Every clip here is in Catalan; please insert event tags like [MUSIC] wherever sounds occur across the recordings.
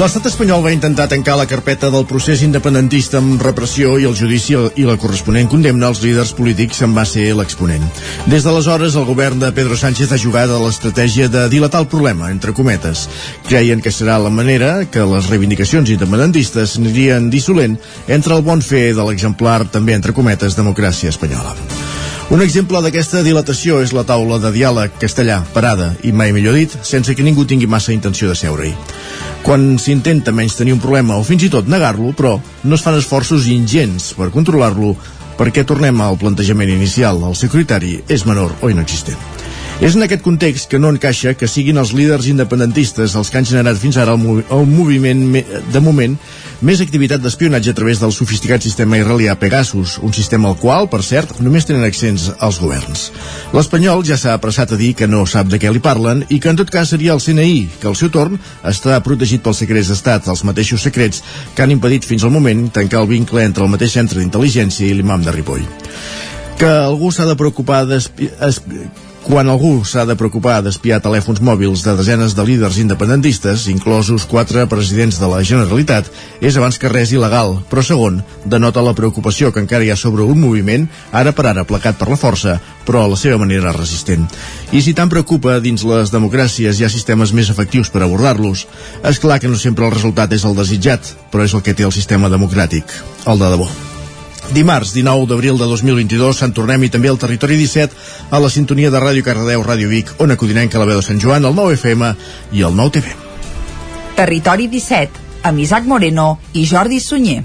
L'estat espanyol va intentar tancar la carpeta del procés independentista amb repressió i el judici i la corresponent condemna als líders polítics en va ser l'exponent. Des d'aleshores, el govern de Pedro Sánchez ha jugat a l'estratègia de dilatar el problema, entre cometes. Creien que serà la manera que les reivindicacions independentistes anirien dissolent entre el bon fer de l'exemplar, també entre cometes, democràcia espanyola. Un exemple d'aquesta dilatació és la taula de diàleg castellà, parada, i mai millor dit, sense que ningú tingui massa intenció de seure-hi quan s'intenta menys tenir un problema o fins i tot negar-lo, però no es fan esforços ingents per controlar-lo perquè tornem al plantejament inicial, el secretari és menor o inexistent. És en aquest context que no encaixa que siguin els líders independentistes els que han generat fins ara el, movi el moviment de moment més activitat d'espionatge a través del sofisticat sistema israelià Pegasus, un sistema al qual, per cert, només tenen accents als governs. L'espanyol ja s'ha apressat a dir que no sap de què li parlen i que en tot cas seria el CNI, que al seu torn està protegit pels secrets d'estat, els mateixos secrets que han impedit fins al moment tancar el vincle entre el mateix centre d'intel·ligència i l'imam de Ripoll que algú s'ha de preocupar quan algú s'ha de preocupar d'espiar telèfons mòbils de desenes de líders independentistes, inclosos quatre presidents de la Generalitat, és abans que res il·legal, però segon, denota la preocupació que encara hi ha sobre un moviment, ara per ara placat per la força, però a la seva manera resistent. I si tant preocupa, dins les democràcies hi ha sistemes més efectius per abordar-los. És clar que no sempre el resultat és el desitjat, però és el que té el sistema democràtic, el de debò. Dimarts, 19 d'abril de 2022, se'n tornem i també al territori 17 a la sintonia de Ràdio Cardedeu, Ràdio Vic, on acudinem que la veu de Sant Joan, el 9 FM i el 9 TV. Territori 17, amb Isaac Moreno i Jordi Sunyer.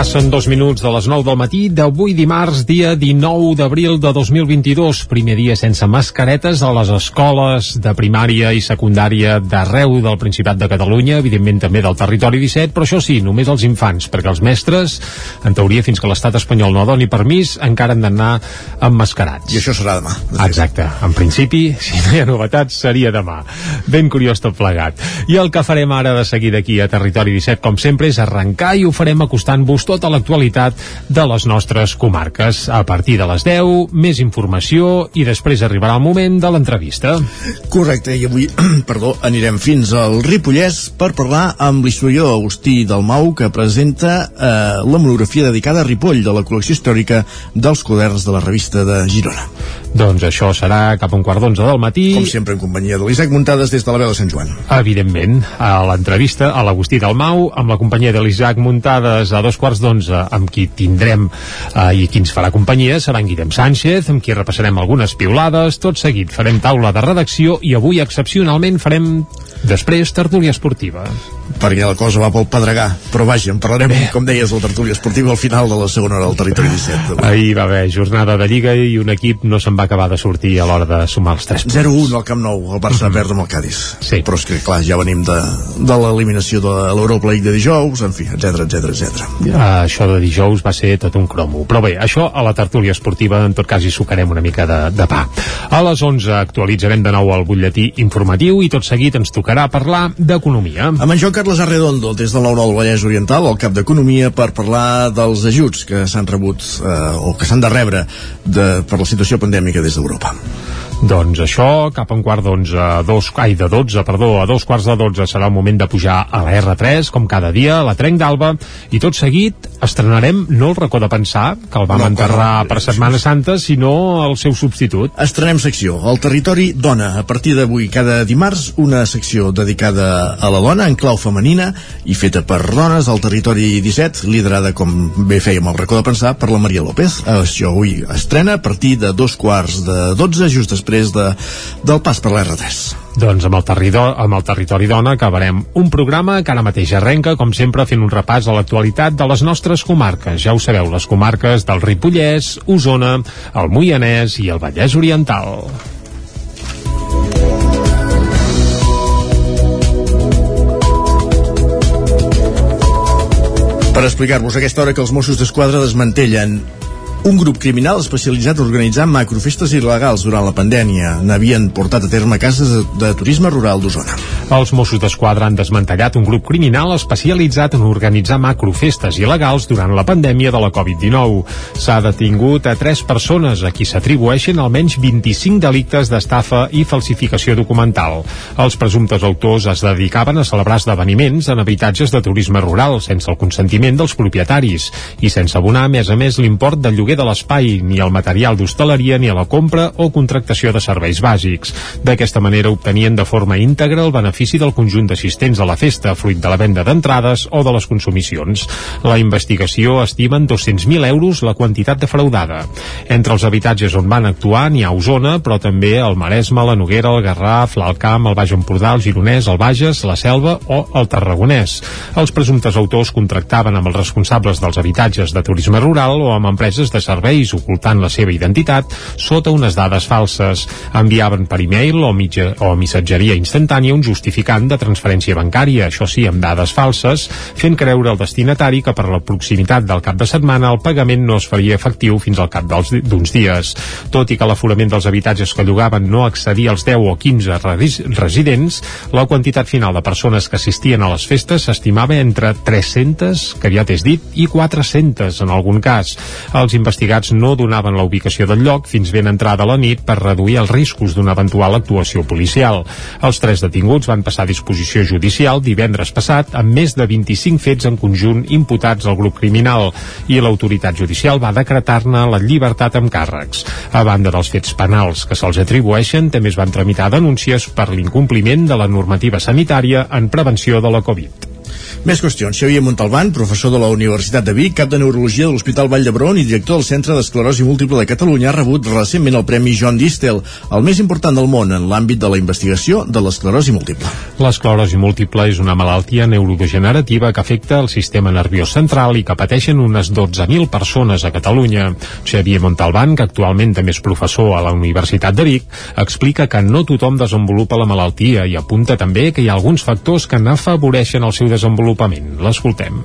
Passen dos minuts de les 9 del matí d'avui dimarts, dia 19 d'abril de 2022. Primer dia sense mascaretes a les escoles de primària i secundària d'arreu del Principat de Catalunya, evidentment també del territori 17, però això sí, només els infants, perquè els mestres, en teoria, fins que l'estat espanyol no doni permís, encara han d'anar emmascarats. I això serà demà. De Exacte. En principi, [LAUGHS] si no hi ha novetats, seria demà. Ben curiós tot plegat. I el que farem ara de seguir d'aquí a Territori 17, com sempre, és arrencar i ho farem acostant-vos tota l'actualitat de les nostres comarques. A partir de les 10, més informació i després arribarà el moment de l'entrevista. Correcte, i avui, [CLEARS THROAT] perdó, anirem fins al Ripollès per parlar amb l'historiador Agustí Dalmau que presenta eh, la monografia dedicada a Ripoll de la col·lecció històrica dels quaderns de la revista de Girona. Doncs això serà cap a un quart d'onze del matí. Com sempre en companyia de l'Isaac Muntades des de la veu de Sant Joan. Evidentment, a l'entrevista a l'Agustí Dalmau amb la companyia de l'Isaac Muntades a dos quarts d'onze amb qui tindrem eh, i qui ens farà companyia serà en Guillem Sánchez, amb qui repassarem algunes piulades, tot seguit farem taula de redacció i avui excepcionalment farem després tertúlia esportiva perquè la cosa va pel Pedregà però vaja, en parlarem, Bé. com deies, la tertúlia esportiva al final de la segona hora del territori 17 ahir va haver jornada de Lliga i un equip no se'n va acabar de sortir a l'hora de sumar els 3 punts 0-1 al Camp Nou, el Barça mm -hmm. perd amb el Cádiz sí. però és que clar, ja venim de, de l'eliminació de l'Europa League de dijous en fi, etc etc etc. Ja, això de dijous va ser tot un cromo però bé, això a la tertúlia esportiva en tot cas hi sucarem una mica de, de pa a les 11 actualitzarem de nou el butlletí informatiu i tot seguit ens tocarà parlar d'economia. Amb en Joan Carles Arredondo des del 9 del Vallès Oriental el cap d'Economia per parlar dels ajuts que s'han rebut eh, o que s'han de rebre de, per la situació pandèmica des d'Europa doncs això, cap a un quart d'onze, dos, ai, de dotze, perdó, a dos quarts de dotze serà el moment de pujar a la R3, com cada dia, a la Trenc d'Alba, i tot seguit estrenarem, no el racó de pensar, que el vam no, enterrar no, per Setmana Santa, sinó el seu substitut. Estrenem secció, el territori dona, a partir d'avui, cada dimarts, una secció dedicada a la dona, en clau femenina, i feta per dones, al territori 17, liderada, com bé fèiem el racó de pensar, per la Maria López. Això avui estrena a partir de dos quarts de dotze, just després després de, del pas per l'R3. Doncs amb el, territori, amb el Territori Dona acabarem un programa que ara mateix arrenca, com sempre, fent un repàs a l'actualitat de les nostres comarques. Ja ho sabeu, les comarques del Ripollès, Osona, el Moianès i el Vallès Oriental. Per explicar-vos aquesta hora que els Mossos d'Esquadra desmantellen Un grup criminal especialitzat a organitzar macrofestes il·legals durant la pandèmia n'havien portat a terme cases de, turisme rural d'Osona. Els Mossos d'Esquadra han desmantellat un grup criminal especialitzat en organitzar macrofestes il·legals durant la pandèmia de la Covid-19. S'ha detingut a tres persones a qui s'atribueixen almenys 25 delictes d'estafa i falsificació documental. Els presumptes autors es dedicaven a celebrar esdeveniments en habitatges de turisme rural sense el consentiment dels propietaris i sense abonar, a més a més, l'import del lloguer lloguer de l'espai, ni el material d'hostaleria, ni a la compra o contractació de serveis bàsics. D'aquesta manera obtenien de forma íntegra el benefici del conjunt d'assistents a la festa, fruit de la venda d'entrades o de les consumicions. La investigació estima en 200.000 euros la quantitat defraudada. Entre els habitatges on van actuar n'hi ha Osona, però també el Maresme, la Noguera, el Garraf, l'Alt Camp, el Baix Empordà, el Gironès, el Bages, la Selva o el Tarragonès. Els presumptes autors contractaven amb els responsables dels habitatges de turisme rural o amb empreses de de serveis ocultant la seva identitat sota unes dades falses. Enviaven per e-mail o, mitja, o missatgeria instantània un justificant de transferència bancària, això sí, amb dades falses, fent creure al destinatari que per la proximitat del cap de setmana el pagament no es faria efectiu fins al cap d'uns dies. Tot i que l'aforament dels habitatges que llogaven no accedia als 10 o 15 residents, la quantitat final de persones que assistien a les festes s'estimava entre 300, que ja t'has dit, i 400 en algun cas. Els investigats no donaven la ubicació del lloc fins ben entrada la nit per reduir els riscos d'una eventual actuació policial. Els tres detinguts van passar a disposició judicial divendres passat amb més de 25 fets en conjunt imputats al grup criminal i l'autoritat judicial va decretar-ne la llibertat amb càrrecs. A banda dels fets penals que se'ls atribueixen, també es van tramitar denúncies per l'incompliment de la normativa sanitària en prevenció de la Covid. Més qüestions. Xavier Montalbán, professor de la Universitat de Vic, cap de Neurologia de l'Hospital Vall d'Hebron i director del Centre d'Esclerosi Múltiple de Catalunya, ha rebut recentment el Premi John Distel, el més important del món en l'àmbit de la investigació de l'esclerosi múltiple. L'esclerosi múltiple és una malaltia neurodegenerativa que afecta el sistema nerviós central i que pateixen unes 12.000 persones a Catalunya. Xavier Montalbán, que actualment també és professor a la Universitat de Vic, explica que no tothom desenvolupa la malaltia i apunta també que hi ha alguns factors que n'afavoreixen el seu desenvolupament desenvolupament. L'escoltem.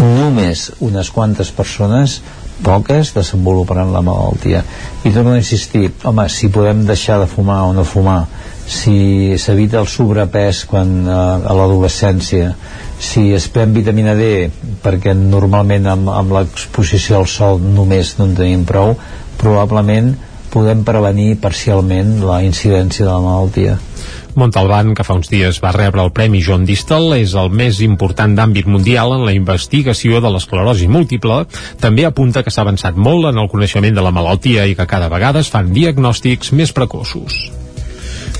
Només unes quantes persones poques desenvoluparan la malaltia i torno a insistir, home, si podem deixar de fumar o no fumar si s'evita el sobrepès quan, eh, a l'adolescència si es pren vitamina D perquè normalment amb, amb l'exposició al sol només no en tenim prou probablement podem prevenir parcialment la incidència de la malaltia Montalbán, que fa uns dies va rebre el Premi John Distel, és el més important d'àmbit mundial en la investigació de l'esclerosi múltiple. També apunta que s'ha avançat molt en el coneixement de la malaltia i que cada vegada es fan diagnòstics més precoços.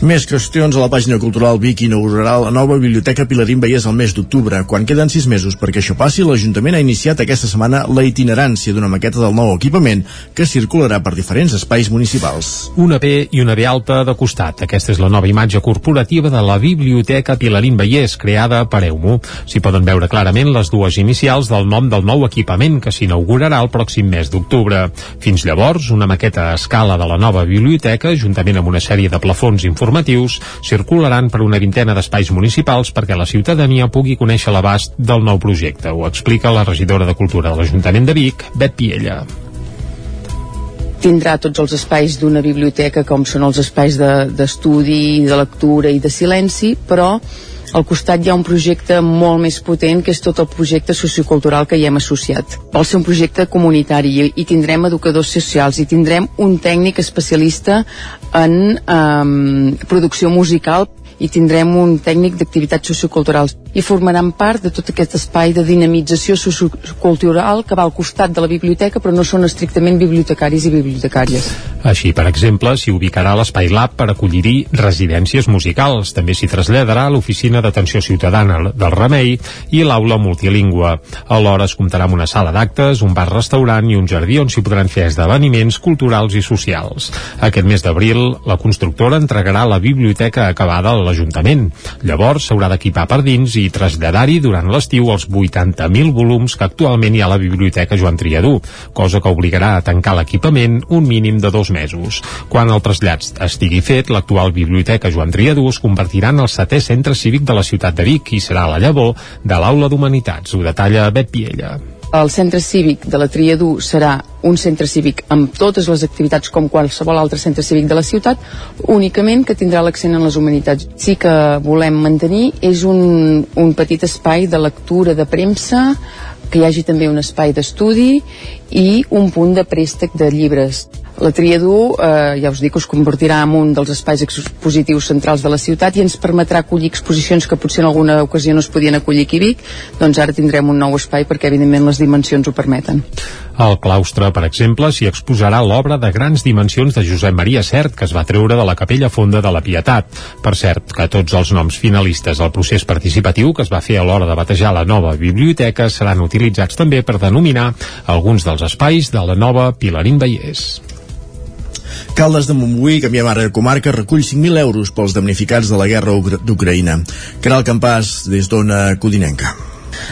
Més qüestions a la pàgina cultural Vic inaugurarà la nova biblioteca Pilarín Vallès el mes d'octubre. Quan queden sis mesos perquè això passi, l'Ajuntament ha iniciat aquesta setmana la itinerància d'una maqueta del nou equipament que circularà per diferents espais municipals. Una B i una B alta de costat. Aquesta és la nova imatge corporativa de la Biblioteca Pilarín Vallès, creada per EUMU. S'hi poden veure clarament les dues inicials del nom del nou equipament que s'inaugurarà el pròxim mes d'octubre. Fins llavors, una maqueta a escala de la nova biblioteca, juntament amb una sèrie de plafons informatius informatius circularan per una vintena d'espais municipals perquè la ciutadania pugui conèixer l'abast del nou projecte. Ho explica la regidora de Cultura de l'Ajuntament de Vic, Bet Piella tindrà tots els espais d'una biblioteca com són els espais d'estudi, de, de lectura i de silenci, però al costat hi ha un projecte molt més potent que és tot el projecte sociocultural que hi hem associat. Vol ser un projecte comunitari i, tindrem educadors socials i tindrem un tècnic especialista en um, producció musical i tindrem un tècnic d'activitats socioculturals i formaran part de tot aquest espai de dinamització sociocultural que va al costat de la biblioteca però no són estrictament bibliotecaris i bibliotecàries. Així, per exemple, s'hi ubicarà l'Espai Lab per acollir residències musicals. També s'hi traslladarà l'Oficina d'Atenció Ciutadana del Remei i l'Aula Multilingüe. Alhora es comptarà amb una sala d'actes, un bar-restaurant i un jardí on s'hi podran fer esdeveniments culturals i socials. Aquest mes d'abril, la constructora entregarà la biblioteca acabada a l'Ajuntament. Llavors s'haurà d'equipar per dins traslladar-hi durant l'estiu els 80.000 volums que actualment hi ha a la Biblioteca Joan Triadú, cosa que obligarà a tancar l'equipament un mínim de dos mesos. Quan el trasllat estigui fet, l'actual Biblioteca Joan Triadú es convertirà en el setè centre cívic de la ciutat de Vic i serà la llavor de l'Aula d'Humanitats. Ho detalla Bet Piella. El centre cívic de la Triadú serà un centre cívic amb totes les activitats com qualsevol altre centre cívic de la ciutat, únicament que tindrà l'accent en les humanitats. Sí que volem mantenir és un, un petit espai de lectura de premsa, que hi hagi també un espai d'estudi i un punt de préstec de llibres. La Triadú, eh, ja us dic, us convertirà en un dels espais expositius centrals de la ciutat i ens permetrà acollir exposicions que potser en alguna ocasió no es podien acollir aquí a Vic, doncs ara tindrem un nou espai perquè evidentment les dimensions ho permeten. Al claustre, per exemple, s'hi exposarà l'obra de grans dimensions de Josep Maria Cert, que es va treure de la Capella Fonda de la Pietat. Per cert, que tots els noms finalistes al procés participatiu que es va fer a l'hora de batejar la nova biblioteca seran utilitzats també per denominar alguns dels espais de la nova Pilarín Vallès. Caldes de Montbui, canviem ara de comarca, recull 5.000 euros pels damnificats de la guerra d'Ucraïna. Caral Campàs, des d'Ona Codinenca.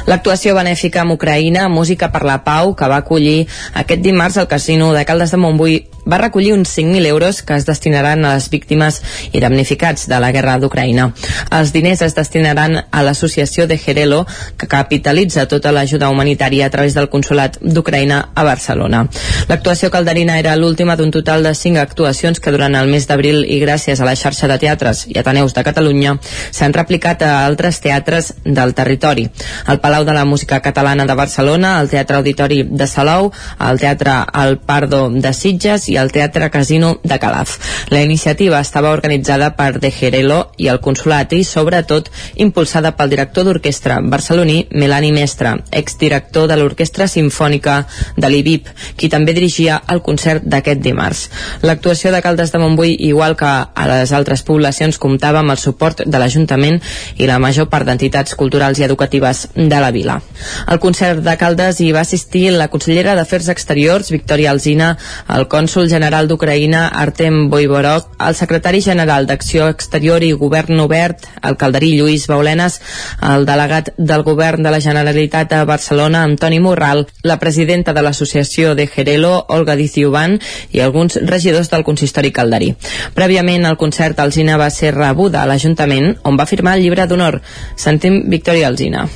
L'actuació benèfica amb Ucraïna, Música per la Pau, que va acollir aquest dimarts al casino de Caldes de Montbui, va recollir uns 5.000 euros que es destinaran a les víctimes i damnificats de la guerra d'Ucraïna. Els diners es destinaran a l'associació de Gerelo, que capitalitza tota l'ajuda humanitària a través del Consolat d'Ucraïna a Barcelona. L'actuació calderina era l'última d'un total de 5 actuacions que durant el mes d'abril i gràcies a la xarxa de teatres i ateneus de Catalunya s'han replicat a altres teatres del territori. El Palau de la Música Catalana de Barcelona, el Teatre Auditori de Salou, el Teatre El Pardo de Sitges i al Teatre Casino de Calaf. La iniciativa estava organitzada per De Gerelo i el Consolat i, sobretot, impulsada pel director d'orquestra barceloní Melani Mestre, exdirector de l'Orquestra Simfònica de l'IBIP, qui també dirigia el concert d'aquest dimarts. L'actuació de Caldes de Montbui, igual que a les altres poblacions, comptava amb el suport de l'Ajuntament i la major part d'entitats culturals i educatives de la vila. Al concert de Caldes hi va assistir la consellera d'Afers Exteriors, Victòria Alzina, el cònsol general d'Ucraïna, Artem Voivorov, el secretari general d'Acció Exterior i Govern Obert, el calderí Lluís Baulenes, el delegat del Govern de la Generalitat a Barcelona, Antoni Morral, la presidenta de l'Associació de Gerelo, Olga Diciuban, i alguns regidors del consistori calderí. Prèviament, el concert Alzina va ser rebuda a l'Ajuntament, on va firmar el llibre d'honor. Sentim Victòria Alzina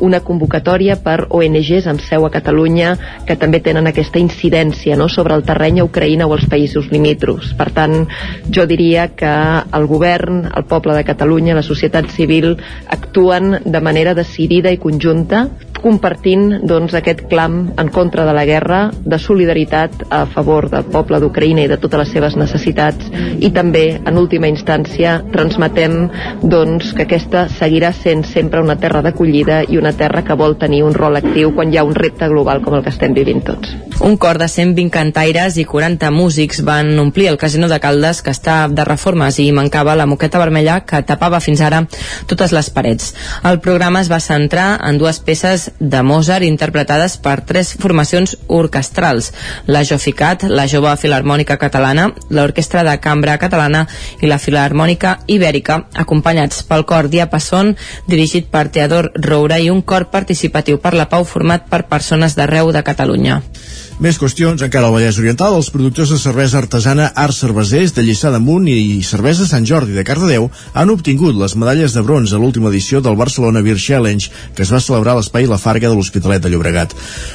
una convocatòria per ONGs amb seu a Catalunya que també tenen aquesta incidència no, sobre el terreny a Ucraïna o els països limítrofs. Per tant, jo diria que el govern, el poble de Catalunya, la societat civil actuen de manera decidida i conjunta compartint doncs, aquest clam en contra de la guerra, de solidaritat a favor del poble d'Ucraïna i de totes les seves necessitats i també, en última instància, transmetem doncs, que aquesta seguirà sent sempre una terra d'acollida i una terra que vol tenir un rol actiu quan hi ha un repte global com el que estem vivint tots. Un cor de 120 cantaires i 40 músics van omplir el casino de Caldes que està de reformes i mancava la moqueta vermella que tapava fins ara totes les parets. El programa es va centrar en dues peces de Mozart interpretades per tres formacions orquestrals, la Joficat, la Jove Filarmònica Catalana, l'Orquestra de Cambra Catalana i la Filarmònica Ibèrica, acompanyats pel cor Diapason, dirigit per Teodor Roura i un cor participatiu per la pau format per persones d'arreu de Catalunya. Més qüestions, encara al Vallès Oriental, els productors de cervesa artesana Arts Cervesers de Lliçà d'Amunt i Cervesa Sant Jordi de Cardedeu han obtingut les medalles de bronze a l'última edició del Barcelona Beer Challenge, que es va celebrar a l'espai La Farga de l'Hospitalet de Llobregat.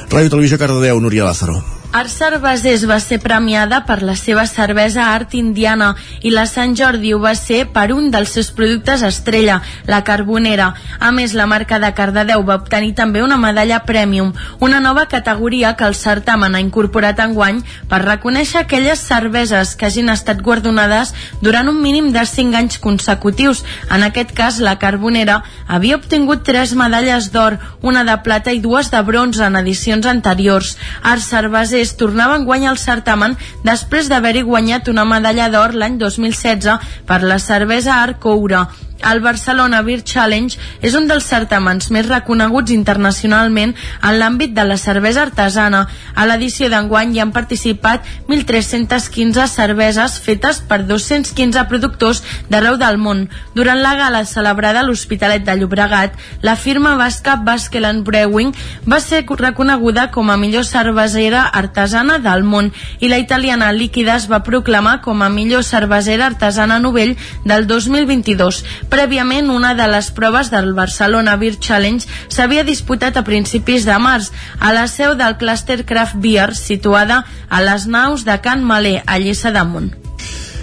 Ràdio Televisió Cardedeu, Núria Lázaro. Art Cervesers va ser premiada per la seva cervesa Art Indiana i la Sant Jordi ho va ser per un dels seus productes estrella, la Carbonera. A més, la marca de Cardedeu va obtenir també una medalla Premium, una nova categoria que el certamen ha incorporat enguany per reconèixer aquelles cerveses que hagin estat guardonades durant un mínim de 5 anys consecutius. En aquest cas, la Carbonera havia obtingut tres medalles d'or, una de plata i dues de bronze en edicions anteriors. Art Cervesers Cervesers tornava en guany al certamen després d'haver-hi guanyat una medalla d'or l'any 2016 per la cervesa Arcoura. El Barcelona Beer Challenge és un dels certaments més reconeguts internacionalment en l'àmbit de la cervesa artesana. A l'edició d'enguany hi han participat 1.315 cerveses fetes per 215 productors d'arreu del món. Durant la gala celebrada a l'Hospitalet de Llobregat, la firma basca Baskeland Brewing va ser reconeguda com a millor cervesera artesana del món i la italiana Líquida es va proclamar com a millor cervesera artesana novell del 2022 Prèviament, una de les proves del Barcelona Beer Challenge s'havia disputat a principis de març a la seu del Cluster Craft Beer situada a les naus de Can Malé, a Lliça d'Amunt.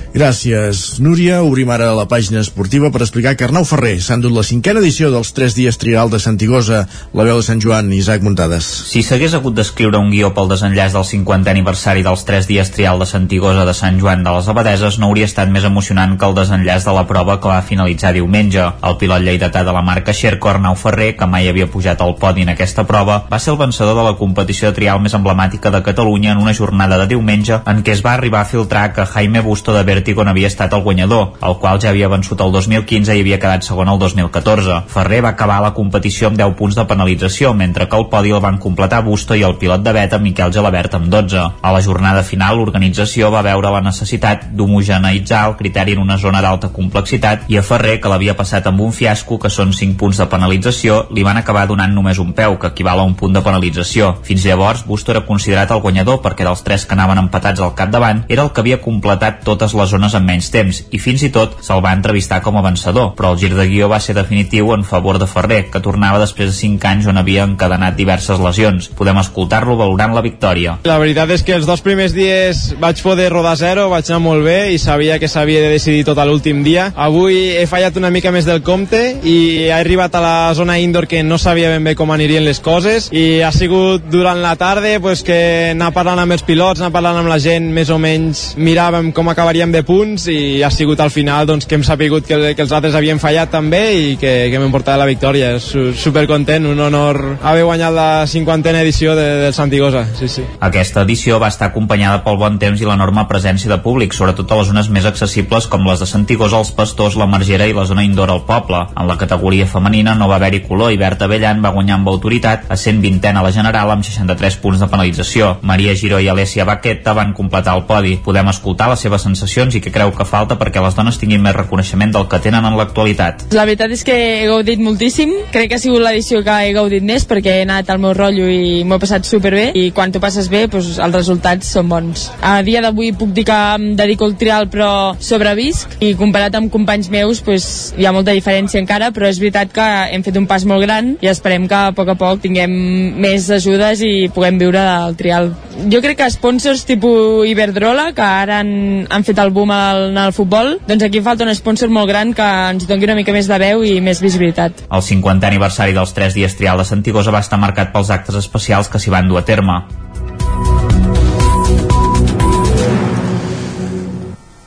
Gràcies, Núria. Obrim ara la pàgina esportiva per explicar que Arnau Ferrer s'ha endut la cinquena edició dels 3 dies trial de Santigosa, la veu de Sant Joan, Isaac Muntades. Si s'hagués hagut d'escriure un guió pel desenllaç del 50è aniversari dels 3 dies trial de Santigosa de Sant Joan de les Abadeses, no hauria estat més emocionant que el desenllaç de la prova que va finalitzar diumenge. El pilot lleidatà de la marca Xerco, Arnau Ferrer, que mai havia pujat al podi en aquesta prova, va ser el vencedor de la competició de trial més emblemàtica de Catalunya en una jornada de diumenge en què es va arribar a filtrar que Jaime Busto de Vertigo havia estat el guanyador, el qual ja havia vençut el 2015 i havia quedat segon el 2014. Ferrer va acabar la competició amb 10 punts de penalització, mentre que el podi el van completar Busto i el pilot de beta Miquel Gelabert amb 12. A la jornada final, l'organització va veure la necessitat d'homogeneïtzar el criteri en una zona d'alta complexitat i a Ferrer, que l'havia passat amb un fiasco, que són 5 punts de penalització, li van acabar donant només un peu, que equival a un punt de penalització. Fins llavors, Busto era considerat el guanyador perquè dels tres que anaven empatats al capdavant era el que havia completat totes les zones amb menys temps i fins i tot se'l va entrevistar com a vencedor, però el gir de guió va ser definitiu en favor de Ferrer, que tornava després de 5 anys on havia encadenat diverses lesions. Podem escoltar-lo valorant la victòria. La veritat és que els dos primers dies vaig poder rodar zero, vaig anar molt bé i sabia que s'havia de decidir tot l'últim dia. Avui he fallat una mica més del compte i he arribat a la zona indoor que no sabia ben bé com anirien les coses i ha sigut durant la tarda pues, que anar parlant amb els pilots, anar parlant amb la gent, més o menys miràvem com acabaríem de punts i ha sigut al final doncs, que hem sapigut que, que els altres havien fallat també i que, que m'hem portat la victòria. Su, super content, un honor haver guanyat la 50a edició de, del Santigosa. Sí, sí. Aquesta edició va estar acompanyada pel bon temps i l'enorme presència de públic, sobretot a les zones més accessibles com les de Santigosa, els Pastors, la Margera i la zona indoor al poble. En la categoria femenina no va haver-hi color i Berta Bellan va guanyar amb autoritat a 120 a la general amb 63 punts de penalització. Maria Giró i Alessia Baqueta van completar el podi. Podem escoltar les seves sensacions i què creu que falta perquè les dones tinguin més reconeixement del que tenen en l'actualitat. La veritat és que he gaudit moltíssim. Crec que ha sigut l'edició que he gaudit més perquè he anat al meu rotllo i m'ho he passat superbé i quan t'ho passes bé doncs, els resultats són bons. A dia d'avui puc dir que em dedico al trial però sobrevisc i comparat amb companys meus doncs, hi ha molta diferència encara però és veritat que hem fet un pas molt gran i esperem que a poc a poc tinguem més ajudes i puguem viure del trial. Jo crec que sponsors tipus Iberdrola que ara han, han fet el boom al, al futbol, doncs aquí falta un sponsor molt gran que ens doni una mica més de veu i més visibilitat. El 50è aniversari dels 3 dies trial de Santigosa va estar marcat pels actes especials que s'hi van dur a terme.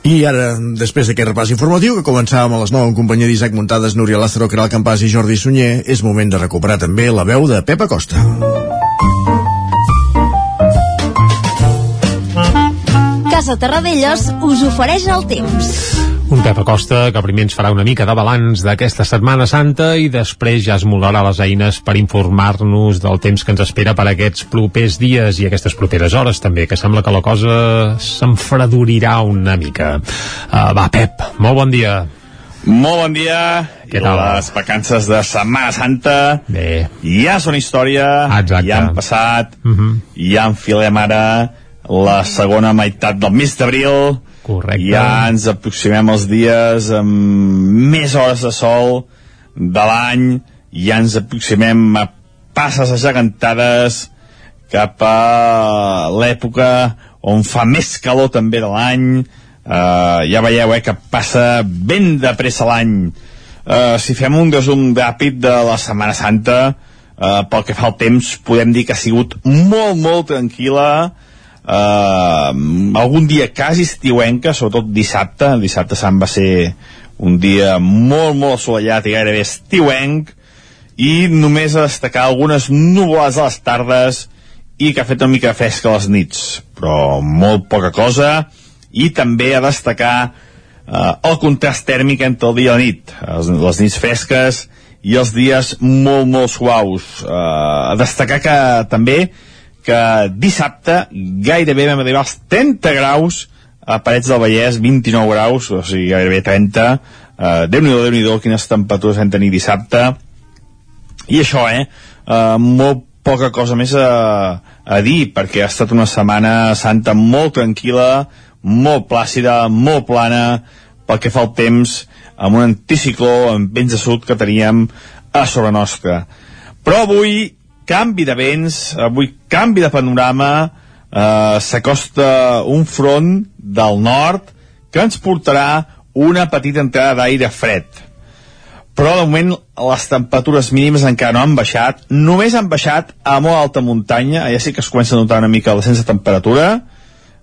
I ara, després d'aquest repàs informatiu que començàvem a les 9 en companyia d'Isaac Muntades, Núria Lázaro, Caral Campàs i Jordi Sunyer, és moment de recuperar també la veu de Pepa Costa. Casa Terradellos us ofereix el temps. Un Pep Acosta que primer ens farà una mica de balanç d'aquesta Setmana Santa i després ja es molarà les eines per informar-nos del temps que ens espera per aquests propers dies i aquestes properes hores també, que sembla que la cosa s'enfredurirà una mica. Uh, va, Pep, molt bon dia. Molt bon dia. Què tal? Les vacances de Setmana Santa Bé. ja són història, Exacte. ja han passat, Uh -huh. ja enfilem ara la segona meitat del mes d'abril, Correcte. ja ens aproximem els dies amb més hores de sol de l'any, ja ens aproximem a passes agegantades cap a l'època on fa més calor també de l'any, uh, ja veieu eh, que passa ben de pressa l'any. Uh, si fem un resum ràpid de la Setmana Santa, uh, pel que fa al temps, podem dir que ha sigut molt, molt tranquil·la, uh, algun dia quasi estiuenca, sobretot dissabte, el dissabte Sant va ser un dia molt, molt assolellat i gairebé estiuenc, i només a destacar algunes nuvolades a les tardes i que ha fet una mica fresca a les nits, però molt poca cosa, i també a destacar eh, el contrast tèrmic entre el dia i la nit, les, les nits fresques i els dies molt, molt suaus. Eh, a destacar que també que dissabte gairebé vam arribar als 30 graus a Parets del Vallès, 29 graus, o sigui, gairebé 30. Uh, Déu-n'hi-do, déu nhi déu quines temperatures vam tenir dissabte. I això, eh? Uh, molt poca cosa més a, a dir, perquè ha estat una setmana santa molt tranquil·la, molt plàcida, molt plana, pel que fa al temps, amb un anticicló amb vents de sud que teníem a sobre nostra. Però avui, canvi de vents, avui canvi de panorama, eh, s'acosta un front del nord que ens portarà una petita entrada d'aire fred. Però de moment les temperatures mínimes encara no han baixat, només han baixat a molt alta muntanya, ja sí que es comença a notar una mica el descens de temperatura,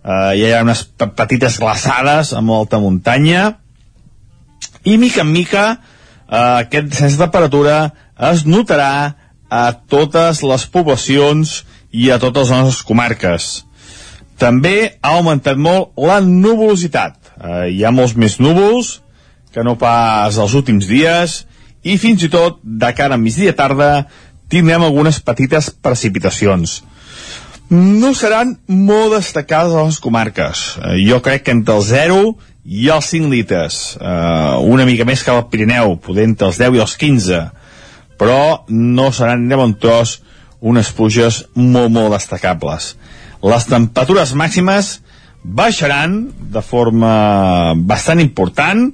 eh, hi ha unes petites glaçades a molt alta muntanya, i mica en mica eh, aquest descens de temperatura es notarà a totes les poblacions i a totes les nostres comarques. També ha augmentat molt la nuvolositat. Eh, hi ha molts més núvols que no pas els últims dies i fins i tot de cara a migdia tarda tindrem algunes petites precipitacions. No seran molt destacades a les comarques. Eh, jo crec que entre el 0 i els 5 litres. Eh, una mica més que al Pirineu, poder entre els 10 i els 15. Però no seran de bon tros unes pluges molt, molt destacables les temperatures màximes baixaran de forma bastant important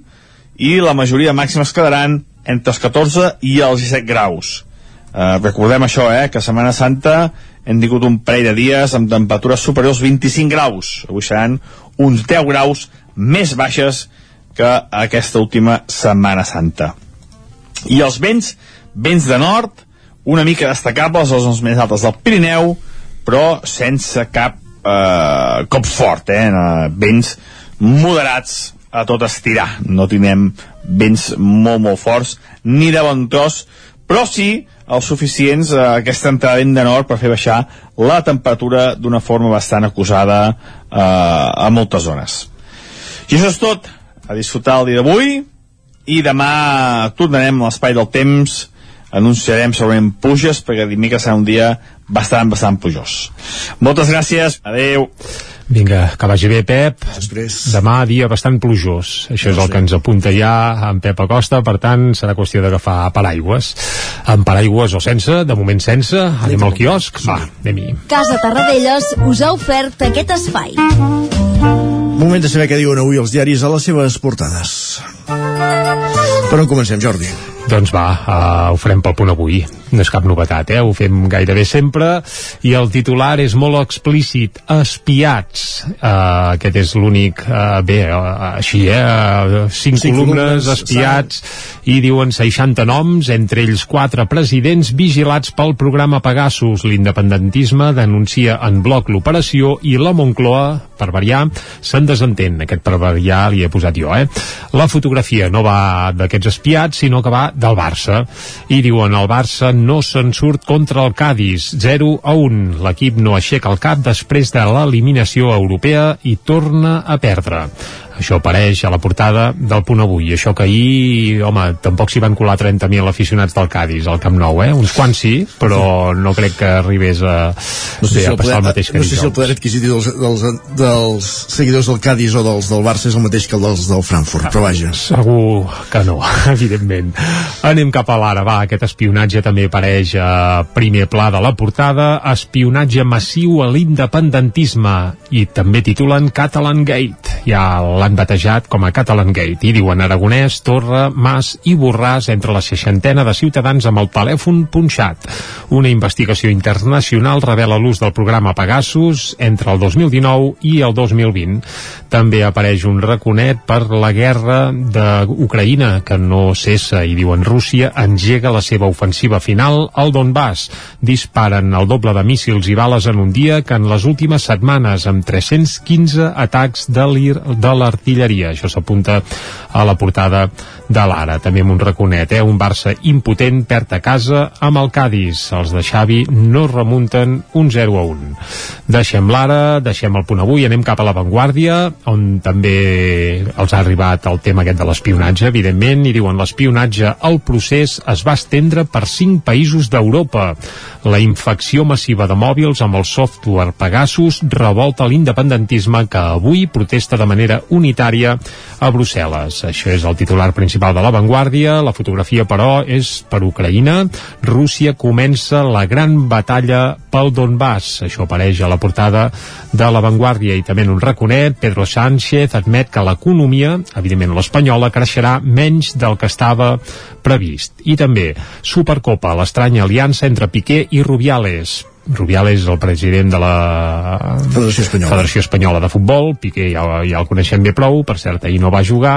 i la majoria màximes quedaran entre els 14 i els 17 graus. Eh, recordem això, eh, que Setmana Santa hem tingut un parell de dies amb temperatures superiors als 25 graus. Avui seran uns 10 graus més baixes que aquesta última Setmana Santa. I els vents, vents de nord, una mica destacables, les zones més altes del Pirineu, però sense cap eh, cop fort, eh? Vents moderats a tot estirar. No tindrem vents molt, molt forts, ni de bon tros, però sí els suficients a eh, aquesta entrada de nord per fer baixar la temperatura d'una forma bastant acusada eh, a moltes zones. I això és tot. A disfrutar el dia d'avui i demà tornarem a l'espai del temps anunciarem segurament puges perquè dimecres serà un dia bastant, bastant pujós. Moltes gràcies, adeu. Vinga, que vagi bé, Pep. Després. Demà dia bastant plujós. Això és el que ens apunta ja en Pep Acosta, per tant, serà qüestió d'agafar paraigües. Amb paraigües o sense, de moment sense, anem al quiosc. Va, anem-hi. Casa Tarradellas us ha ofert aquest espai. Moment de saber què diuen avui els diaris a les seves portades. Per on comencem, Jordi? Doncs va, uh, ho farem pel punt avui. No és cap novetat, eh? Ho fem gairebé sempre. I el titular és molt explícit. Espiats. Uh, aquest és l'únic... Uh, bé, uh, així, eh? Uh, cinc, cinc columnes, columnes, espiats, i diuen 60 noms, entre ells quatre presidents vigilats pel programa Pegasus. L'independentisme denuncia en bloc l'operació i la Moncloa, per variar, se'n desentén. Aquest per variar li he posat jo, eh? La fotografia no va d'aquests espiats, sinó que va del Barça. I diuen, el Barça no se'n surt contra el Cádiz, 0 a 1. L'equip no aixeca el cap després de l'eliminació europea i torna a perdre. Això apareix a la portada del punt avui. Això que ahir, home, tampoc s'hi van colar 30.000 aficionats del Cádiz al Camp Nou, eh? Uns quants sí, però no crec que arribés a, no sé bé, si a passar poder, el mateix que No sé si el poder adquisitiu dels, dels, dels seguidors del Cádiz o dels del Barça és el mateix que el dels del Frankfurt, però vaja. Segur que no, [LAUGHS] evidentment. Anem cap a l'ara, va, aquest espionatge també apareix a primer pla de la portada, espionatge massiu a l'independentisme, i també titulen Catalan Gate. Ja l'han batejat com a Catalan Gate i diuen Aragonès, Torra, Mas i Borràs entre la seixantena de ciutadans amb el telèfon punxat. Una investigació internacional revela l'ús del programa Pegasus entre el 2019 i el 2020. També apareix un raconet per la guerra d'Ucraïna que no cessa i diuen Rússia engega la seva ofensiva final al Donbass. Disparen el doble de míssils i bales en un dia que en les últimes setmanes amb 315 atacs de l'artilleria. Això s'apunta a la portada de l'Ara. També amb un raconet, eh? un Barça impotent perd a casa amb el Cádiz. Els de Xavi no remunten un 0 a 1. Deixem l'Ara, deixem el punt avui, anem cap a l'avantguàrdia, on també els ha arribat el tema aquest de l'espionatge, evidentment, i diuen l'espionatge al procés es va estendre per cinc països d'Europa. La infecció massiva de mòbils amb el software Pegasus revolta l'independentisme que avui protesta de manera unilateral sanitària a Brussel·les. Això és el titular principal de La Vanguardia. La fotografia, però, és per Ucraïna. Rússia comença la gran batalla pel Donbass. Això apareix a la portada de La Vanguardia i també en un raconet. Pedro Sánchez admet que l'economia, evidentment l'espanyola, creixerà menys del que estava previst. I també Supercopa, l'estranya aliança entre Piqué i Rubiales Rubiales és el president de la Federació Espanyola, Federació Espanyola de Futbol. Piqué ja, ja el coneixem bé prou. Per cert ahir no va jugar.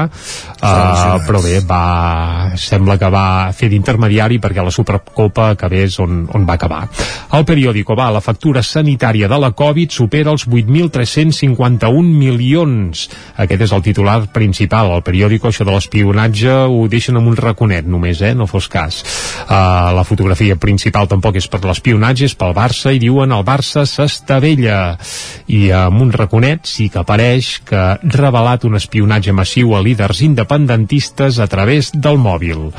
Uh, però bé, va, sembla que va fer d'intermediari perquè la Supercopa acabés on, on va acabar. El periòdico va, la factura sanitària de la Covid supera els 8.351 milions. Aquest és el titular principal. El periòdico, això de l'espionatge ho deixen amb un raconet només, eh, no fos cas. Uh, la fotografia principal tampoc és per l'espionatge, és pel Barça Barça i diuen el Barça s'estavella. I amb un raconet sí que apareix que ha revelat un espionatge massiu a líders independentistes a través del mòbil.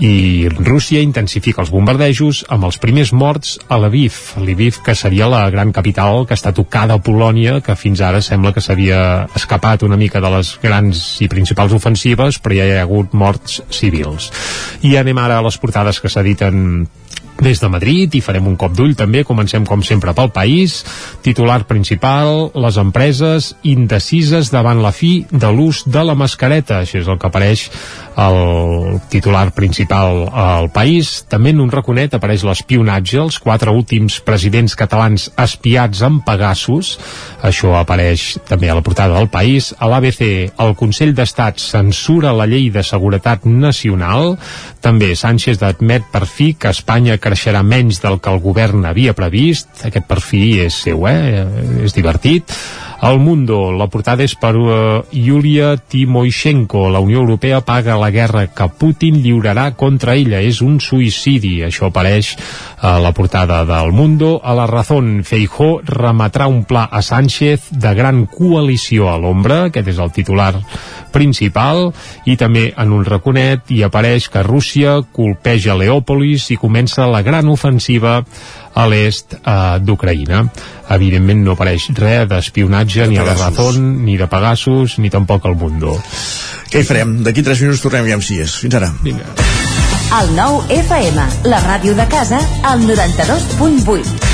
I Rússia intensifica els bombardejos amb els primers morts a Lviv Lviv que seria la gran capital que està tocada a Polònia que fins ara sembla que s'havia escapat una mica de les grans i principals ofensives però ja hi ha hagut morts civils. I anem ara a les portades que s'editen des de Madrid i farem un cop d'ull també, comencem com sempre pel país. Titular principal, les empreses indecises davant la fi de l'ús de la mascareta, això és el que apareix el titular principal al país, també en un raconet apareix l'espionatge, els quatre últims presidents catalans espiats amb Pegasus. Això apareix també a la portada del país. A l'ABC, el Consell d'Estat censura la llei de seguretat nacional. També Sánchez admet per fi que Espanya creixerà menys del que el govern havia previst. Aquest per fi és seu, eh? És divertit. El Mundo, la portada és per uh, Yulia Timoishenko. La Unió Europea paga la guerra que Putin lliurarà contra ella. És un suïcidi. Això apareix a la portada del Mundo. A la Razón, Feijó remetrà un pla a Sánchez de gran coalició a l'ombra. Aquest és el titular principal. I també en un raconet hi apareix que Rússia colpeja Leòpolis i comença la gran ofensiva a l'est eh, d'Ucraïna. Evidentment no apareix res d'espionatge ni a la Razón, ni de Pegasus, ni tampoc al Mundo. Què hi farem? D'aquí 3 minuts tornem ja amb sies. Fins ara. Vinga. El nou FM, la ràdio de casa, al 92.8.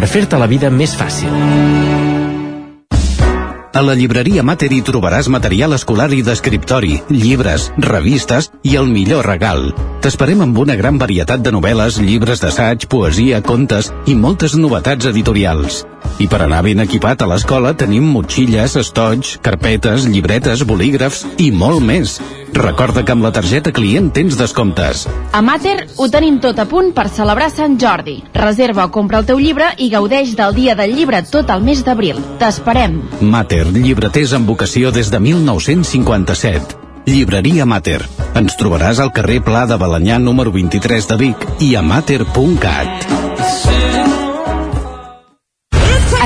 fer-te la vida més fàcil. A la llibreria Mater hi trobaràs material escolar i d'escriptori, llibres, revistes i el millor regal. T'esperem amb una gran varietat de novel·les, llibres d'assaig, poesia, contes i moltes novetats editorials. I per anar ben equipat a l'escola tenim motxilles, estoig, carpetes, llibretes, bolígrafs i molt més. Recorda que amb la targeta client tens descomptes. A Mater ho tenim tot a punt per celebrar Sant Jordi. Reserva o compra el teu llibre i gaudeix del dia del llibre tot el mes d'abril. T'esperem. Mater, llibreters amb vocació des de 1957. Llibreria Mater. Ens trobaràs al carrer Pla de Balanyà número 23 de Vic i a mater.cat.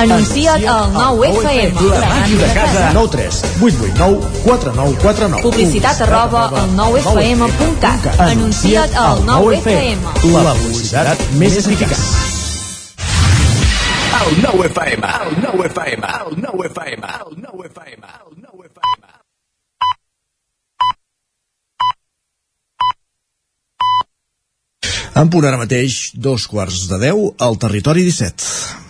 Anuncia't al 9FM. La màquina de casa. 9 3 8 8 9 4 9 4 9. Publicitat arroba al 9FM.cat. Anuncia't al 9FM. La publicitat més eficaç. El 9FM, el 9FM, el 9FM, el 9FM, el 9FM. En punt ara mateix, dos quarts de deu, al territori 17.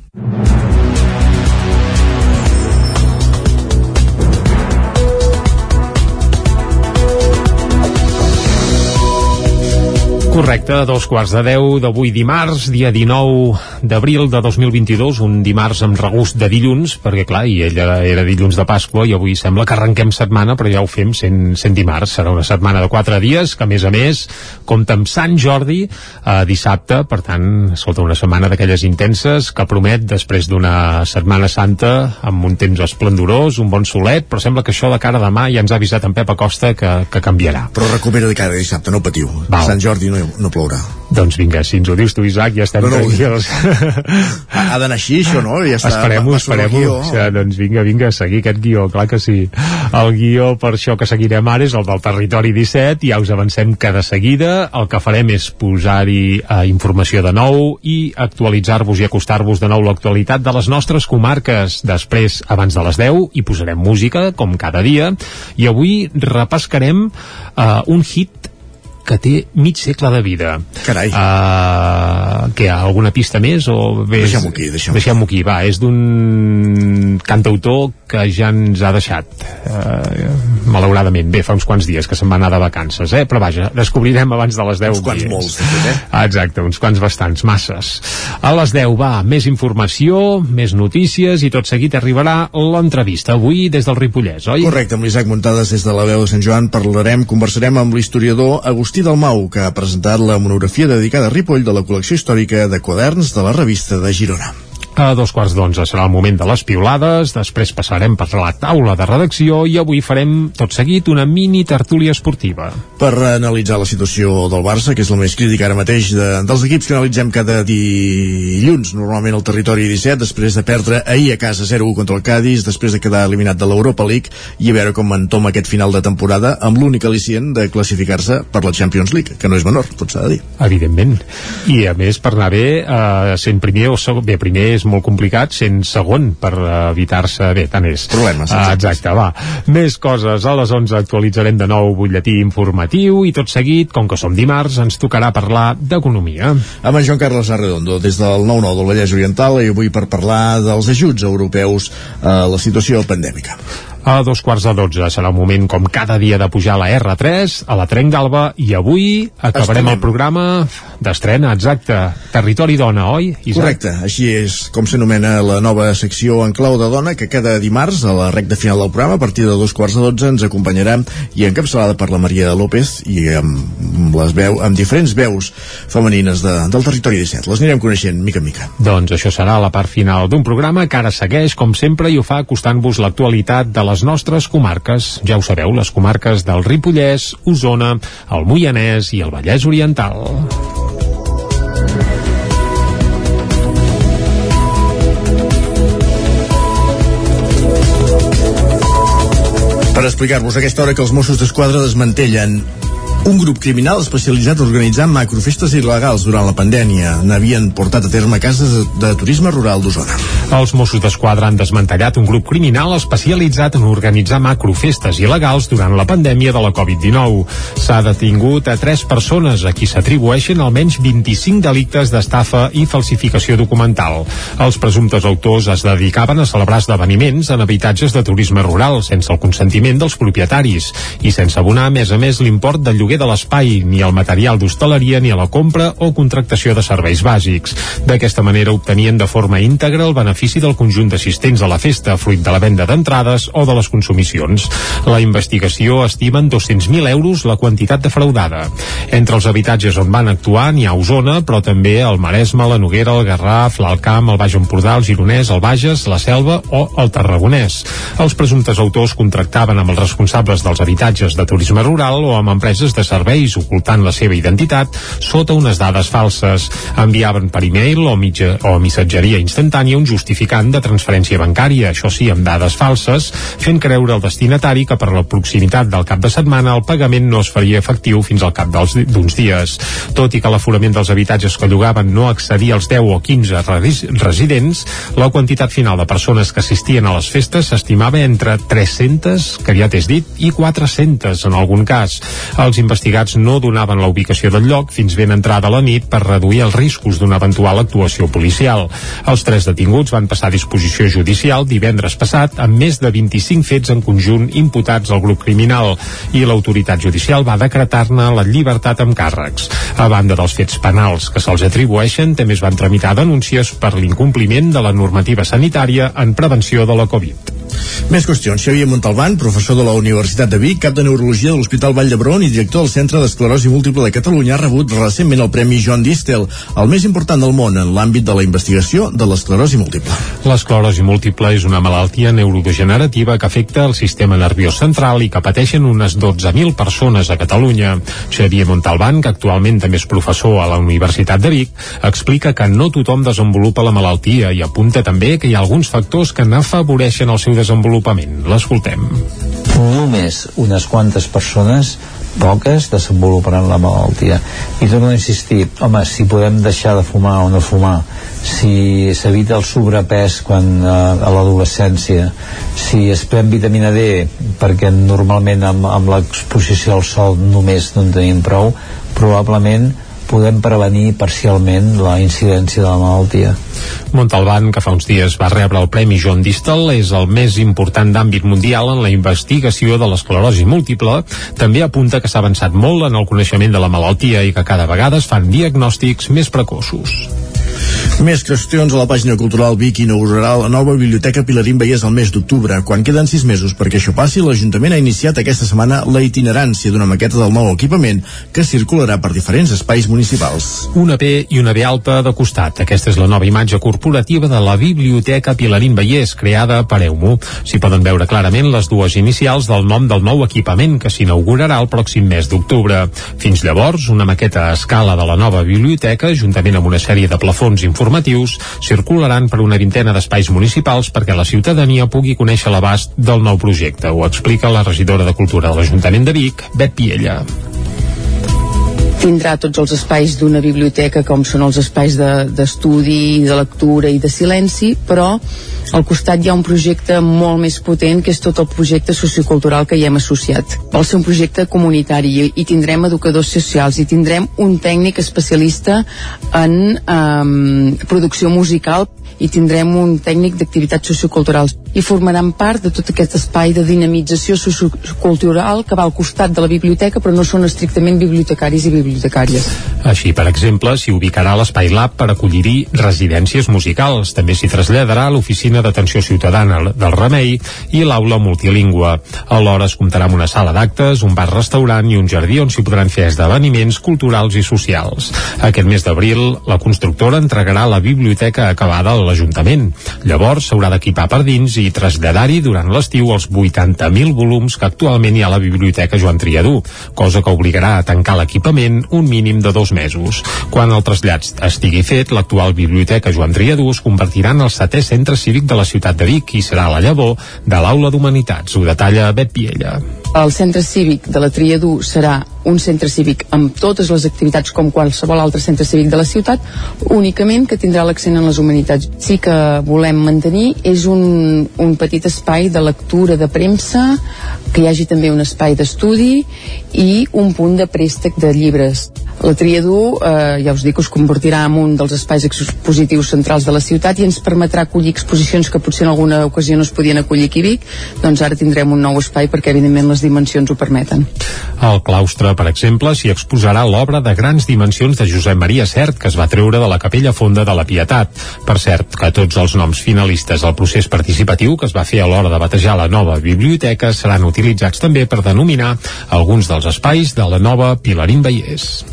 Correcte, dos quarts de deu d'avui dimarts, dia 19 d'abril de 2022, un dimarts amb regust de dilluns, perquè clar, i ella era dilluns de Pasqua i avui sembla que arrenquem setmana, però ja ho fem sent, sent dimarts, serà una setmana de quatre dies, que a més a més compta amb Sant Jordi eh, dissabte, per tant, escolta, una setmana d'aquelles intenses que promet després d'una setmana santa amb un temps esplendorós, un bon solet, però sembla que això de cara a demà ja ens ha avisat en Pep Acosta que, que canviarà. Però recupera de cada dissabte, no patiu. Val. Sant Jordi no, no plourà. Doncs vinga, si ens ho dius tu, Isaac, ja estem No, no, tranquils. Ha, d'anar així, això, no? Ja està, Esperem-ho, esperem-ho. O sigui, doncs vinga, vinga, seguir aquest guió, clar que sí. El guió per això que seguirem ara és el del Territori 17, ja us avancem que de seguida el que farem és posar-hi eh, informació de nou i actualitzar-vos i acostar-vos de nou l'actualitat de les nostres comarques. Després, abans de les 10, hi posarem música, com cada dia, i avui repescarem eh, un hit que té mig segle de vida. Carai. Uh, que hi ha alguna pista més? O bé, Deixem-ho aquí, deixem-ho deixem aquí. Va, és d'un cantautor que ja ens ha deixat, uh, malauradament. Bé, fa uns quants dies que se'n va anar de vacances, eh? Però vaja, descobrirem abans de les 10 Uns quants és. molts, fet, eh? Ah, Exacte, uns quants bastants, masses. A les 10 va, més informació, més notícies i tot seguit arribarà l'entrevista. Avui des del Ripollès, oi? Correcte, amb l'Isaac Muntades des de la veu de Sant Joan parlarem, conversarem amb l'historiador Agustí Dalmau, que ha presentat la monografia dedicada a Ripoll de la col·lecció històrica de quaderns de la revista de Girona. A dos quarts d'onze serà el moment de les piulades, després passarem per la taula de redacció i avui farem, tot seguit, una mini tertúlia esportiva. Per analitzar la situació del Barça, que és la més crítica ara mateix de, dels equips que analitzem cada dilluns, normalment al territori 17, després de perdre ahir a casa 0-1 contra el Cádiz, després de quedar eliminat de l'Europa League, i a veure com entoma aquest final de temporada amb l'únic al·licient de classificar-se per la Champions League, que no és menor, tot s'ha de dir. Evidentment. I a més, per anar bé, eh, sent primer o segon, bé, primer és molt complicat, sent segon per eh, evitar-se, bé, tant és. Problemes, Ah, exacte, va. Més coses, a les 11 actualitzarem de nou butlletí informatiu i tot seguit, com que som dimarts, ens tocarà parlar d'economia. Amb en Joan Carles Arredondo, des del 9-9 del Vallès Oriental, i avui per parlar dels ajuts europeus a la situació pandèmica. A dos quarts de dotze serà un moment com cada dia de pujar a la R3, a la Trenc d'Alba, i avui acabarem Estrenem. el programa d'estrena, exacte. Territori Dona, oi? Isaac? Correcte, així és com s'anomena la nova secció en clau de dona que cada dimarts a la recta final del programa a partir de dos quarts de dotze ens acompanyarà i encapçalada per la Maria López i amb, les veu, amb diferents veus femenines de, del territori 17. Les anirem coneixent mica en mica. Doncs això serà la part final d'un programa que ara segueix, com sempre, i ho fa acostant-vos l'actualitat de les nostres comarques. Ja ho sabeu, les comarques del Ripollès, Osona, el Moianès i el Vallès Oriental. Per explicar-vos aquesta hora que els Mossos d'Esquadra desmantellen un grup criminal especialitzat a organitzar macrofestes il·legals durant la pandèmia. N'havien portat a terme cases de, turisme rural d'Osona. Els Mossos d'Esquadra han desmantellat un grup criminal especialitzat en organitzar macrofestes il·legals durant la pandèmia de la Covid-19. S'ha detingut a tres persones a qui s'atribueixen almenys 25 delictes d'estafa i falsificació documental. Els presumptes autors es dedicaven a celebrar esdeveniments en habitatges de turisme rural sense el consentiment dels propietaris i sense abonar, a més a més, l'import del lloguer de l'espai, ni el material d'hostaleria, ni a la compra o contractació de serveis bàsics. D'aquesta manera obtenien de forma íntegra el benefici del conjunt d'assistents a la festa, fruit de la venda d'entrades o de les consumicions. La investigació estima en 200.000 euros la quantitat defraudada. Entre els habitatges on van actuar n'hi ha Osona, però també el Maresme, la Noguera, el Garraf, l'Alt Camp, el Baix Empordà, el Gironès, el Bages, la Selva o el Tarragonès. Els presumptes autors contractaven amb els responsables dels habitatges de turisme rural o amb empreses de serveis ocultant la seva identitat sota unes dades falses. Enviaven per e-mail o, mitja, o missatgeria instantània un justificant de transferència bancària, això sí, amb dades falses, fent creure al destinatari que per la proximitat del cap de setmana el pagament no es faria efectiu fins al cap d'uns dies. Tot i que l'aforament dels habitatges que llogaven no accedia als 10 o 15 residents, la quantitat final de persones que assistien a les festes s'estimava entre 300, que ja t'has dit, i 400 en algun cas. Els investigats no donaven la ubicació del lloc fins ben entrada la nit per reduir els riscos d'una eventual actuació policial. Els tres detinguts van passar a disposició judicial divendres passat amb més de 25 fets en conjunt imputats al grup criminal i l'autoritat judicial va decretar-ne la llibertat amb càrrecs. A banda dels fets penals que se'ls atribueixen, també es van tramitar denúncies per l'incompliment de la normativa sanitària en prevenció de la Covid. Més qüestions. Xavier Montalbán, professor de la Universitat de Vic, cap de Neurologia de l'Hospital Vall d'Hebron i director del Centre d'Esclerosi Múltiple de Catalunya, ha rebut recentment el Premi John Distel, el més important del món en l'àmbit de la investigació de l'esclerosi múltiple. L'esclerosi múltiple és una malaltia neurodegenerativa que afecta el sistema nerviós central i que pateixen unes 12.000 persones a Catalunya. Xavier Montalbán, que actualment també és professor a la Universitat de Vic, explica que no tothom desenvolupa la malaltia i apunta també que hi ha alguns factors que n'afavoreixen el seu desenvolupament. L'escoltem. Només unes quantes persones poques desenvoluparan la malaltia i torno a insistir, home, si podem deixar de fumar o no fumar si s'evita el sobrepès quan eh, a l'adolescència si es pren vitamina D perquè normalment amb, amb l'exposició al sol només no en tenim prou probablement podem prevenir parcialment la incidència de la malaltia. Montalbán, que fa uns dies va rebre el Premi John Distel, és el més important d'àmbit mundial en la investigació de l'esclerosi múltiple. També apunta que s'ha avançat molt en el coneixement de la malaltia i que cada vegada es fan diagnòstics més precoços. Més qüestions a la pàgina cultural Vic inaugurarà la nova biblioteca Pilarín Vallès al mes d'octubre. Quan queden sis mesos perquè això passi, l'Ajuntament ha iniciat aquesta setmana la itinerància d'una maqueta del nou equipament que circularà per diferents espais municipals. Una P i una B alta de costat. Aquesta és la nova imatge corporativa de la Biblioteca Pilarín Vallès, creada per EUMU. S'hi poden veure clarament les dues inicials del nom del nou equipament que s'inaugurarà el pròxim mes d'octubre. Fins llavors, una maqueta a escala de la nova biblioteca, juntament amb una sèrie de plafons informatius circularan per una vintena d'espais municipals perquè la ciutadania pugui conèixer l'abast del nou projecte. Ho explica la regidora de Cultura de l'Ajuntament de Vic, Bet Piella tindrà tots els espais d'una biblioteca com són els espais d'estudi, de, de lectura i de silenci, però al costat hi ha un projecte molt més potent que és tot el projecte sociocultural que hi hem associat. Vol ser un projecte comunitari i, tindrem educadors socials i tindrem un tècnic especialista en um, producció musical i tindrem un tècnic d'activitats socioculturals i formaran part de tot aquest espai de dinamització sociocultural que va al costat de la biblioteca però no són estrictament bibliotecaris i bibliotecàries. Així, per exemple, s'hi ubicarà l'Espai Lab per acollir-hi residències musicals. També s'hi traslladarà l'Oficina d'Atenció Ciutadana del Remei i l'Aula Multilingüe. Alhora es comptarà amb una sala d'actes, un bar-restaurant i un jardí on s'hi podran fer esdeveniments culturals i socials. Aquest mes d'abril, la constructora entregarà la biblioteca acabada a l'Ajuntament. Llavors s'haurà d'equipar per dins i traslladar-hi durant l'estiu els 80.000 volums que actualment hi ha a la Biblioteca Joan Triadú, cosa que obligarà a tancar l'equipament un mínim de dos mesos. Quan el trasllat estigui fet, l'actual Biblioteca Joan Triadú es convertirà en el setè centre cívic de la ciutat de Vic i serà la llavor de l'Aula d'Humanitats. Ho detalla Bet Piella. El centre cívic de la Triadú serà un centre cívic amb totes les activitats com qualsevol altre centre cívic de la ciutat, únicament que tindrà l'accent en les humanitats. Sí que volem mantenir és un, un petit espai de lectura de premsa, que hi hagi també un espai d'estudi i un punt de préstec de llibres. La Triadú, eh, ja us dic, us convertirà en un dels espais expositius centrals de la ciutat i ens permetrà acollir exposicions que potser en alguna ocasió no es podien acollir aquí a Vic, doncs ara tindrem un nou espai perquè evidentment les dimensions ho permeten. Al claustre, per exemple, s'hi exposarà l'obra de grans dimensions de Josep Maria Cert, que es va treure de la capella fonda de la Pietat. Per cert, que tots els noms finalistes al procés participatiu que es va fer a l'hora de batejar la nova biblioteca seran utilitzats també per denominar alguns dels espais de la nova Pilarín Vallès.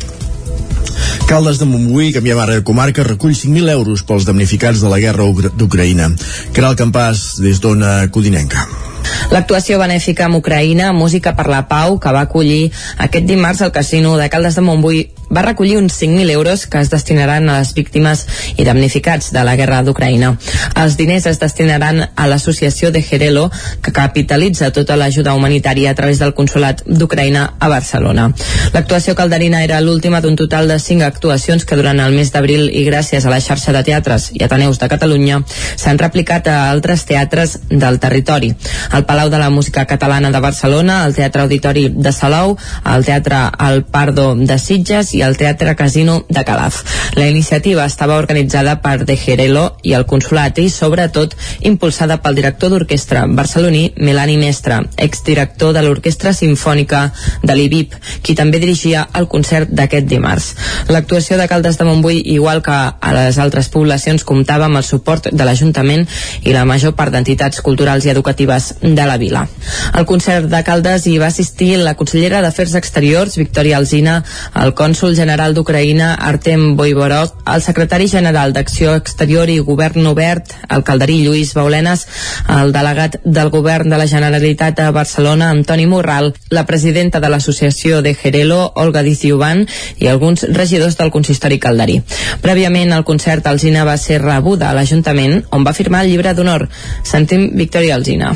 Caldes de Montbui, canviem ara de comarca, recull 5.000 euros pels damnificats de la guerra d'Ucraïna. Caral Campàs, des d'Ona Codinenca. L'actuació benèfica amb Ucraïna, Música per la Pau, que va acollir aquest dimarts al casino de Caldes de Montbui, va recollir uns 5.000 euros que es destinaran a les víctimes i damnificats de la guerra d'Ucraïna. Els diners es destinaran a l'associació de Gerelo, que capitalitza tota l'ajuda humanitària a través del Consolat d'Ucraïna a Barcelona. L'actuació calderina era l'última d'un total de 5 actuacions que durant el mes d'abril i gràcies a la xarxa de teatres i Ateneus de Catalunya s'han replicat a altres teatres del territori. El Palau de la Música Catalana de Barcelona, el Teatre Auditori de Salou, el Teatre El Pardo de Sitges i el Teatre Casino de Calaf. La iniciativa estava organitzada per De Gerelo i el Consolat i, sobretot, impulsada pel director d'orquestra barceloní Melani Mestre, exdirector de l'Orquestra Simfònica de l'IBIP, qui també dirigia el concert d'aquest dimarts. L'actuació de Caldes de Montbui, igual que a les altres poblacions, comptava amb el suport de l'Ajuntament i la major part d'entitats culturals i educatives de la vila. Al concert de Caldes hi va assistir la consellera d'Afers Exteriors, Victòria Alzina, el cònsul general d'Ucraïna, Artem Voivorov, el secretari general d'Acció Exterior i Govern Obert, el calderí Lluís Baulenes, el delegat del govern de la Generalitat a Barcelona, Antoni Morral, la presidenta de l'associació de Gerelo, Olga Dizioban, i alguns regidors del consistori calderí. Prèviament, el concert Alzina va ser rebuda a l'Ajuntament, on va firmar el llibre d'honor. Sentim Victòria Alzina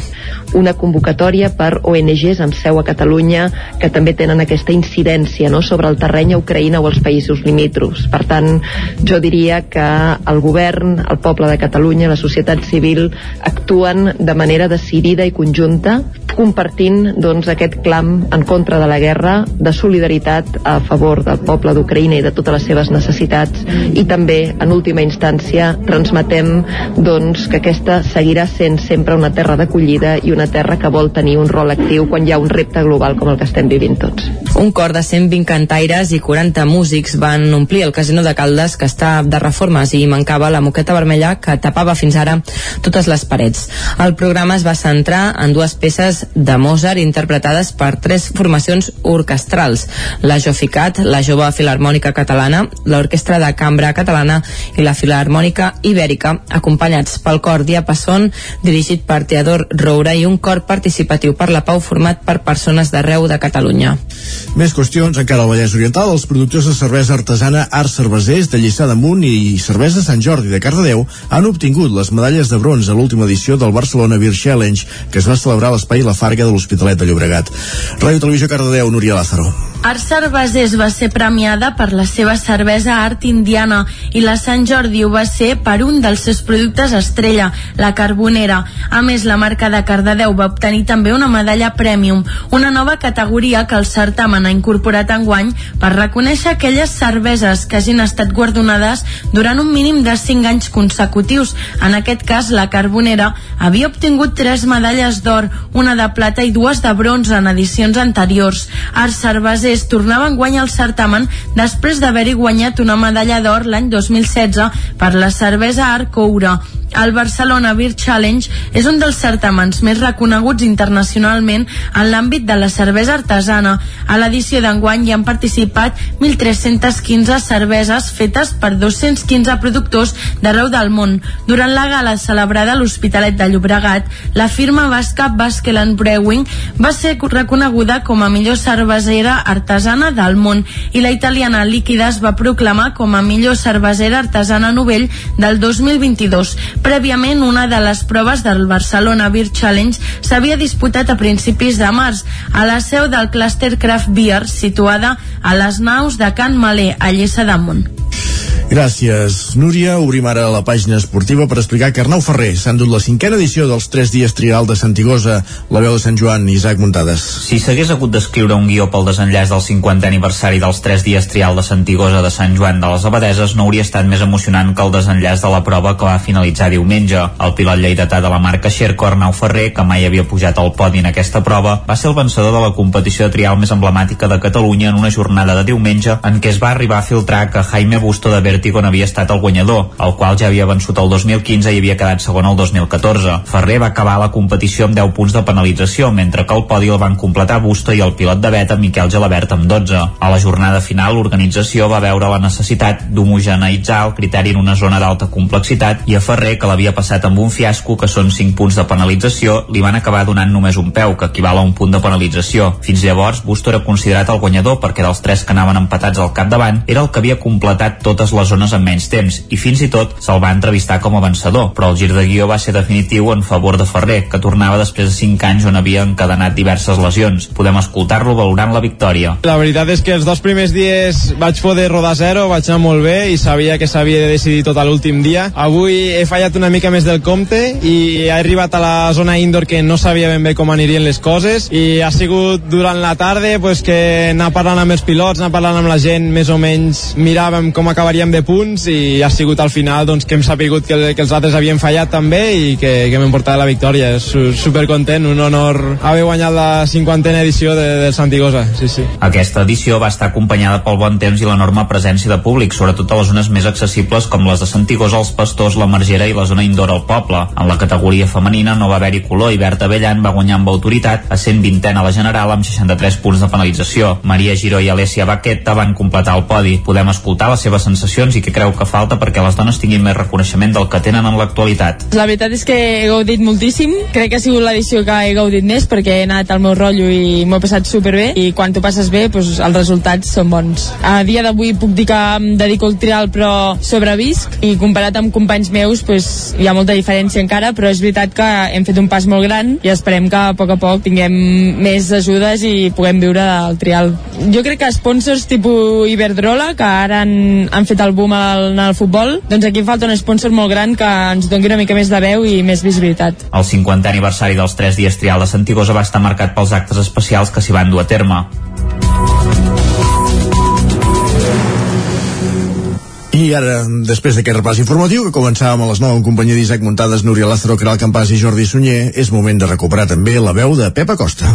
una convocatòria per ONGs amb seu a Catalunya que també tenen aquesta incidència no, sobre el terreny a Ucraïna o els països limítrofs. Per tant, jo diria que el govern, el poble de Catalunya, la societat civil actuen de manera decidida i conjunta compartint doncs, aquest clam en contra de la guerra, de solidaritat a favor del poble d'Ucraïna i de totes les seves necessitats i també, en última instància, transmetem doncs, que aquesta seguirà sent sempre una terra d'acollida i una terra que vol tenir un rol actiu quan hi ha un repte global com el que estem vivint tots. Un cor de 120 cantaires i 40 músics van omplir el casino de Caldes que està de reformes i mancava la moqueta vermella que tapava fins ara totes les parets. El programa es va centrar en dues peces de Mozart interpretades per tres formacions orquestrals, la Joficat, la Jove Filarmònica Catalana, l'Orquestra de Cambra Catalana i la Filarmònica Ibèrica, acompanyats pel cor Diapason, dirigit per Teodor Roura i un cor participatiu per la pau format per persones d'arreu de Catalunya. Més qüestions encara al Vallès Oriental. Els productors de cervesa artesana Arts Cervesers de Lliçà d'Amunt i Cervesa Sant Jordi de Cardedeu han obtingut les medalles de bronze a l'última edició del Barcelona Beer Challenge que es va celebrar a l'espai La Farga de l'Hospitalet de Llobregat. Ràdio Televisió Cardedeu, Núria Lázaro. Art Cervesers va ser premiada per la seva cervesa Art Indiana i la Sant Jordi ho va ser per un dels seus productes estrella, la Carbonera. A més, la marca de Cardedeu va obtenir també una medalla Premium, una nova categoria que el certamen ha incorporat enguany per reconèixer aquelles cerveses que hagin estat guardonades durant un mínim de 5 anys consecutius. En aquest cas, la Carbonera havia obtingut tres medalles d'or, una de plata i dues de bronze en edicions anteriors. Art Cervesers Cervesers tornava en guany al certamen després d'haver-hi guanyat una medalla d'or l'any 2016 per la cervesa Arcoura. El Barcelona Beer Challenge és un dels certamens més reconeguts internacionalment en l'àmbit de la cervesa artesana. A l'edició d'enguany hi han participat 1.315 cerveses fetes per 215 productors d'arreu del món. Durant la gala celebrada a l'Hospitalet de Llobregat, la firma basca Baskeland Brewing va ser reconeguda com a millor cervesera artesana del món i la italiana Líquida es va proclamar com a millor cervesera artesana novell del 2022. Prèviament, una de les proves del Barcelona Beer Challenge s'havia disputat a principis de març a la seu del Cluster Craft Beer situada a les naus de Can Malé, a Lliçà d'Amunt. Gràcies, Núria. Obrim ara la pàgina esportiva per explicar que Arnau Ferrer s'ha endut la cinquena edició dels 3 dies trial de Santigosa, la veu de Sant Joan, Isaac Muntades. Si s'hagués hagut d'escriure un guió pel desenllaç del 50è aniversari dels 3 dies trial de Santigosa de Sant Joan de les Abadeses, no hauria estat més emocionant que el desenllaç de la prova que va finalitzar diumenge. El pilot lleidatà de la marca Xerco, Arnau Ferrer, que mai havia pujat al podi en aquesta prova, va ser el vencedor de la competició de trial més emblemàtica de Catalunya en una jornada de diumenge en què es va arribar a filtrar que Jaime Busto de Vertigo n'havia estat el guanyador, el qual ja havia vençut el 2015 i havia quedat segon el 2014. Ferrer va acabar la competició amb 10 punts de penalització, mentre que el podi el van completar Busto i el pilot de beta Miquel Gelabert amb 12. A la jornada final, l'organització va veure la necessitat d'homogeneïtzar el criteri en una zona d'alta complexitat i a Ferrer, que l'havia passat amb un fiasco, que són 5 punts de penalització, li van acabar donant només un peu, que equival a un punt de penalització. Fins llavors, Busto era considerat el guanyador perquè dels tres que anaven empatats al capdavant era el que havia completat totes les zones amb menys temps i fins i tot se'l va entrevistar com a vencedor, però el gir de guió va ser definitiu en favor de Ferrer, que tornava després de 5 anys on havia encadenat diverses lesions. Podem escoltar-lo valorant la victòria. La veritat és que els dos primers dies vaig poder rodar zero, vaig anar molt bé i sabia que s'havia de decidir tot l'últim dia. Avui he fallat una mica més del compte i he arribat a la zona indoor que no sabia ben bé com anirien les coses i ha sigut durant la tarda pues, que anar parlant amb els pilots, anar parlant amb la gent, més o menys miràvem com acabaríem de punts i ha sigut al final doncs, que hem sapigut que, que els altres havien fallat també i que, que m'hem portat la victòria. Super content, un honor haver guanyat la cinquantena edició de, del Santigosa. Sí, sí. Aquesta edició va estar acompanyada pel bon temps i l'enorme presència de públic, sobretot a les zones més accessibles com les de Santigosa, els Pastors, la Margera i la zona indoor al poble. En la categoria femenina no va haver-hi color i Berta Bellan va guanyar amb autoritat a 120 a la general amb 63 punts de penalització. Maria Giró i Alessia Baqueta van completar el podi. Podem escoltar les seves sensacions i què creu que falta perquè les dones tinguin més reconeixement del que tenen en l'actualitat. La veritat és que he gaudit moltíssim. Crec que ha sigut l'edició que he gaudit més perquè he anat al meu rotllo i m'ho he passat superbé i quan t'ho passes bé doncs, els resultats són bons. A dia d'avui puc dir que em dedico al trial però sobrevisc i comparat amb companys meus doncs, hi ha molta diferència encara però és veritat que hem fet un pas molt gran i esperem que a poc a poc tinguem més ajudes i puguem viure del trial. Jo crec que sponsors tipus Iberdrola que ara han, han fet el boom al, al futbol doncs aquí falta un sponsor molt gran que ens doni una mica més de veu i més visibilitat. El 50è aniversari dels 3 dies trial de Santigosa va estar marcat pels actes especials que s'hi van dur a terme. I ara, després d'aquest repàs informatiu que començàvem a les 9 en companyia d'Isaac Muntades, Núria Lázaro, Caral Campàs i Jordi Sunyer, és moment de recuperar també la veu de Pepa Costa.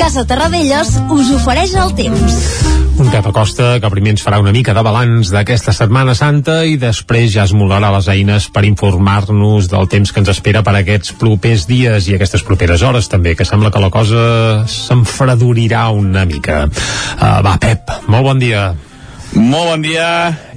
Casa Terradellos us ofereix el temps. Un Pep Acosta que primer ens farà una mica de balanç d'aquesta Setmana Santa i després ja es molarà les eines per informar-nos del temps que ens espera per aquests propers dies i aquestes properes hores també, que sembla que la cosa s'enfredurirà una mica. Uh, va, Pep, molt bon dia. Molt bon dia.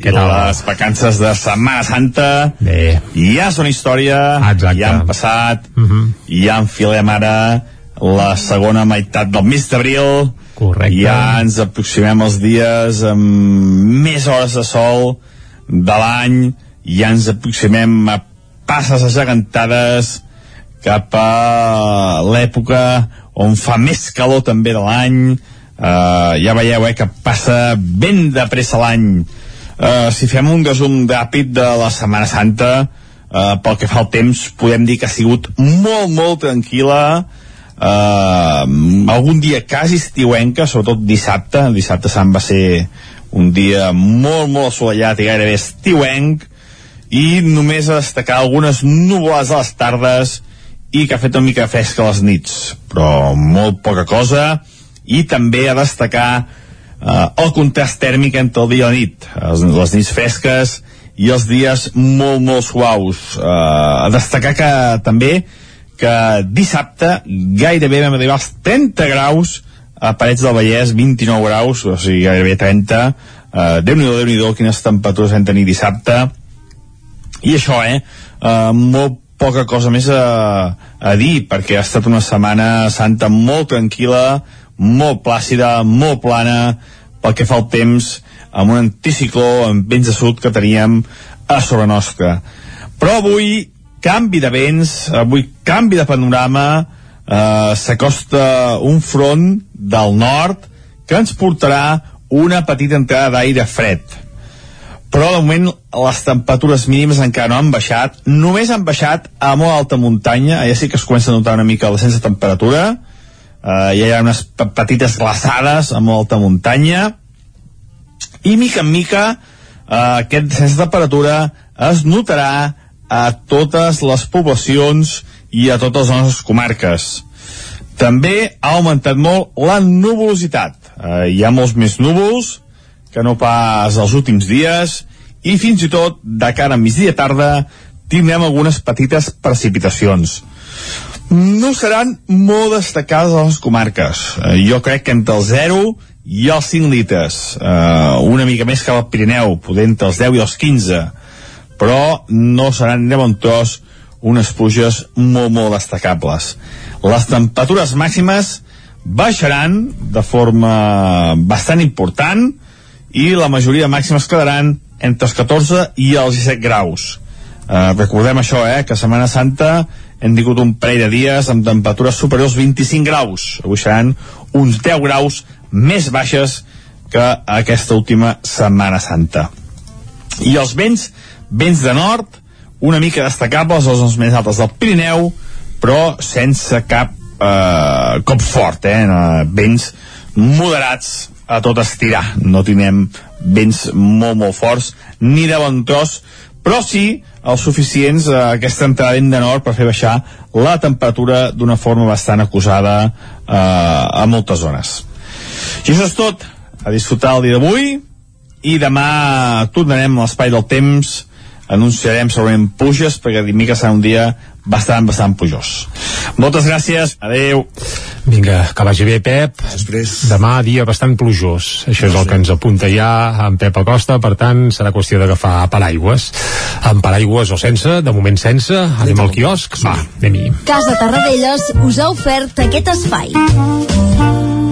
Què tal? Les vacances de Setmana Santa Bé. ja són història, Exacte. ja han passat, Uh -huh. ja enfilem ara la segona meitat del mes d'abril, Correcte. ja ens aproximem als dies amb més hores de sol de l'any, ja ens aproximem a passes agegantades cap a l'època on fa més calor també de l'any, uh, ja veieu eh, que passa ben de pressa l'any. Uh, si fem un resum ràpid de la Setmana Santa, uh, pel que fa al temps, podem dir que ha sigut molt, molt tranquil·la, uh, algun dia quasi estiuenca, sobretot dissabte, el dissabte Sant va ser un dia molt, molt assolellat i gairebé estiuenc, i només a destacar algunes nuvolades a les tardes i que ha fet una mica fresca a les nits, però molt poca cosa, i també a destacar eh, el contrast tèrmic entre el dia i la nit, les, les nits fresques i els dies molt, molt suaus. Eh, a destacar que també que dissabte gairebé vam arribar als 30 graus a Parets del Vallès, 29 graus, o sigui, gairebé 30. Uh, Déu-n'hi-do, déu nhi déu quines temperatures vam tenir dissabte. I això, eh? Uh, molt poca cosa més a, a dir, perquè ha estat una setmana santa molt tranquil·la, molt plàcida, molt plana, pel que fa al temps, amb un anticicló en vents de sud que teníem a sobre nostra. Però avui, canvi de vents, avui canvi de panorama, eh, s'acosta un front del nord que ens portarà una petita entrada d'aire fred. Però de moment les temperatures mínimes encara no han baixat, només han baixat a molt alta muntanya, allà sí que es comença a notar una mica el descens de temperatura, eh, hi ha unes petites glaçades a molt alta muntanya, i mica en mica eh, aquest descens de temperatura es notarà a totes les poblacions i a totes les nostres comarques. També ha augmentat molt la nuvolositat. Eh, hi ha molts més núvols que no pas els últims dies i fins i tot de cara a migdia tarda tindrem algunes petites precipitacions. No seran molt destacades a les comarques. Eh, jo crec que entre el 0 i els 5 litres. Eh, una mica més que al Pirineu, poder entre els 10 i els 15. Però no seran ni de bon tros unes pluges molt, molt destacables. Les temperatures màximes baixaran de forma bastant important i la majoria màximes quedaran entre els 14 i els 17 graus. Eh, recordem això, eh, que Setmana Santa hem tingut un parell de dies amb temperatures superiors als 25 graus. Avui seran uns 10 graus més baixes que aquesta última Setmana Santa. I els vents, vents de nord, una mica destacables, les zones més altes del Pirineu, però sense cap eh, cop fort, eh? Vents moderats a tot estirar. No tindrem vents molt, molt forts, ni de bon tros, però sí els suficients a aquesta entrada de nord per fer baixar la temperatura d'una forma bastant acusada eh, a moltes zones. I això és tot. A disfrutar el dia d'avui i demà tornarem a l'espai del temps anunciarem segurament puges perquè dimecres serà un dia bastant, bastant pujós. Moltes gràcies, adeu. Vinga, que vagi bé, Pep. Després. Demà dia bastant plujós. Això és el que ens apunta ja en Pep Acosta, per tant, serà qüestió d'agafar paraigües. Amb paraigües o sense, de moment sense, anem al quiosc. Va, anem-hi. Casa Tarradellas us ha ofert aquest espai.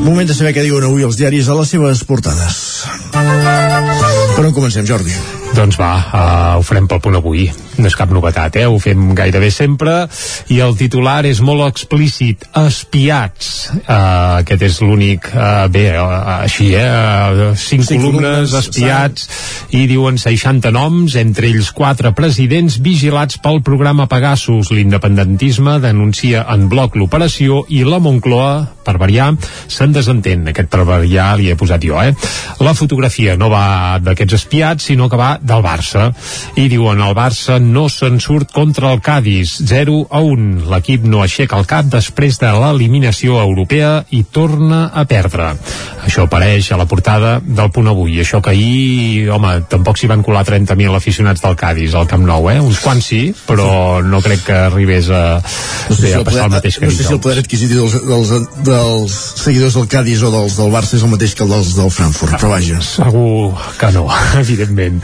Moment de saber què diuen avui els diaris a les seves portades. Per on comencem, Jordi? Doncs va, uh, ho farem pel punt avui. No és cap novetat, eh? Ho fem gairebé sempre. I el titular és molt explícit. Espiats. Uh, aquest és l'únic... Uh, bé, uh, així, eh? Uh, cinc, cinc columnes, columnes espiats. I diuen 60 noms, entre ells quatre presidents vigilats pel programa Pegasus. L'independentisme denuncia en bloc l'operació i la Moncloa, per variar, se'n desentén. Aquest per variar li he posat jo, eh? La fotografia no va d'aquests espiats, sinó que va del Barça. I diuen, el Barça no se'n surt contra el Cádiz, 0 a 1. L'equip no aixeca el cap després de l'eliminació europea i torna a perdre. Això apareix a la portada del punt avui. Això que ahir, home, tampoc s'hi van colar 30.000 aficionats del Cádiz al Camp Nou, eh? Uns quants sí, però no crec que arribés a, no sé bé, si a passar poder, el mateix que no sé si el poder adquisitiu dels, dels, dels seguidors del Cádiz o dels del Barça és el mateix que el dels del Frankfurt, però vaja. Segur que no, [LAUGHS] evidentment.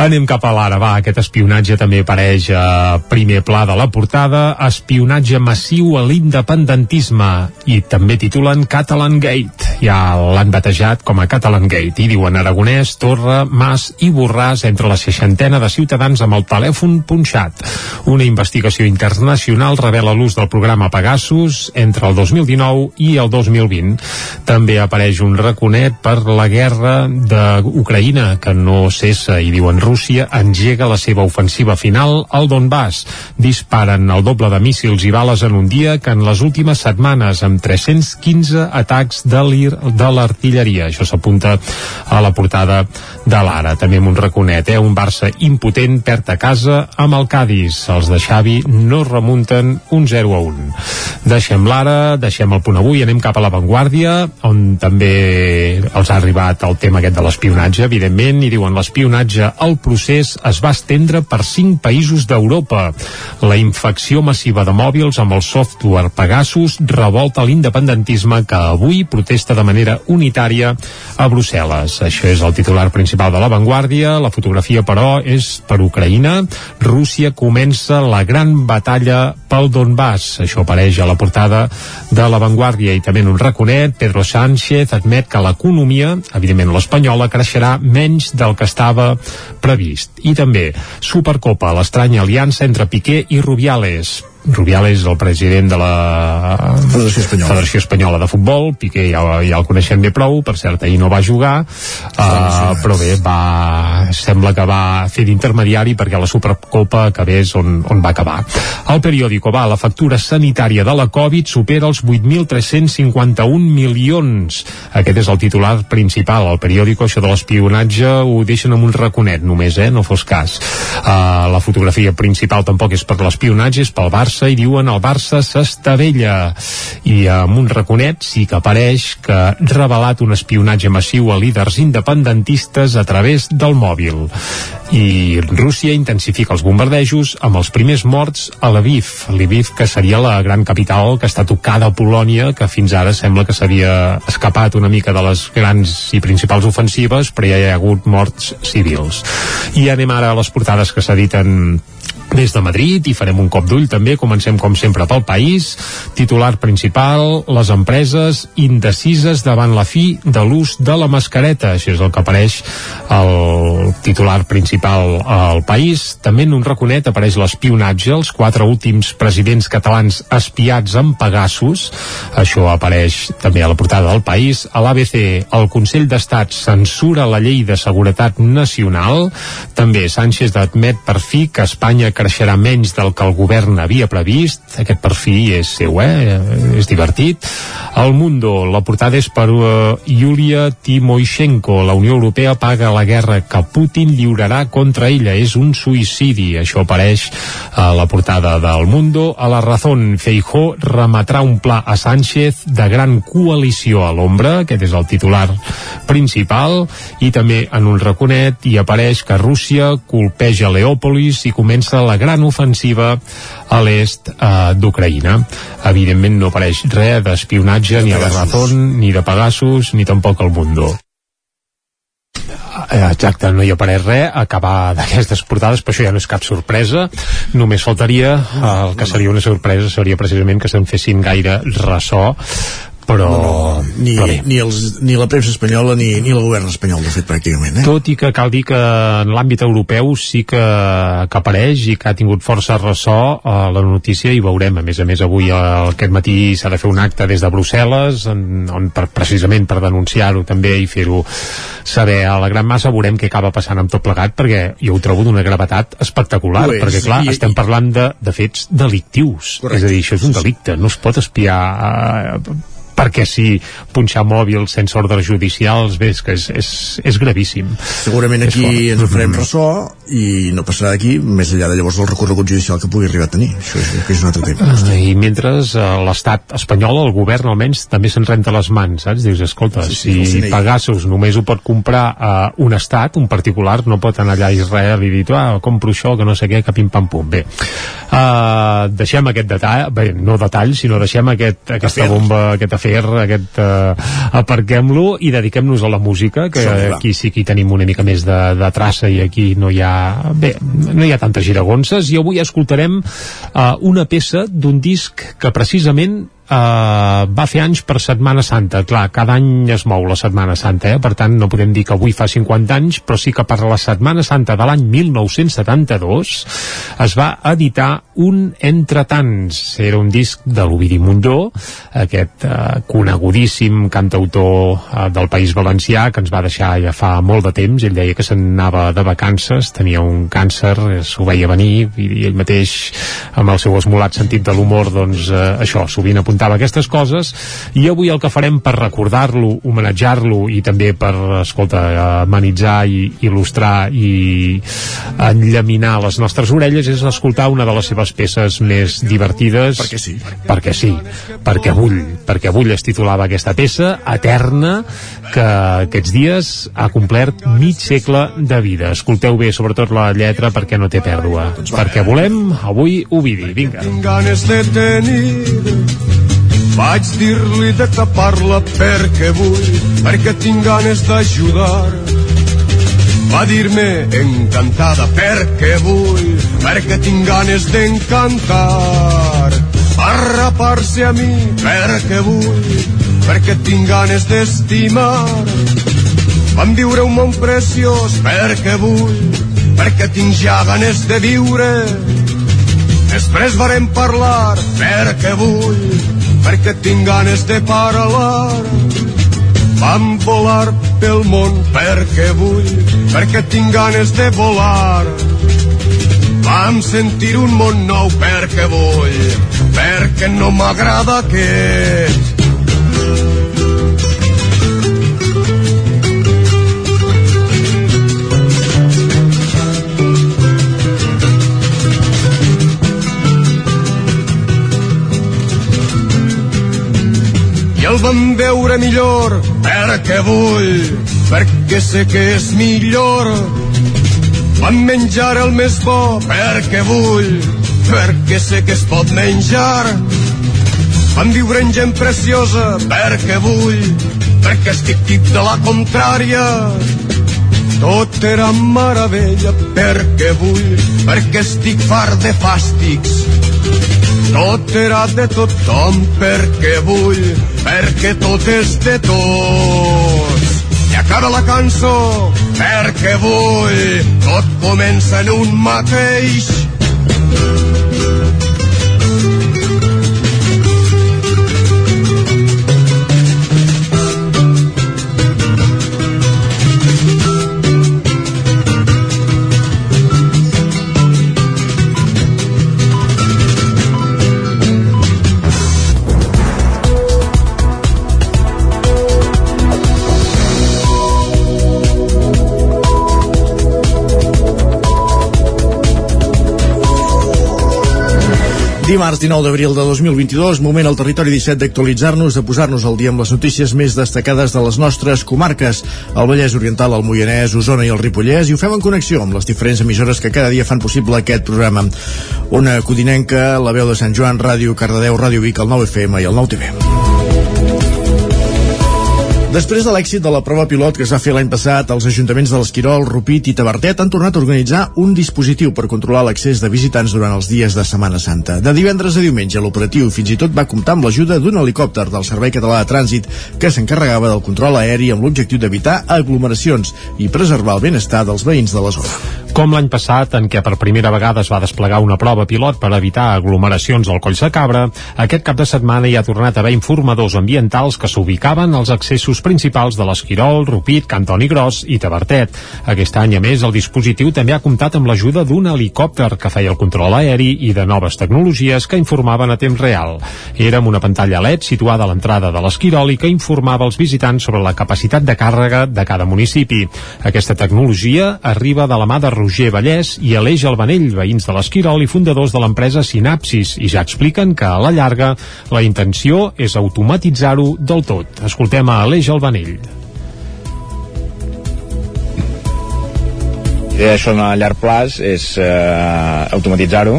Anem cap a l'ara, va, aquest espionatge també apareix a primer pla de la portada, espionatge massiu a l'independentisme, i també titulen Catalan Gate. Ja l'han batejat com a Catalan Gate, i diuen Aragonès, Torra, Mas i Borràs entre la seixantena de ciutadans amb el telèfon punxat. Una investigació internacional revela l'ús del programa Pegasus entre el 2019 i el 2020. També apareix un raconet per la guerra d'Ucraïna, que no cessa, i diuen Rússia engega la seva ofensiva final al Donbass. Disparen el doble de míssils i bales en un dia que en les últimes setmanes, amb 315 atacs de l'artilleria. Això s'apunta a la portada de l'Ara. També amb un raconet, eh? un Barça impotent perd a casa amb el Cádiz. Els de Xavi no remunten un 0 a 1. Deixem l'Ara, deixem el punt avui, anem cap a l'avantguàrdia, on també els ha arribat el tema aquest de l'espionatge, evidentment, i diuen l'espionatge al procés es va estendre per cinc països d'Europa. La infecció massiva de mòbils amb el software Pegasus revolta l'independentisme que avui protesta de manera unitària a Brussel·les. Això és el titular principal de l'avantguàrdia. La fotografia, però, és per Ucraïna. Rússia comença la gran batalla pel Donbass. Això apareix a la portada de l'avantguàrdia i també en un raconet, Pedro Sánchez admet que l'economia, evidentment l'espanyola, creixerà menys del que estava previst. I també Supercopa, l'estranya aliança entre Piqué i Rubiales. Rubiales, el president de la Federació Espanyola, Federació Espanyola de Futbol, Piqué ja, ja el coneixem bé prou, per cert, ahir no va jugar, uh, però bé, va, sembla que va fer d'intermediari perquè la Supercopa acabés on, on va acabar. El periòdico va, la factura sanitària de la Covid supera els 8.351 milions. Aquest és el titular principal. El periòdico, això de l'espionatge, ho deixen amb un raconet només, eh? no fos cas. Uh, la fotografia principal tampoc és per l'espionatge, és pel Barça, i diuen el Barça s'estavella. I amb un raconet sí que apareix que ha revelat un espionatge massiu a líders independentistes a través del mòbil. I Rússia intensifica els bombardejos amb els primers morts a Lviv. Lviv, que seria la gran capital que està tocada a Polònia, que fins ara sembla que s'havia escapat una mica de les grans i principals ofensives, però ja hi ha hagut morts civils. I anem ara a les portades que s'editen des de Madrid i farem un cop d'ull també, comencem com sempre pel país. Titular principal, les empreses indecises davant la fi de l'ús de la mascareta, això és el que apareix el titular principal al país, també en un raconet apareix l'espionatge, els quatre últims presidents catalans espiats amb Pegasus. Això apareix també a la portada del país, a l'ABC el Consell d'Estat censura la llei de seguretat nacional. També Sánchez admet per fi que Espanya creixerà menys del que el govern havia previst. Aquest per fi és seu, eh? És divertit. El Mundo, la portada és per uh, Yulia Timoishenko. La Unió Europea paga la guerra que Putin lliurarà contra ella. És un suïcidi. Això apareix a la portada del Mundo. A la Razón, Feijó remetrà un pla a Sánchez de gran coalició a l'ombra. Aquest és el titular principal. I també en un raconet hi apareix que Rússia colpeja Leòpolis i comença la gran ofensiva a l'est eh, d'Ucraïna. Evidentment no apareix res d'espionatge ni a la Razón, ni de Pegasus, ni tampoc al Mundo. Eh, Exacte, no hi apareix res acabar d'aquestes portades, però això ja no és cap sorpresa només faltaria el que seria una sorpresa seria precisament que se'n fessin gaire ressò però, no, no, ni, però bé. ni, els, ni la premsa espanyola ni, ni el govern espanyol de fet pràcticament eh? tot i que cal dir que en l'àmbit europeu sí que, que apareix i que ha tingut força ressò a la notícia i veurem, a més a més avui eh, aquest matí s'ha de fer un acte des de Brussel·les en, on per, precisament per denunciar-ho també i fer-ho saber a la gran massa veurem què acaba passant amb tot plegat perquè jo ho trobo d'una gravetat espectacular és, perquè clar, i- estem parlant de, de fets delictius Correcte. és a dir, això és un delicte, no es pot espiar eh, perquè sí, punxar mòbils sense ordres judicials, bé, és que és, és, és gravíssim. segurament És aquí fort. ens en farem ressò i no passarà d'aquí més enllà de llavors del recorregut judicial que pugui arribar a tenir això és, que és un altre tema Ah, I mentre eh, l'estat espanyol, el govern almenys, també se'n renta les mans, saps? Dius, escolta, Sí, sí, si CNI. Pegasus només ho pot comprar a un estat, un particular, no pot anar allà a Israel i dir, ah, compro això, que no sé què, que pim-pam-pum. Bé, uh, deixem aquest detall, bé, no detall, sinó deixem aquest, aquesta bomba, aquest afer, aquest, uh, aparquem-lo i dediquem-nos a la música, que aquí sí que hi tenim una mica més de, de traça i aquí no hi ha, bé, no hi ha tantes giragonses. I avui escoltarem uh, una peça d'un disc que precisament Uh, va fer anys per Setmana Santa. Clar, cada any es mou la Setmana Santa eh? per tant no podem dir que avui fa 50 anys però sí que per la Setmana Santa de l'any 1972 es va editar un Entretants. Era un disc de l'Ovidi Mundó aquest uh, conegudíssim cantautor uh, del País Valencià que ens va deixar ja fa molt de temps. Ell deia que se'n anava de vacances tenia un càncer, eh, s'ho veia venir i ell mateix amb el seu esmolat sentit de l'humor doncs uh, això, sovint apuntava aquestes coses i avui el que farem per recordar-lo homenatjar-lo i també per escolta, amenitzar i il·lustrar i enllaminar les nostres orelles és escoltar una de les seves peces més divertides. Perquè sí. Perquè sí, perquè vull perquè vull es titulava aquesta peça Eterna, que aquests dies ha complert mig segle de vida. Escolteu bé sobretot la lletra perquè no té pèrdua. Perquè volem avui Ovidi, vinga. Tinc ganes de tenir vaig dir-li de tapar-la perquè vull perquè tinc ganes d'ajudar. Va dir-me encantada perquè vull perquè tinc ganes d'encantar. Arrapar-se a mi perquè vull perquè tinc ganes d'estimar. Vam viure un món preciós perquè vull perquè tinc ja ganes de viure. Després varem parlar perquè vull, perquè tinc ganes de parlar. Vam volar pel món perquè vull, perquè tinc ganes de volar. Vam sentir un món nou perquè vull, perquè no m'agrada aquest. El vam veure millor perquè vull, perquè sé que és millor. Vam menjar el més bo perquè vull, perquè sé que es pot menjar. Vam viure en gent preciosa perquè vull, perquè estic tip de la contrària. Tot era meravella perquè vull, perquè estic fart de fàstics. Tot de tothom perquè vull, perquè tot és de tots. I acaba la cançó perquè vull, tot comença en un mateix. Dimarts 19 d'abril de 2022, moment al territori 17 d'actualitzar-nos, de posar-nos al dia amb les notícies més destacades de les nostres comarques, el Vallès Oriental, el Moianès, Osona i el Ripollès, i ho fem en connexió amb les diferents emissores que cada dia fan possible aquest programa. Una Codinenca, la veu de Sant Joan, Ràdio Cardedeu, Ràdio Vic, el 9FM i el 9TV. Després de l'èxit de la prova pilot que es va fer l'any passat, els ajuntaments de l'Esquirol, Rupit i Tavertet han tornat a organitzar un dispositiu per controlar l'accés de visitants durant els dies de Setmana Santa. De divendres a diumenge, l'operatiu fins i tot va comptar amb l'ajuda d'un helicòpter del Servei Català de Trànsit que s'encarregava del control aeri amb l'objectiu d'evitar aglomeracions i preservar el benestar dels veïns de la zona. Com l'any passat, en què per primera vegada es va desplegar una prova pilot per evitar aglomeracions al Coll Sacabra, aquest cap de setmana hi ha tornat a haver informadors ambientals que s'ubicaven als accessos principals de l'Esquirol, Rupit, Cantoni Gros i Tabertet. Aquest any, a més, el dispositiu també ha comptat amb l'ajuda d'un helicòpter que feia el control aeri i de noves tecnologies que informaven a temps real. Era amb una pantalla LED situada a l'entrada de l'Esquirol i que informava els visitants sobre la capacitat de càrrega de cada municipi. Aquesta tecnologia arriba de la mà de Roger Vallès i Aleix Albanell, veïns de l'Esquirol i fundadors de l'empresa Sinapsis, i ja expliquen que a la llarga la intenció és automatitzar-ho del tot. Escoltem a Aleix Albanell. idea això a llarg plaç és eh, automatitzar-ho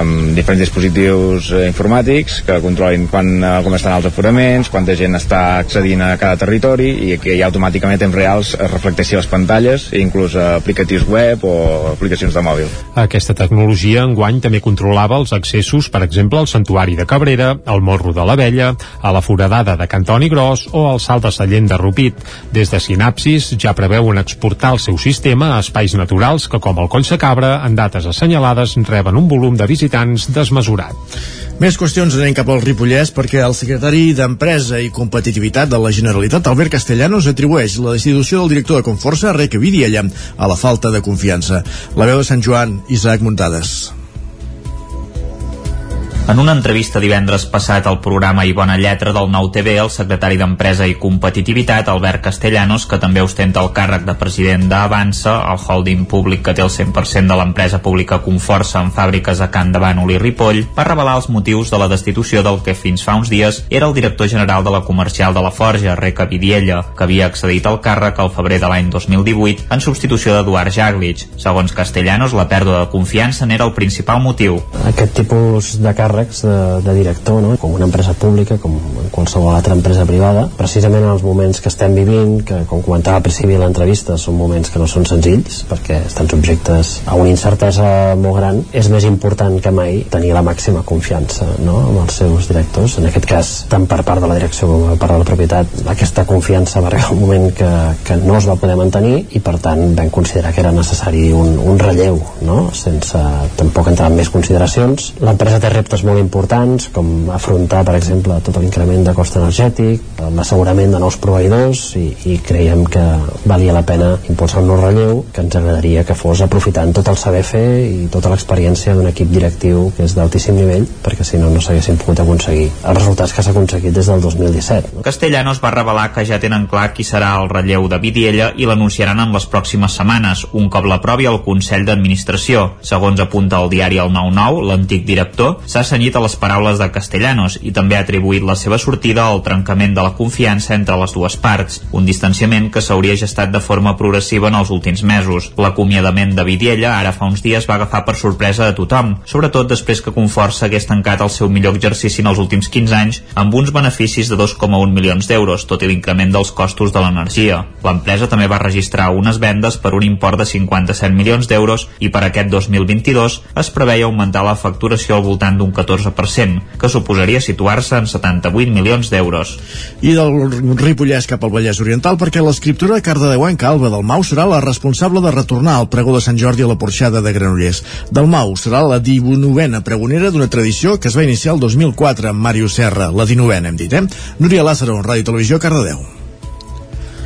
amb diferents dispositius eh, informàtics que controlin quan, eh, com estan els aforaments, quanta gent està accedint a cada territori i que ja automàticament a temps reals es reflecteixi les pantalles i inclús aplicatius web o aplicacions de mòbil. Aquesta tecnologia enguany també controlava els accessos, per exemple, al Santuari de Cabrera, al Morro de l'Abella, a la Foradada de Cantoni Gros o al Salt de Sallent de Rupit. Des de Sinapsis ja preveuen exportar el seu sistema a espais naturals que, com el Coll Sacabra, en dates assenyalades reben un volum de visitants desmesurat. Més qüestions anem cap al Ripollès perquè el secretari d'Empresa i Competitivitat de la Generalitat, Albert Castellanos, atribueix la destitució del director de Conforça, Reque Vidiella, a la falta de confiança. La veu de Sant Joan, Isaac Muntades. En una entrevista divendres passat al programa I Bona Lletra del Nou TV, el secretari d'Empresa i Competitivitat, Albert Castellanos, que també ostenta el càrrec de president d'Avança, el holding públic que té el 100% de l'empresa pública Conforça en fàbriques a Can de Bànol i Ripoll, va revelar els motius de la destitució del que fins fa uns dies era el director general de la comercial de la Forja, Reca Vidiella, que havia accedit al càrrec al febrer de l'any 2018 en substitució d'Eduard Jaglitsch. Segons Castellanos, la pèrdua de confiança n'era el principal motiu. Aquest tipus de càrrec càrrecs de, de director, no? com una empresa pública, com qualsevol altra empresa privada, precisament en els moments que estem vivint, que com comentava al principi l'entrevista, són moments que no són senzills, perquè estan subjectes a una incertesa molt gran, és més important que mai tenir la màxima confiança no? amb els seus directors. En aquest cas, tant per part de la direcció com per part de la propietat, aquesta confiança va arribar un moment que, que no es va poder mantenir i per tant vam considerar que era necessari un, un relleu, no? sense tampoc entrar en més consideracions. L'empresa té reptes molt importants, com afrontar, per exemple, tot l'increment de cost energètic, l'assegurament de nous proveïdors i, i creiem que valia la pena impulsar un nou relleu que ens agradaria que fos aprofitant tot el saber fer i tota l'experiència d'un equip directiu que és d'altíssim nivell perquè si no no s'haguessin pogut aconseguir els resultats que s'ha aconseguit des del 2017. No? Castellanos va revelar que ja tenen clar qui serà el relleu de Vidiella i l'anunciaran en les pròximes setmanes, un cop l'aprovi el Consell d'Administració. Segons apunta el diari El 9-9, l'antic director s'ha senyit a les paraules de Castellanos i també ha atribuït la seva sortida al trencament de la confiança entre les dues parts, un distanciament que s'hauria gestat de forma progressiva en els últims mesos. L'acomiadament de Vidiella ara fa uns dies va agafar per sorpresa a tothom, sobretot després que Conforça hagués tancat el seu millor exercici en els últims 15 anys amb uns beneficis de 2,1 milions d'euros, tot i l'increment dels costos de l'energia. L'empresa també va registrar unes vendes per un import de 57 milions d'euros i per aquest 2022 es preveia augmentar la facturació al voltant d'un 14%, que suposaria situar-se en 78 milions d'euros. I del Ripollès cap al Vallès Oriental perquè l'escriptura cardedeuenca Alba del Mau serà la responsable de retornar al pregó de Sant Jordi a la Porxada de Granollers. Del Mau serà la 19a pregonera d'una tradició que es va iniciar el 2004 amb Màrius Serra, la 19a hem dit, eh? Núria Lázaro, Ràdio Televisió, Cardedeu.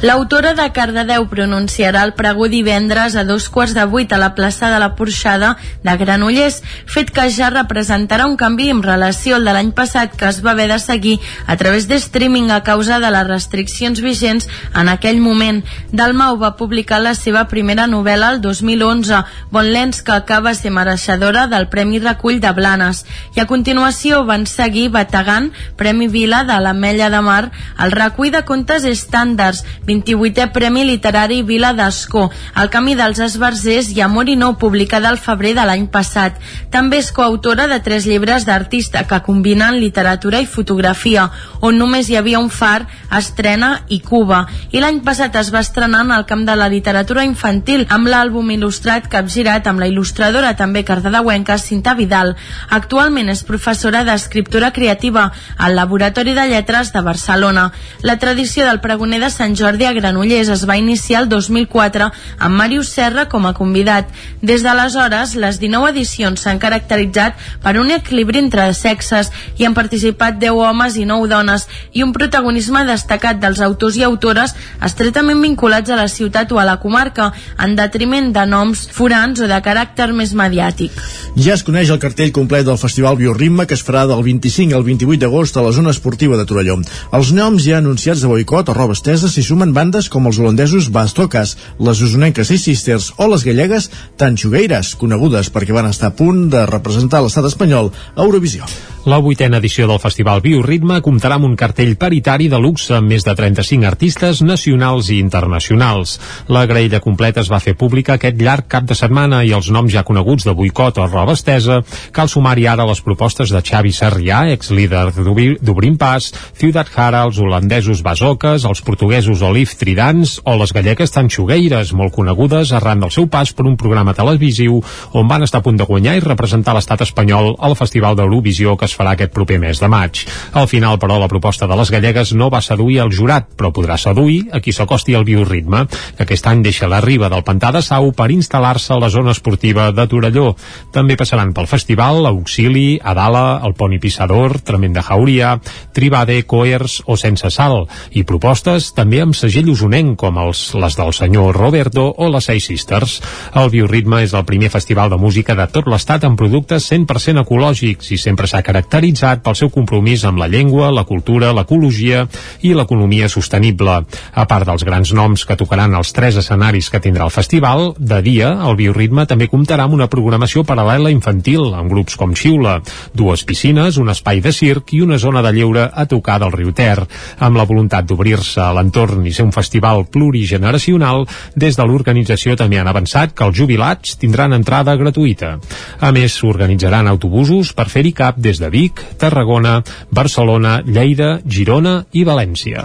L'autora de Cardedeu pronunciarà el pregó divendres a dos quarts de vuit a la plaça de la Porxada de Granollers, fet que ja representarà un canvi en relació al de l'any passat que es va haver de seguir a través de streaming a causa de les restriccions vigents en aquell moment. Dalmau va publicar la seva primera novel·la el 2011, Bonlens, que acaba ser mereixedora del Premi Recull de Blanes. I a continuació van seguir bategant Premi Vila de l'Ametlla de Mar, el recull de contes estàndards, 28è Premi Literari Vila d'Escó, El camí dels esbarzers i Amor i nou, publicada al febrer de l'any passat. També és coautora de tres llibres d'artista que combinen literatura i fotografia, on només hi havia un far, estrena i Cuba. I l'any passat es va estrenar en el camp de la literatura infantil amb l'àlbum il·lustrat capgirat amb la il·lustradora també cardedeuenca Cinta Vidal. Actualment és professora d'escriptura creativa al Laboratori de Lletres de Barcelona. La tradició del pregoner de Sant Jordi a Granollers es va iniciar el 2004 amb Màrius Serra com a convidat. Des d'aleshores, les 19 edicions s'han caracteritzat per un equilibri entre sexes i han participat 10 homes i 9 dones i un protagonisme destacat dels autors i autores estretament vinculats a la ciutat o a la comarca, en detriment de noms forans o de caràcter més mediàtic. Ja es coneix el cartell complet del Festival Bioritme que es farà del 25 al 28 d'agost a la zona esportiva de Torelló. Els noms ja anunciats de boicot o roba estesa s'hi sumen bandes com els holandesos Bastocas, les usonenques Six Sisters o les gallegues Tanxugueires, conegudes perquè van estar a punt de representar l'estat espanyol a Eurovisió. La vuitena edició del Festival Bioritme comptarà amb un cartell paritari de luxe amb més de 35 artistes nacionals i internacionals. La graella completa es va fer pública aquest llarg cap de setmana i els noms ja coneguts de boicot o roba estesa cal sumar-hi ara les propostes de Xavi Sarrià, ex-líder d'Obrim Pas, Ciutat Jara, els holandesos Basocas, els portuguesos Olive Tridans o les gallegues Tanxugueires, molt conegudes arran del seu pas per un programa televisiu on van estar a punt de guanyar i representar l'estat espanyol al Festival d'Eurovisió que es farà aquest proper mes de maig. Al final, però, la proposta de les gallegues no va seduir el jurat, però podrà seduir a qui s'acosti al bioritme, que aquest any deixa la riba del Pantà de Sau per instal·lar-se a la zona esportiva de Torelló. També passaran pel festival Auxili, Adala, el Poni Pissador, Tremenda Jauria, Tribade, Coers o Sense Sal, i propostes també amb segell usonenc, com els, les del senyor Roberto o les Seis Sisters. El bioritme és el primer festival de música de tot l'estat amb productes 100% ecològics i sempre s'ha caracteritzat pel seu compromís amb la llengua, la cultura, l'ecologia i l'economia sostenible. A part dels grans noms que tocaran els tres escenaris que tindrà el festival, de dia el bioritme també comptarà amb una programació paral·lela infantil, amb grups com Xiula, dues piscines, un espai de circ i una zona de lleure a tocar del riu Ter. Amb la voluntat d'obrir-se a l'entorn i ser un festival plurigeneracional, des de l'organització també han avançat que els jubilats tindran entrada gratuïta. A més, s'organitzaran autobusos per fer-hi cap des de Vic, Tarragona, Barcelona, Lleida, Girona i València.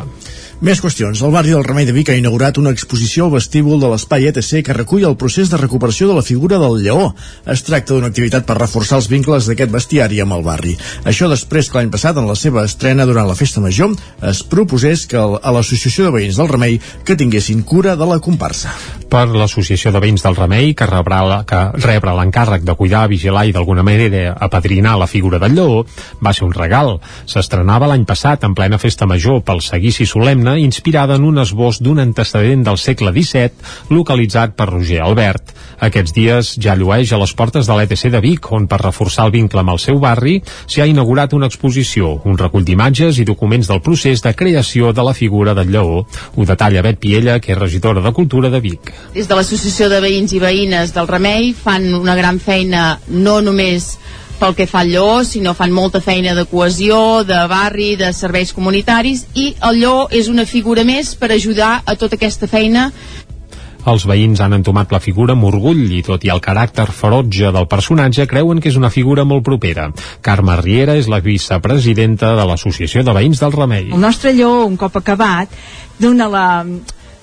Més qüestions. El barri del Remei de Vic ha inaugurat una exposició al vestíbul de l'espai ETC que recull el procés de recuperació de la figura del lleó. Es tracta d'una activitat per reforçar els vincles d'aquest bestiari amb el barri. Això després que l'any passat, en la seva estrena durant la Festa Major, es proposés que a l'Associació de Veïns del Remei que tinguessin cura de la comparsa. per l'Associació de Veïns del Remei, que rebrà, la, que rebre l'encàrrec de cuidar, vigilar i d'alguna manera apadrinar la figura del lleó, va ser un regal. S'estrenava l'any passat en plena festa major pel seguici solemne, inspirada en un esbós d'un antecedent del segle XVII, localitzat per Roger Albert. Aquests dies ja llueix a les portes de l'ETC de Vic, on per reforçar el vincle amb el seu barri s'hi ha inaugurat una exposició, un recull d'imatges i documents del procés de creació de la figura del lleó. Ho detalla Bet Piella, que és regidora de Cultura de Vic. des de l'Associació de Veïns i Veïnes del Remei fan una gran feina no només pel que fa al lleó, sinó fan molta feina de cohesió, de barri, de serveis comunitaris i el lleó és una figura més per ajudar a tota aquesta feina Els veïns han entomat la figura amb orgull i tot i el caràcter ferotge del personatge creuen que és una figura molt propera. Carme Riera és la vicepresidenta de l'Associació de Veïns del Remei. El nostre lleó, un cop acabat, dona la,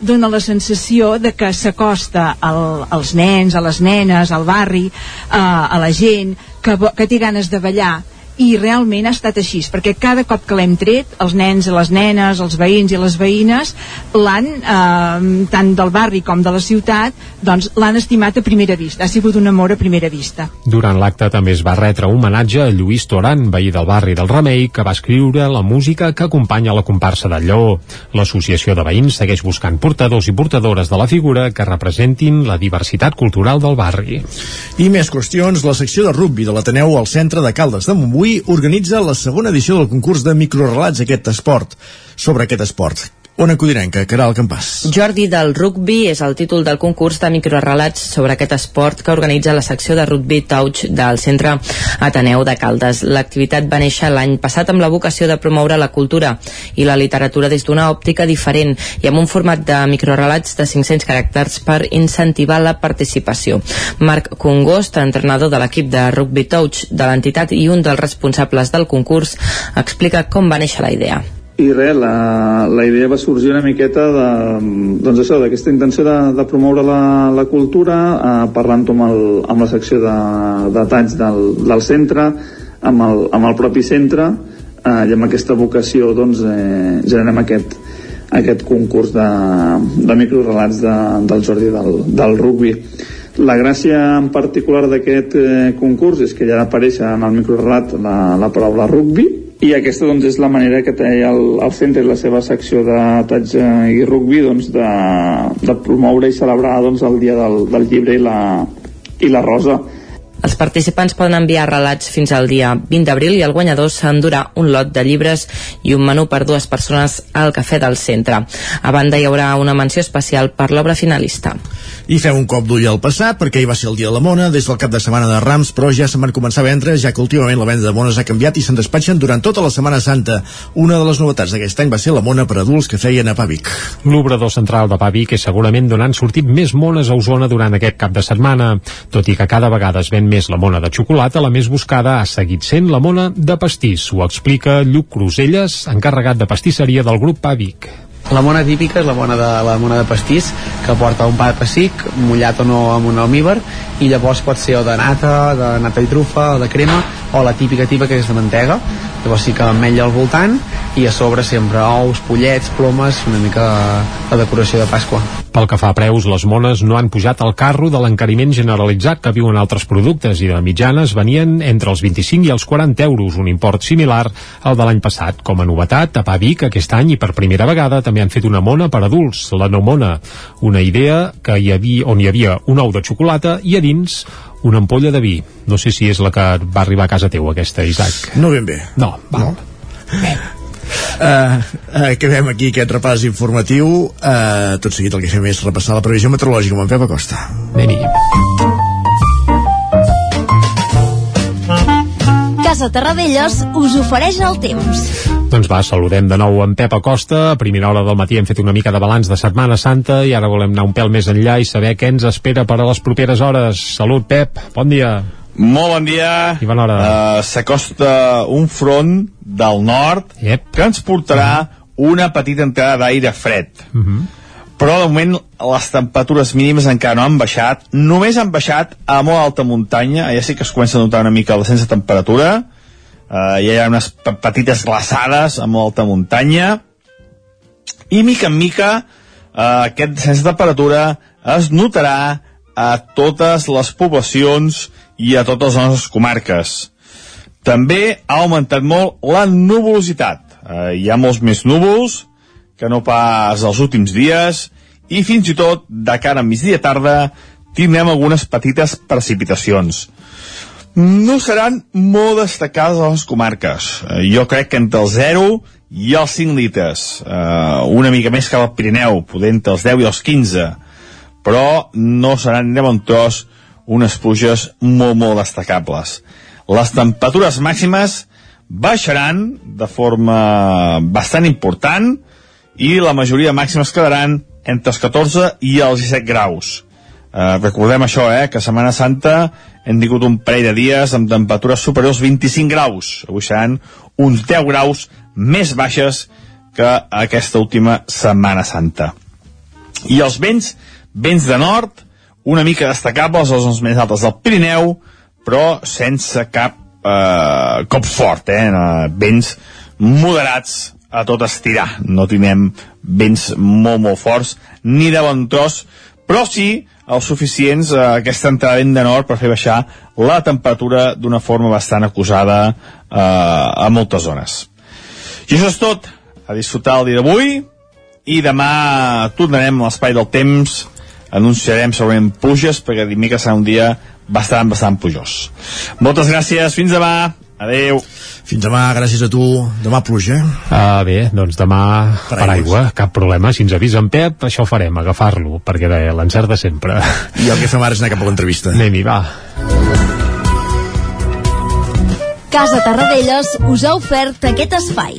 dona la sensació de que s'acosta al, als nens, a les nenes, al barri, a, a la gent, que, que té ganes de ballar i realment ha estat així, perquè cada cop que l'hem tret, els nens i les nenes, els veïns i les veïnes, l'han, eh, tant del barri com de la ciutat, doncs l'han estimat a primera vista, ha sigut un amor a primera vista. Durant l'acte també es va retre homenatge a Lluís Toran, veí del barri del Remei, que va escriure la música que acompanya la comparsa del Lleó. L'associació de veïns segueix buscant portadors i portadores de la figura que representin la diversitat cultural del barri. I més qüestions, la secció de rugby de l'Ateneu al centre de Caldes de Montbui organitza la segona edició del concurs de microrelats aquest esport, sobre aquest esport. On acudirem, que Caral Campàs. Jordi del Rugby és el títol del concurs de microrelats sobre aquest esport que organitza la secció de Rugby Touch del Centre Ateneu de Caldes. L'activitat va néixer l'any passat amb la vocació de promoure la cultura i la literatura des d'una òptica diferent i amb un format de microrelats de 500 caràcters per incentivar la participació. Marc Congost, entrenador de l'equip de Rugby Touch de l'entitat i un dels responsables del concurs, explica com va néixer la idea. I res, la, la idea va sorgir una miqueta de, doncs això, d'aquesta intenció de, de promoure la, la cultura eh, parlant-ho amb, el, amb la secció de, de talls del, del centre amb el, amb el propi centre eh, i amb aquesta vocació doncs, eh, generem aquest, aquest concurs de, de microrelats de, del Jordi del, del rugby la gràcia en particular d'aquest eh, concurs és que ja apareix en el microrelat la, la paraula rugby i aquesta doncs, és la manera que té el, el centre i la seva secció de taig i rugby doncs, de, de promoure i celebrar doncs, el dia del, del llibre i la, i la rosa Els participants poden enviar relats fins al dia 20 d'abril i el guanyador s'endurà un lot de llibres i un menú per dues persones al cafè del centre. A banda hi haurà una menció especial per l'obra finalista. I fem un cop d'ull al passat, perquè ahir va ser el dia de la mona, des del cap de setmana de Rams, però ja se'n van començar a vendre, ja que últimament la venda de mones ha canviat i se'n despatxen durant tota la Setmana Santa. Una de les novetats d'aquest any va ser la mona per adults que feien a Pàvic. L'obrador central de Pa Vic és segurament d'on han sortit més mones a Osona durant aquest cap de setmana. Tot i que cada vegada es ven més la mona de xocolata, la més buscada ha seguit sent la mona de pastís. Ho explica Lluc Cruselles, encarregat de pastisseria del grup Pa Vic. La mona típica és la mona de, la mona de pastís que porta un pa de pessic mullat o no amb un almíbar i llavors pot ser o de nata, de nata i trufa o de crema o la típica típica que és de mantega llavors sí que ametlla al voltant i a sobre sempre ous, pollets, plomes una mica la decoració de Pasqua Pel que fa a preus, les mones no han pujat al carro de l'encariment generalitzat que viuen altres productes i de mitjanes venien entre els 25 i els 40 euros, un import similar al de l'any passat. Com a novetat, a Vic aquest any i per primera vegada també han fet una mona per adults, la no mona, una idea que hi havia, on hi havia un ou de xocolata i a dins una ampolla de vi. No sé si és la que va arribar a casa teu, aquesta, Isaac. No ben bé. No, val. Uh, uh, acabem aquí aquest repàs informatiu uh, tot seguit el que fem és repassar la previsió meteorològica amb en Pep Acosta anem Casa Terradellos us ofereix el temps. Doncs va, saludem de nou en Pep Acosta. A primera hora del matí hem fet una mica de balanç de Setmana Santa i ara volem anar un pèl més enllà i saber què ens espera per a les properes hores. Salut, Pep. Bon dia. Molt bon dia. I bona hora. Uh, S'acosta un front del nord yep. que ens portarà uh -huh. una petita entrada d'aire fred. Uh -huh. Però de moment les temperatures mínimes encara no han baixat. Només han baixat a molt alta muntanya. Ja sí que es comença a notar una mica la sense temperatura. Uh, ja hi ha unes petites glaçades a molt alta muntanya. I mica en mica uh, aquest sense temperatura es notarà a totes les poblacions i a totes les nostres comarques. També ha augmentat molt la nuvolositat. Eh, hi ha molts més núvols que no pas els últims dies i fins i tot de cara a migdia tarda tindrem algunes petites precipitacions. No seran molt destacades a les comarques. Eh, jo crec que entre el 0 i els 5 litres. Eh, una mica més que al Pirineu, poder entre els 10 i els 15. Però no seran ni bon tros unes pluges molt, molt destacables. Les temperatures màximes baixaran de forma bastant important i la majoria màximes quedaran entre els 14 i els 17 graus. Eh, recordem això, eh, que Setmana Santa hem tingut un parell de dies amb temperatures superiors als 25 graus. Avui seran uns 10 graus més baixes que aquesta última Setmana Santa. I els vents, vents de nord, una mica destacables als zones més altes del Pirineu, però sense cap eh, cop fort, eh? Vents moderats a tot estirar. No tindrem vents molt, molt forts, ni de bon tros, però sí els suficients a aquesta entrada de nord per fer baixar la temperatura d'una forma bastant acusada eh, a moltes zones. I això és tot. A disfrutar el dia d'avui i demà tornarem a l'espai del temps anunciarem segurament pluges perquè dimecres serà un dia bastant, bastant plujós. Moltes gràcies, fins demà. Adeu. Fins demà, gràcies a tu. Demà pluja, eh? Uh, bé, doncs demà per, per aigua, cap problema. Si ens avisa en Pep, això ho farem, agafar-lo, perquè de l'encert de sempre. I el que fem ara és anar cap a l'entrevista. Anem-hi, va. Casa Tarradellas us ha ofert aquest espai.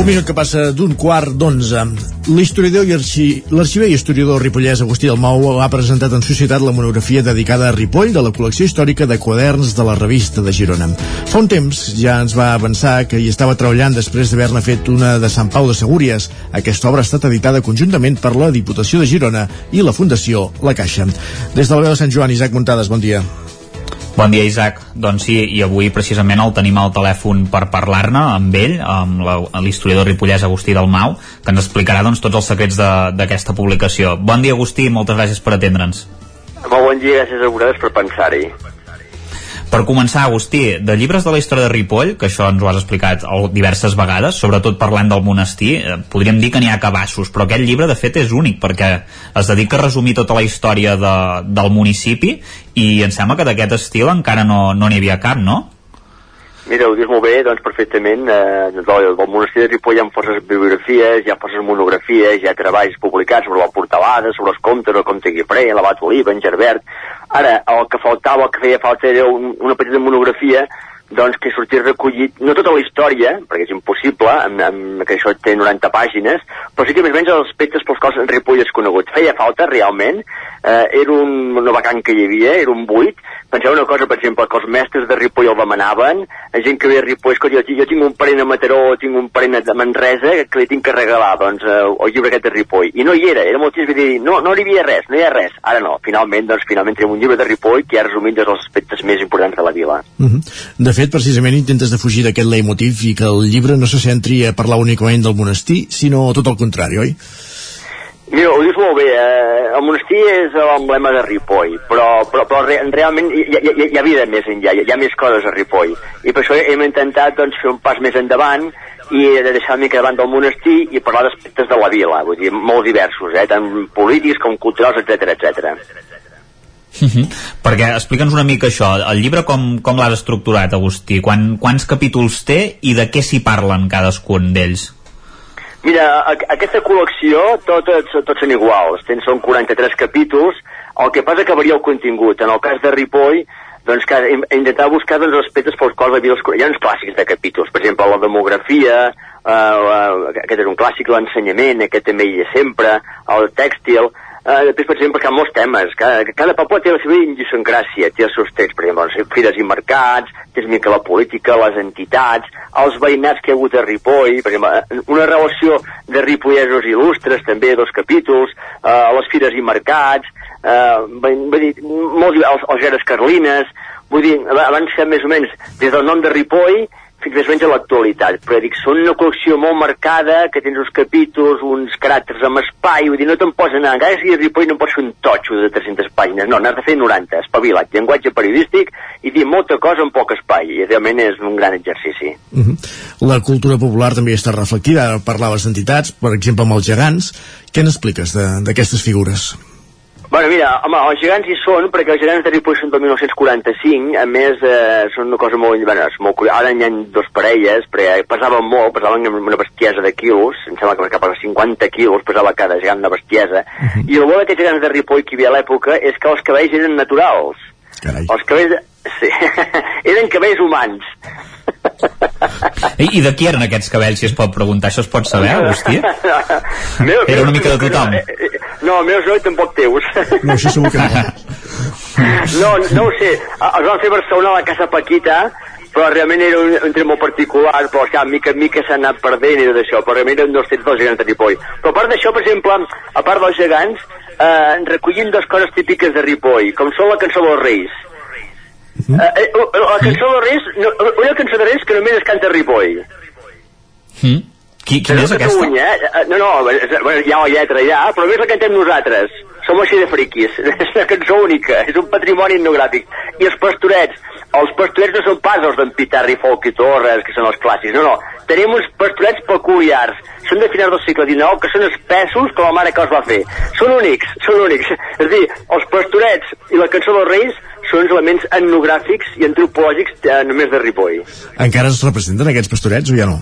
Un minut que passa d'un quart d'onze. L'historiador i arxi... l'arxiver i historiador ripollès Agustí Dalmau ha presentat en societat la monografia dedicada a Ripoll de la col·lecció històrica de quaderns de la revista de Girona. Fa un temps ja ens va avançar que hi estava treballant després d'haver-ne fet una de Sant Pau de Segúries. Aquesta obra ha estat editada conjuntament per la Diputació de Girona i la Fundació La Caixa. Des de la veu de Sant Joan, Isaac Muntades, bon dia. Bon dia, Isaac. Doncs sí, i avui precisament el tenim al telèfon per parlar-ne amb ell, amb l'historiador ripollès Agustí Dalmau, que ens explicarà doncs, tots els secrets d'aquesta publicació. Bon dia, Agustí, moltes gràcies per atendre'ns. Molt bon dia, gràcies a vosaltres per pensar-hi. Per començar, Agustí, de llibres de la història de Ripoll, que això ens ho has explicat diverses vegades, sobretot parlant del monestir, eh, podríem dir que n'hi ha cabassos, però aquest llibre de fet és únic perquè es dedica a resumir tota la història de, del municipi i em sembla que d'aquest estil encara no n'hi no havia cap, no? Mira, ho dius molt bé, doncs perfectament. Eh, del, del monestir de Ripoll hi ha forces bibliografies, hi ha forces monografies, hi ha treballs publicats sobre la portalada, sobre els comtes, el comte Guifré, l'abat Oliva, en Gerbert... Ara, el que faltava, el que feia falta era un, una petita monografia doncs que sortís recollit, no tota la història, perquè és impossible, amb, amb, que això té 90 pàgines, però sí que més o menys els aspectes pels quals Ripoll és conegut. Feia falta, realment, eh, era un, una vacant que hi havia, era un buit, penseu una cosa, per exemple, que els mestres de Ripoll el demanaven, la gent que ve a Ripoll, escolta, jo, jo tinc un parent a Mataró, tinc un parent a Manresa, que li tinc que regalar, doncs, eh, el llibre aquest de Ripoll. I no hi era, era moltíssim dir, no, no hi havia res, no hi ha res. Ara no, finalment, doncs, finalment tenim un llibre de Ripoll que ha resumit dels aspectes més importants de la vila. Uh -huh. De fet, precisament intentes de fugir d'aquest leitmotiv i que el llibre no se centri a parlar únicament del monestir, sinó tot el contrari, oi? Mira, ho dius molt bé, eh, el monestir és l'emblema de Ripoll, però, però, però re, realment hi, hi, hi ha vida més enllà, hi hi ha més coses a Ripoll, i per això hem intentat doncs, fer un pas més endavant i de deixar una mica davant del monestir i parlar d'aspectes de la vila, vull dir, molt diversos, eh, tant polítics com culturals, etc etc. Uh. Perquè explica'ns una mica això, el llibre com, com l'has estructurat, Agustí? Quan, quants capítols té i de què s'hi parlen cadascun d'ells? Mira, a, aquesta col·lecció tots, tots són iguals, Tens, són 43 capítols, el que passa que varia el contingut. En el cas de Ripoll, doncs que intentar buscar doncs, aspectes pels quals havia els... Hi ha uns clàssics de capítols, per exemple, la demografia, eh, aquest és un clàssic, l'ensenyament, aquest també hi és sempre, el tèxtil, Uh, després, per exemple, que hi ha molts temes. Cada, cada poble té la seva idiosincràsia, té els seus trets, per exemple, fires i mercats, tens mica la política, les entitats, els veïnats que hi ha hagut a Ripoll, per exemple, una relació de ripollesos il·lustres, també, dos capítols, uh, les fires i mercats, uh, vull dir, molts, els, els Geres Carlines, vull dir, abans que més o menys des del nom de Ripoll fins més o menys a l'actualitat, però dic, són una col·lecció molt marcada, que tens uns capítols, uns caràcters amb espai, vull dir, no te'n posa anar, encara si Ripoll no pots fer un totxo de 300 pàgines, no, n'has de fer 90, espavilat, llenguatge periodístic i dir molta cosa en poc espai, i realment és un gran exercici. Uh -huh. La cultura popular també està reflectida, ara parlaves d'entitats, per exemple amb els gegants, què n'expliques d'aquestes figures? Bueno, mira, home, els gegants hi són, perquè els gegants de Ripoll són del 1945, a més, eh, són una cosa molt, bueno, és molt curiosa. Ara n'hi ha dos parelles, perquè pesaven molt, pesaven una bestiesa de quilos, em sembla que cap a 50 quilos pesava cada gegant de bestiesa, uh -huh. i el bo d'aquests gegants de Ripoll que hi havia a l'època és que els cabells eren naturals. Carai. Els cabells, sí, [LAUGHS] eren cabells humans. [LAUGHS] I, I de qui eren aquests cabells, si es pot preguntar? Això es pot saber, Agustí? [LAUGHS] meu, Era una mica de tothom. No, meus no i tampoc teus. No, això segur que no. no, no ho sé. Els van fer a Barcelona a la Casa Paquita, però realment era un, un tret molt particular, però clar, mica en mica s'ha anat perdent, era d'això, però realment eren dos trets dels gegants de Ripoll. Però a part d'això, per exemple, a part dels gegants, eh, recollim dues coses típiques de Ripoll, com són la cançó dels Reis. Uh -huh. eh, eh, la cançó dels Reis, no, una cançó de Reis que només es canta a Ripoll. Mm. Qui, quina és aquesta? Catalunya, eh? No, no, bueno, hi ha la lletra ja, però només la cantem nosaltres. Som així de friquis. [LAUGHS] És una cançó única, és un patrimoni etnogràfic. I els pastorets, els pastorets no són pas els d'en Pitarri, Folk i Torres, que són els clàssics, no, no. Tenim uns pastorets peculiars, són de finals del segle XIX, que són espessos com la mare que els va fer. Són únics, són únics. És a dir, els pastorets i la cançó dels Reis són elements etnogràfics i antropològics eh, només de Ripoll. Encara es representen aquests pastorets o ja no?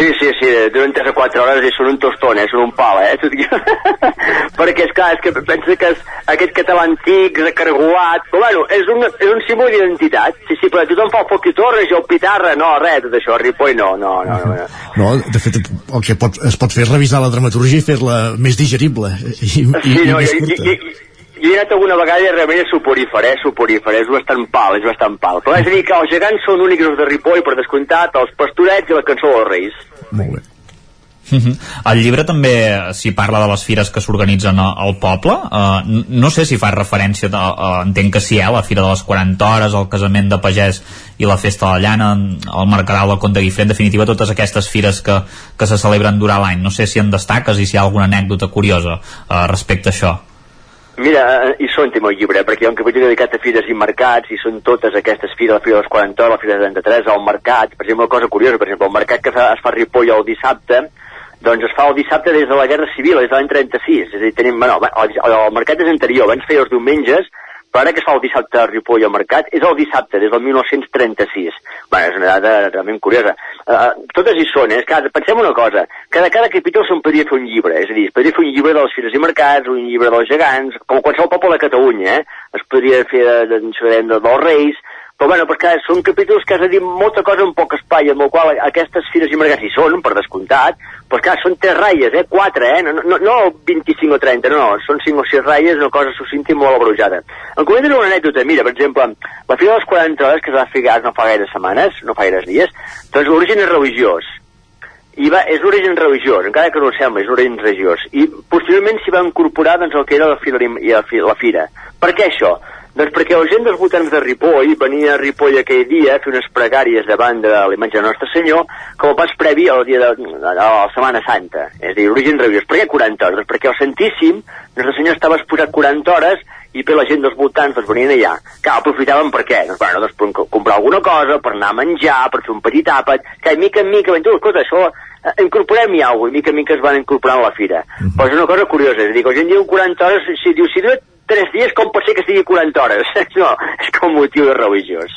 Sí, sí, sí, duren 3 o 4 hores i són un tostón, eh? són un pal, eh? [LAUGHS] Perquè, és clar, és que pensa que és aquest català antic, recargolat, però bueno, és un, és un símbol d'identitat. Sí, sí, però tothom fa el foc i torres i el pitarra, no, res, tot això, Ripoll no, no, no. No, [LAUGHS] no de fet, el que pot, es pot fer és revisar la dramaturgia i fer-la més digerible i, i, sí, i no, més i, curta. i, i, jo he anat alguna vegada i realment és suporífer, eh? Suporífer, és bastant pal, és bastant pal. Però és a dir que els gegants són únics els de Ripoll, per descomptat, els pastorets i la cançó dels Reis. Molt bé. Uh -huh. El llibre també s'hi parla de les fires que s'organitzen al poble uh, no sé si fa referència de, uh, entenc que sí, eh, la Fira de les 40 hores el casament de pagès i la festa de la llana el Mercadal del Conte Guifré en definitiva totes aquestes fires que, que se celebren durant l'any no sé si en destaques i si hi ha alguna anècdota curiosa uh, respecte a això Mira, hi són té el llibre, perquè hi ha un capítol dedicat a fires i mercats, i són totes aquestes fires, la fira dels 40 hores, la fira de 33, el mercat, per exemple, una cosa curiosa, per exemple, el mercat que fa, es fa a Ripoll el dissabte, doncs es fa el dissabte des de la Guerra Civil, des de l'any 36, és a dir, tenim, bueno, el, el mercat és anterior, abans feia els diumenges, però ara que es fa el dissabte a Ripoll al mercat, és el dissabte, des del 1936. Bé, és una dada realment curiosa. Uh, totes hi són, eh? Cada, pensem una cosa, cada, cada capítol se'n podria fer un llibre, és a dir, es podria fer un llibre de les fires i mercats, un llibre dels gegants, com qualsevol poble de Catalunya, eh? Es podria fer de, de, de, de, dels reis, però bueno, perquè són capítols que has de dir molta cosa en poc espai, amb el qual aquestes fires i mercats hi són, per descomptat, però clar, són tres ratlles, eh? Quatre, eh? No, no, no 25 o 30, no, no, són 5 o 6 ratlles, una cosa sucinta i molt abrujada. En comento una anècdota, mira, per exemple, la fira de les 40 hores que es va fer no fa gaire setmanes, no fa gaire dies, doncs l'origen és religiós. I va, és l'origen religiós, encara que no ho sembla, és l'origen religiós. I posteriorment s'hi va incorporar doncs, el que era la fira, i la fira. Per què això? Doncs perquè la gent dels votants de Ripoll venia a Ripoll aquell dia a fer unes pregàries davant de l'imatge de Nostre Senyor com a pas previ al dia de, de la Setmana Santa. És a dir, origen religiós. Per què 40 hores? Doncs perquè el Santíssim, Nostre Senyor estava exposat 40 hores i per la gent dels voltants doncs venien allà. Que aprofitaven per què? Doncs, bueno, doncs per comprar alguna cosa, per anar a menjar, per fer un petit àpat, que mica en mica, ben tu, escolta, això eh, incorporem-hi alguna cosa, i mica en mica es van incorporant a la fira. Uh -huh. Però és una cosa curiosa, és a dir, que la gent diu 40 hores, si diu, si dura 3 dies, com pot ser que estigui 40 hores? [LAUGHS] no, és com motiu de religiós.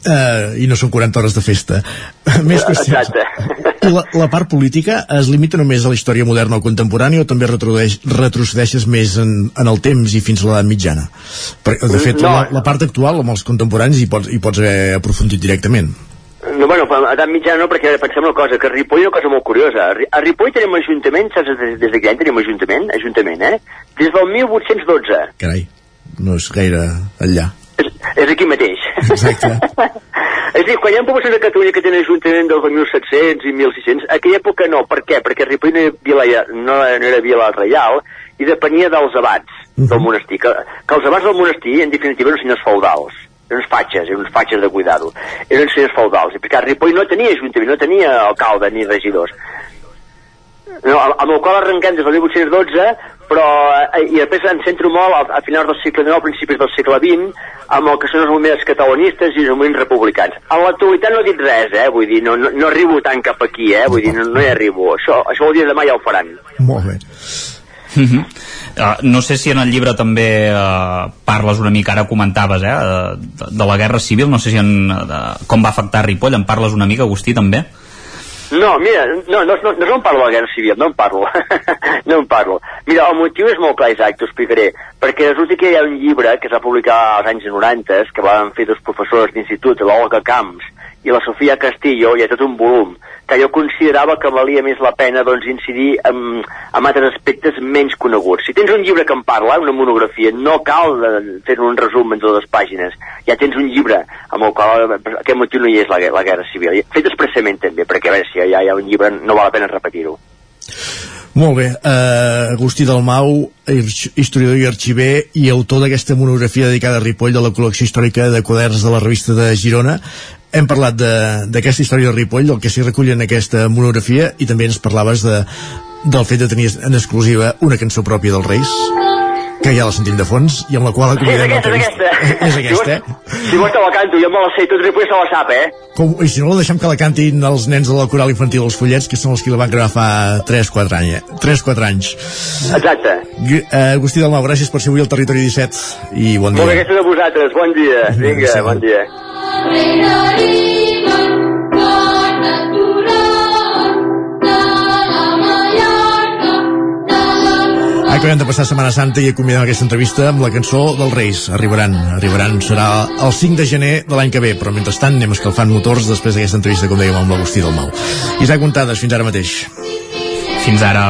Uh, i no són 40 hores de festa [LAUGHS] més qüestions [LAUGHS] la, la part política es limita només a la història moderna o contemporània o també retrocedeix, retrocedeixes més en, en el temps i fins a l'edat mitjana per, de fet no. la, la part actual amb els contemporanis hi pots, hi pots haver aprofundit directament no, bueno, a edat mitjana no, perquè pensem una cosa, que a Ripoll una cosa molt curiosa. A Ripoll tenim ajuntament, saps des, des de quin any tenim ajuntament? Ajuntament, eh? Des del 1812. Carai, no és gaire enllà. És, és aquí mateix. Exacte. [LAUGHS] és dir, quan hi ha poblacions a Catalunya que tenen ajuntament dels 1.700 i 1.600, en aquella època no. Per què? Perquè Ripoll no, vila, no, no era vila reial i depenia dels abats uh -huh. del monestir. Que, que els abats del monestir, en definitiva, eren senyors feudals eren uns fatxes, eren uns fatxes de cuidado, eren senyors feudals, i perquè Ripoll no tenia ajuntament, no tenia alcalde ni regidors. No, amb el qual arrenquem des del 1812, però eh, i després em centro molt a, a finals del segle XIX, principis del segle XX, amb el que són els moviments catalanistes i els moviments republicans. A l'actualitat no he dit res, eh? Vull dir, no, no, no arribo tant cap aquí, eh? Vull dir, no, no hi arribo. Això, això vol dir demà ja ho faran. Molt bé. Mm -hmm. uh, no sé si en el llibre també uh, parles una mica, ara comentaves eh, de, de la guerra civil, no sé si en, de, com va afectar Ripoll, en parles una mica, Agustí, també? No, mira, no, no, no, no en parlo de la guerra civil, no en parlo. [LAUGHS] no en parlo. Mira, el motiu és molt clar, Isaac, t'ho explicaré. Perquè resulta que hi ha un llibre que es va publicar als anys 90 que van fer dos professors d'institut, l'Olga Camps i la Sofia Castillo, hi ha tot un volum que jo considerava que valia més la pena doncs, incidir en, en altres aspectes menys coneguts. Si tens un llibre que en parla, una monografia, no cal fer un resum en dues pàgines. Ja tens un llibre amb el qual aquest motiu no hi és la, la guerra civil. Fet expressament també, perquè a veure, si ja hi ha un llibre no val la pena repetir-ho. Molt bé, uh, Agustí Dalmau, historiador i arxiver i autor d'aquesta monografia dedicada a Ripoll de la col·lecció històrica de quaderns de la revista de Girona hem parlat d'aquesta història de Ripoll, del que s'hi recull en aquesta monografia, i també ens parlaves de, del fet de tenir en exclusiva una cançó pròpia dels Reis, que ja la sentim de fons, i amb la qual acomiadem sí, és aquesta, és aquesta. És aquesta, eh? Si vols te la canto, jo me la sé, tot Ripoll se la sap, eh? Com, I si no, la deixem que la cantin els nens de la coral infantil els follets, que són els que la van gravar fa 3-4 anys. Eh? 3-4 anys. Exacte. Uh, Agustí Dalmau, gràcies per ser avui al Territori 17 i bon dia. Molt bé, gràcies a vosaltres, bon dia. Vinga, bon dia. Acabem de passar Setmana Santa i acomiadem aquesta entrevista amb la cançó dels Reis. Arribaran, arribaran, serà el 5 de gener de l'any que ve, però mentrestant anem escalfant motors després d'aquesta entrevista, com dèiem, amb l'Agustí del Mau. Isaac Montades, fins ara mateix. Fins ara.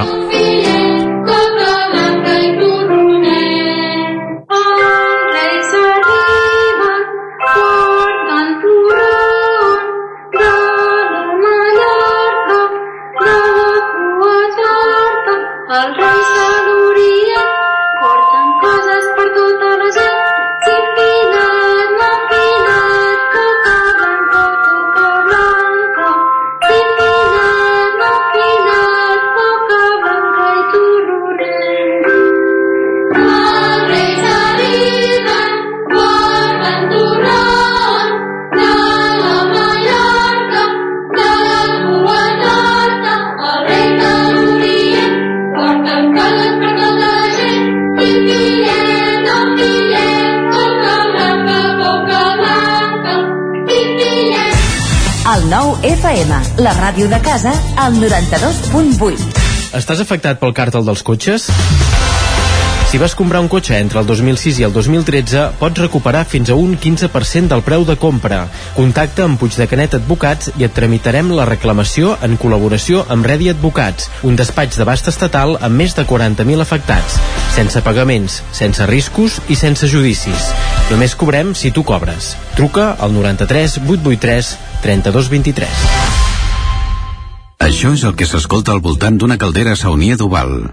FM, la ràdio de casa, al 92.8. Estàs afectat pel càrtel dels cotxes? Si vas comprar un cotxe entre el 2006 i el 2013, pots recuperar fins a un 15% del preu de compra. Contacta amb Puig de Canet Advocats i et tramitarem la reclamació en col·laboració amb Redi Advocats, un despatx d'abast estatal amb més de 40.000 afectats, sense pagaments, sense riscos i sense judicis. Només cobrem si tu cobres. Truca al 93 883 3223. Això és el que s'escolta al voltant d'una caldera saunia d'Oval.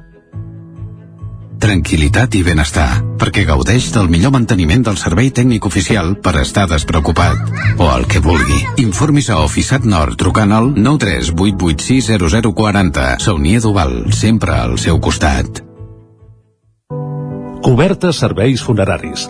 Tranquilitat i benestar, perquè gaudeix del millor manteniment del servei tècnic oficial per estar despreocupat. O el que vulgui. Informis a Oficiat Nord trucant al 938860040. Saunia d'Oval, sempre al seu costat. Coberta serveis funeraris.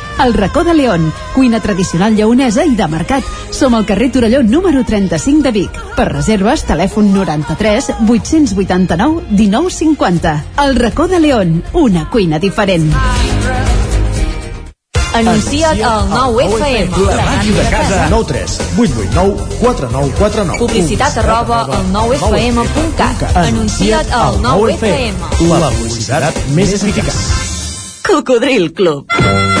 El racó de León, cuina tradicional lleonesa i de mercat. Som al carrer Torelló número 35 de Vic. Per reserves, telèfon 93 889 1950. El racó de León, una cuina diferent. Anuncia't al 9FM. La màquina de casa. 9 3 8 8 9 4 9 4 9. Publicitat arroba al 9FM.cat. Anuncia't al 9FM. La publicitat més eficaç. Cocodril Club.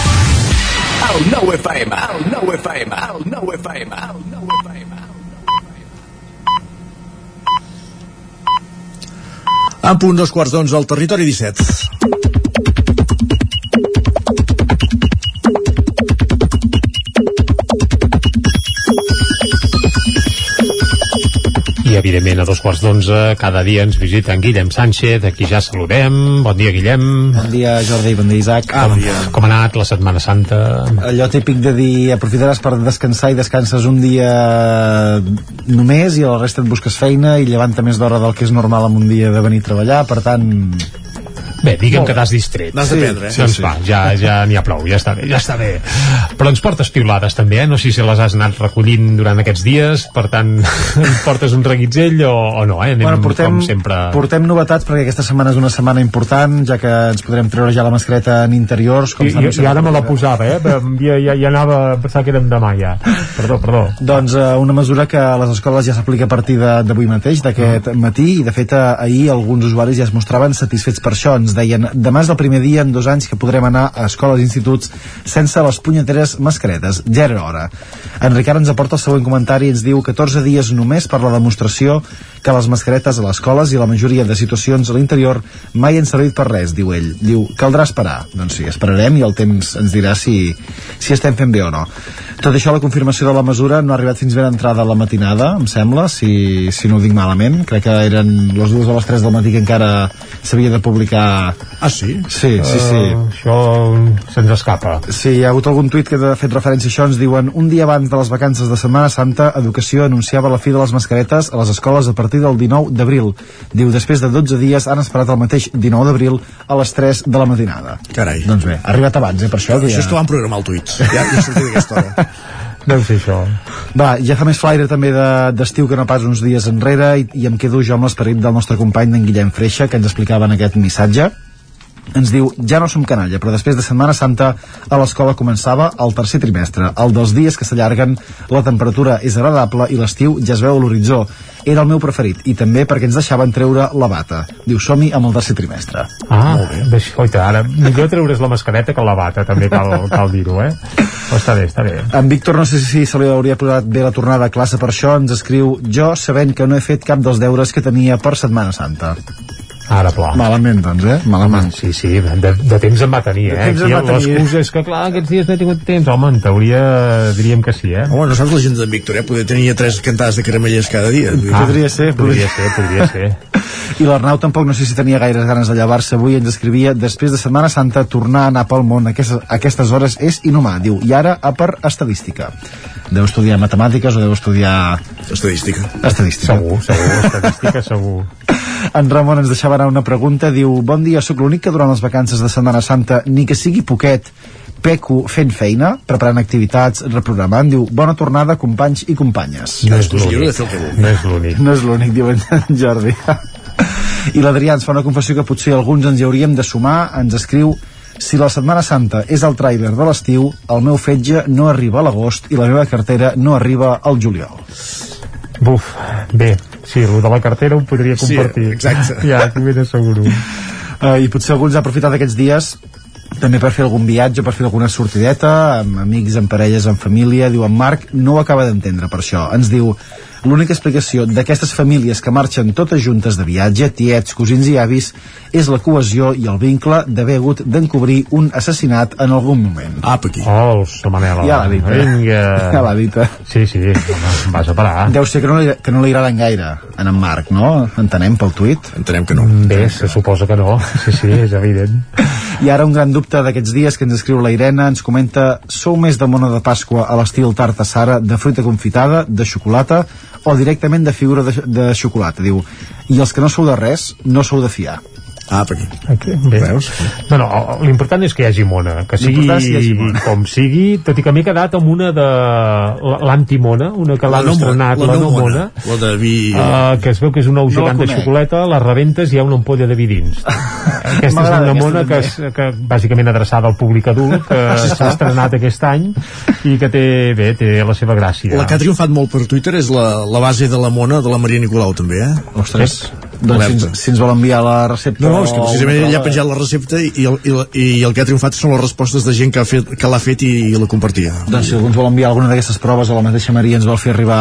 El 9 FM, el 9 FM, el 9 FM, el 9 FM. En punt dos quarts d'onze al territori 17. Evidentment, a dos quarts d'onze, cada dia ens visita en Guillem Sánchez, aquí ja saludem. Bon dia, Guillem. Bon dia, Jordi, bon dia, Isaac. Com, com ha anat la Setmana Santa? Allò típic de dir aprofitaràs per descansar i descanses un dia només i a la resta et busques feina i llevanta més d'hora del que és normal en un dia de venir a treballar, per tant... Bé, digue'm que t'has distret. N'has d'aprendre, eh? Doncs Sí, sí. va, ja, ja n'hi ha prou, ja està bé, ja està bé. Però ens portes piulades també, eh? No sé si les has anat recollint durant aquests dies, per tant, [LAUGHS] portes un reguitzell o, o no, eh? Anem bueno, portem, com sempre... portem novetats perquè aquesta setmana és una setmana important, ja que ens podrem treure ja la mascareta en interiors. Com I, i, I ara me la posava, eh? Ja, ja, ja anava a pensar que érem demà, ja. Perdó, perdó. Doncs eh, una mesura que a les escoles ja s'aplica a partir de- d'avui mateix, d'aquest matí, i de fet eh, ahir alguns usuaris ja es mostraven satisfets per això. Ens deien, demà és el primer dia en dos anys que podrem anar a escoles i instituts sense les punyeteres mascaretes. Ja era hora. En Ricard ens aporta el següent comentari i ens diu 14 dies només per la demostració que les mascaretes a les escoles i la majoria de situacions a l'interior mai han servit per res, diu ell. Diu, caldrà esperar. Doncs sí, esperarem i el temps ens dirà si, si estem fent bé o no. Tot això, la confirmació de la mesura no ha arribat fins ben entrada a la matinada, em sembla, si, si no ho dic malament. Crec que eren les dues o les tres del matí que encara s'havia de publicar... Ah, sí? Sí, sí, sí. Uh, això se'ns escapa. Sí, hi ha hagut algun tuit que ha fet referència a això. Ens diuen, un dia abans de les vacances de Setmana Santa, Educació anunciava la fi de les mascaretes a les escoles a partir del 19 d'abril. Diu, després de 12 dies han esperat el mateix 19 d'abril a les 3 de la matinada. Carai. Doncs bé, ha arribat abans, eh, per això. que Això és que van programar el tuit. Ja, ja sortia d'aquesta hora. [LAUGHS] Deu ser això. Va, ja fa més flaire també de- d'estiu de, que no pas uns dies enrere i, i em quedo jo amb l'esperit del nostre company d'en Guillem Freixa que ens explicava en aquest missatge ens diu, ja no som canalla, però després de Setmana Santa a l'escola començava el tercer trimestre, el dels dies que s'allarguen, la temperatura és agradable i l'estiu ja es veu a l'horitzó. Era el meu preferit, i també perquè ens deixaven treure la bata. Diu, som-hi amb el tercer trimestre. Ah, Deix, oita, ara millor treure's la mascareta que la bata, també cal, cal dir-ho, eh? Però està bé, està bé. En Víctor, no sé si se li hauria posat bé la tornada a classe per això, ens escriu jo sabent que no he fet cap dels deures que tenia per Setmana Santa. Ara, pla. Malament, doncs, eh? Malament. Sí, sí, de, de temps en va tenir, De eh? temps en Aquí va tenir. L'excusa és que, clar, aquests dies no he tingut temps. Home, en teoria diríem que sí, eh? Home, no saps la gent d'en Víctor, eh? Poder tenir tres cantades de caramelles cada dia. Ah, podria ser, podria ser, podria [LAUGHS] ser. I l'Arnau tampoc no sé si tenia gaires ganes de llevar-se avui, ens escrivia després de Setmana Santa tornar a anar pel món a aquestes, a aquestes hores és inhumà, diu, i ara a per estadística. Deu estudiar matemàtiques o deu estudiar... Estadística. Estadística. Segur, segur, estadística [LAUGHS] segur. En Ramon ens deixava anar una pregunta, diu Bon dia, sóc l'únic que durant les vacances de Setmana Santa, ni que sigui poquet, peco fent feina, preparant activitats, reprogramant, diu Bona tornada, companys i companyes. No és l'únic. No és l'únic. No és l'únic, diu en Jordi. [LAUGHS] I l'Adrià ens fa una confessió que potser alguns ens hi hauríem de sumar, ens escriu si la Setmana Santa és el tràiler de l'estiu, el meu fetge no arriba a l'agost i la meva cartera no arriba al juliol. Buf, bé, sí, el de la cartera ho podria Sí, compartir. exacte. [LAUGHS] Ja, t'ho ben asseguro. Uh, I potser alguns ha aprofitat aquests dies també per fer algun viatge, per fer alguna sortideta amb amics, amb parelles, amb família diu en Marc, no ho acaba d'entendre per això ens diu, l'única explicació d'aquestes famílies que marxen totes juntes de viatge tiets, cosins i avis és la cohesió i el vincle d'haver hagut d'encobrir un assassinat en algun moment Apa aquí Oh, sa Manela. Ja l'ha dit? Vinga. [LAUGHS] Ja l'ha dit? Sí, sí, home, vas a parar. Deu ser que no, li, que no li agraden gaire en en Marc, no? Entenem pel tuit? Entenem que no. Bé, se suposa que no. Sí, sí, és evident. [LAUGHS] I ara un gran dubte d'aquests dies que ens escriu la Irene, ens comenta sou més de mona de Pasqua a l'estil tarta Sara, de fruita confitada, de xocolata o directament de figura de, de xocolata, diu. I els que no sou de res, no sou de fiar. Ah, per aquí. Aquí, bé. No, no, l'important és que hi hagi mona, que sigui, hi hagi mona. com sigui, tot i que m'he quedat amb una de l'antimona, una que l'han no mo- estrenat, la la, no mona. mona, La de vi... Uh, que es veu que és un ou No la gegant de xocolata, la rebentes i hi ha una ampolla de vi dins. [LAUGHS] aquesta és una aquesta mona que, és, que bàsicament adreçada al públic adult, que [LAUGHS] s'ha estrenat aquest any i que té, bé, té la seva gràcia. La que ha triomfat molt per Twitter és la, la base de la mona de la Maria Nicolau, també, eh? Ostres, doncs si ens, si ens vol enviar la recepta... No, no, és que precisament ella ha penjat la recepta i, i, el, i, la- i el que ha triomfat són les respostes de gent que, ha fet, que l'ha fet i, i la compartia. Doncs si algú ens vol enviar alguna d'aquestes proves a la mateixa Maria ens vol fer arribar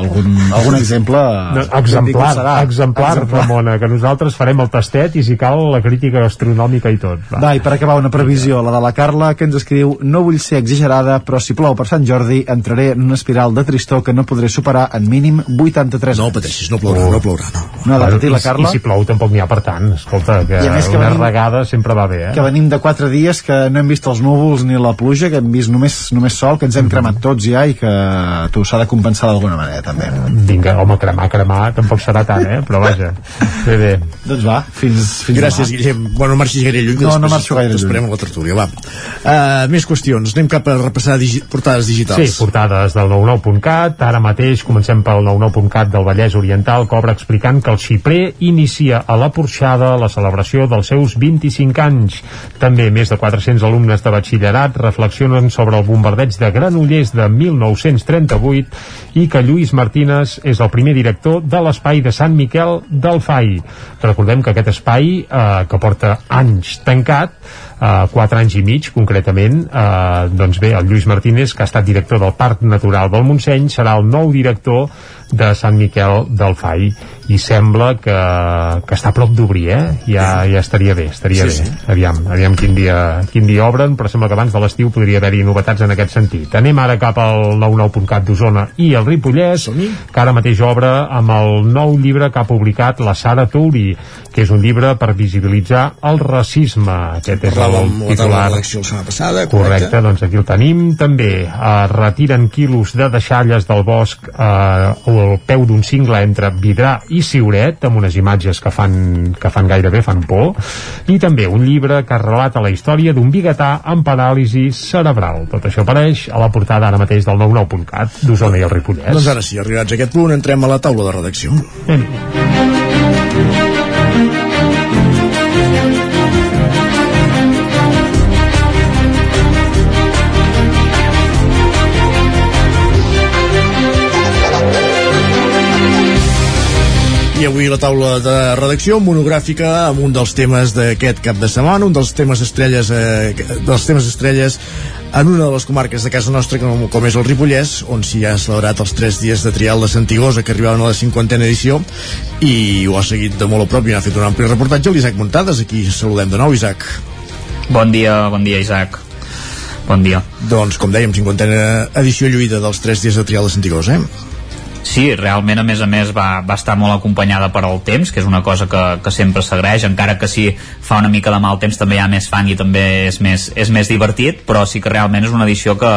algun, algun exemple... No, exemplar, serà. exemplar, Exemplar. Ramona, que nosaltres farem el tastet i si cal la crítica gastronòmica i tot. Va. Va, i per acabar una previsió, la de la Carla, que ens escriu No vull ser exagerada, però si plou per Sant Jordi entraré en una espiral de tristor que no podré superar en mínim 83 No pateixis, no plourà, no plourà, no. No, de patir la Carla, I si plou tampoc n'hi ha per tant. Escolta, que, I a més que una venim- regada sempre va bé, eh? que venim de 4 dies que no hem vist els núvols ni la pluja, que hem vist només, només sol, que ens hem cremat tots ja i que tu s'ha de compensar d'alguna manera, també. Vinga, home, cremar, cremar, tampoc serà tant, eh? Però vaja, bé, bé. Doncs va, fins, fins Gràcies, demà. Guillem. Bueno, no marxis gaire lluny. No, no marxo gaire lluny. T'esperem a la tertúlia, va. Uh, més qüestions. Anem cap a repassar digi portades digitals. Sí, portades del 99.cat. Ara mateix comencem pel 99.cat del Vallès Oriental, que obre explicant que el Xiprer inicia a la Porxada la celebració dels seus 25 anys. També més de 400 alumnes de batxillerat reflexionen sobre el bombardeig de Granollers de 1938 i que Lluís Martínez és el primer director de l'espai de Sant Miquel del FAI. Recordem que aquest espai, eh, que porta anys tancat, eh, 4 anys i mig concretament, eh, doncs bé, el Lluís Martínez, que ha estat director del Parc Natural del Montseny, serà el nou director de Sant Miquel del FAI i sembla que, que està a prop d'obrir, eh? Ja, ja estaria bé, estaria Sí, bé. Aviam, aviam quin dia, quin dia obren, però sembla que abans de l'estiu podria haver-hi novetats en aquest sentit. Anem ara cap al 99.cat d'Osona i el Ripollès, que ara mateix obre amb el nou llibre que ha publicat la Sara Touri, que és un llibre per visibilitzar el racisme. Aquest és el titular. la setmana passada, Correcte, correcte. doncs aquí el tenim. També eh, retiren quilos de deixalles del bosc eh, al peu d'un cingle entre Vidrà i Siuret, amb unes imatges que fan, que fan gairebé fan por. I també un llibre que relata la història d'un biguetà amb paràlisi cerebral. Tot això apareix a la portada ara mateix del 99.cat d'Osona i el Ripollès. Doncs ara sí, arribats a aquest punt, entrem a la taula de redacció. Avui la taula de redacció monogràfica amb un dels temes d'aquest cap de setmana, un dels temes estrelles eh, dels temes estrelles en una de les comarques de casa nostra com, com és el Ripollès, on s'hi ha celebrat els tres dies de trial de Santigosa que arribaven a la cinquantena edició i ho ha seguit de molt a prop i n'ha fet un ampli reportatge l'Isaac Montades, aquí saludem de nou Isaac Bon dia, bon dia Isaac. Bon dia. doncs com dèiem, cinquantena edició lluïda dels tres dies de trial de Santigosa eh? Sí, realment a més a més va, va estar molt acompanyada per al temps, que és una cosa que, que sempre s'agraeix, encara que si fa una mica de mal temps també hi ha més fang i també és més, és més divertit, però sí que realment és una edició que,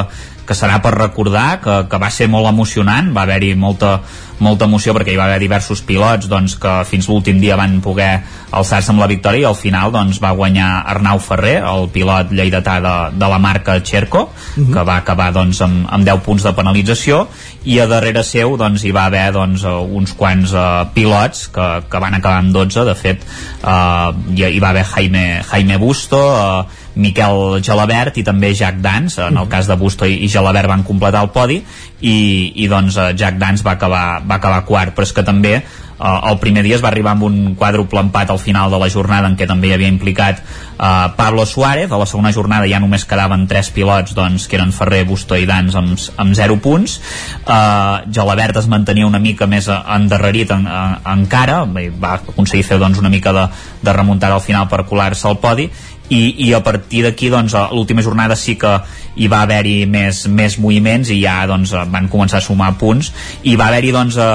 que serà per recordar, que, que va ser molt emocionant, va haver-hi molta, molta emoció perquè hi va haver diversos pilots doncs, que fins l'últim dia van poder alçar-se amb la victòria i al final doncs, va guanyar Arnau Ferrer, el pilot lleidatà de, de la marca Cherco, uh -huh. que va acabar doncs, amb, amb 10 punts de penalització i a darrere seu doncs, hi va haver doncs, uns quants uh, pilots que, que van acabar amb 12, de fet uh, hi, hi va haver Jaime, Jaime Busto, uh, Miquel Gelabert i també Jack Dans en el cas de Busto i, i Gelabert van completar el podi i, i doncs Jack Dans va acabar, va acabar quart. Però és que també Uh, el primer dia es va arribar amb un quàdruple empat al final de la jornada en què també hi havia implicat uh, Pablo Suárez, a la segona jornada ja només quedaven tres pilots doncs, que eren Ferrer, Busto i Dans amb, amb 0 punts. Uh, Gelabert es mantenia una mica més endarrerit en, en, encara. Va aconseguir fer doncs, una mica de, de remuntar al final per colar-se al podi i, i a partir d'aquí doncs, l'última jornada sí que hi va haver-hi més, més moviments i ja doncs, van començar a sumar punts. I va haver-hi doncs, eh,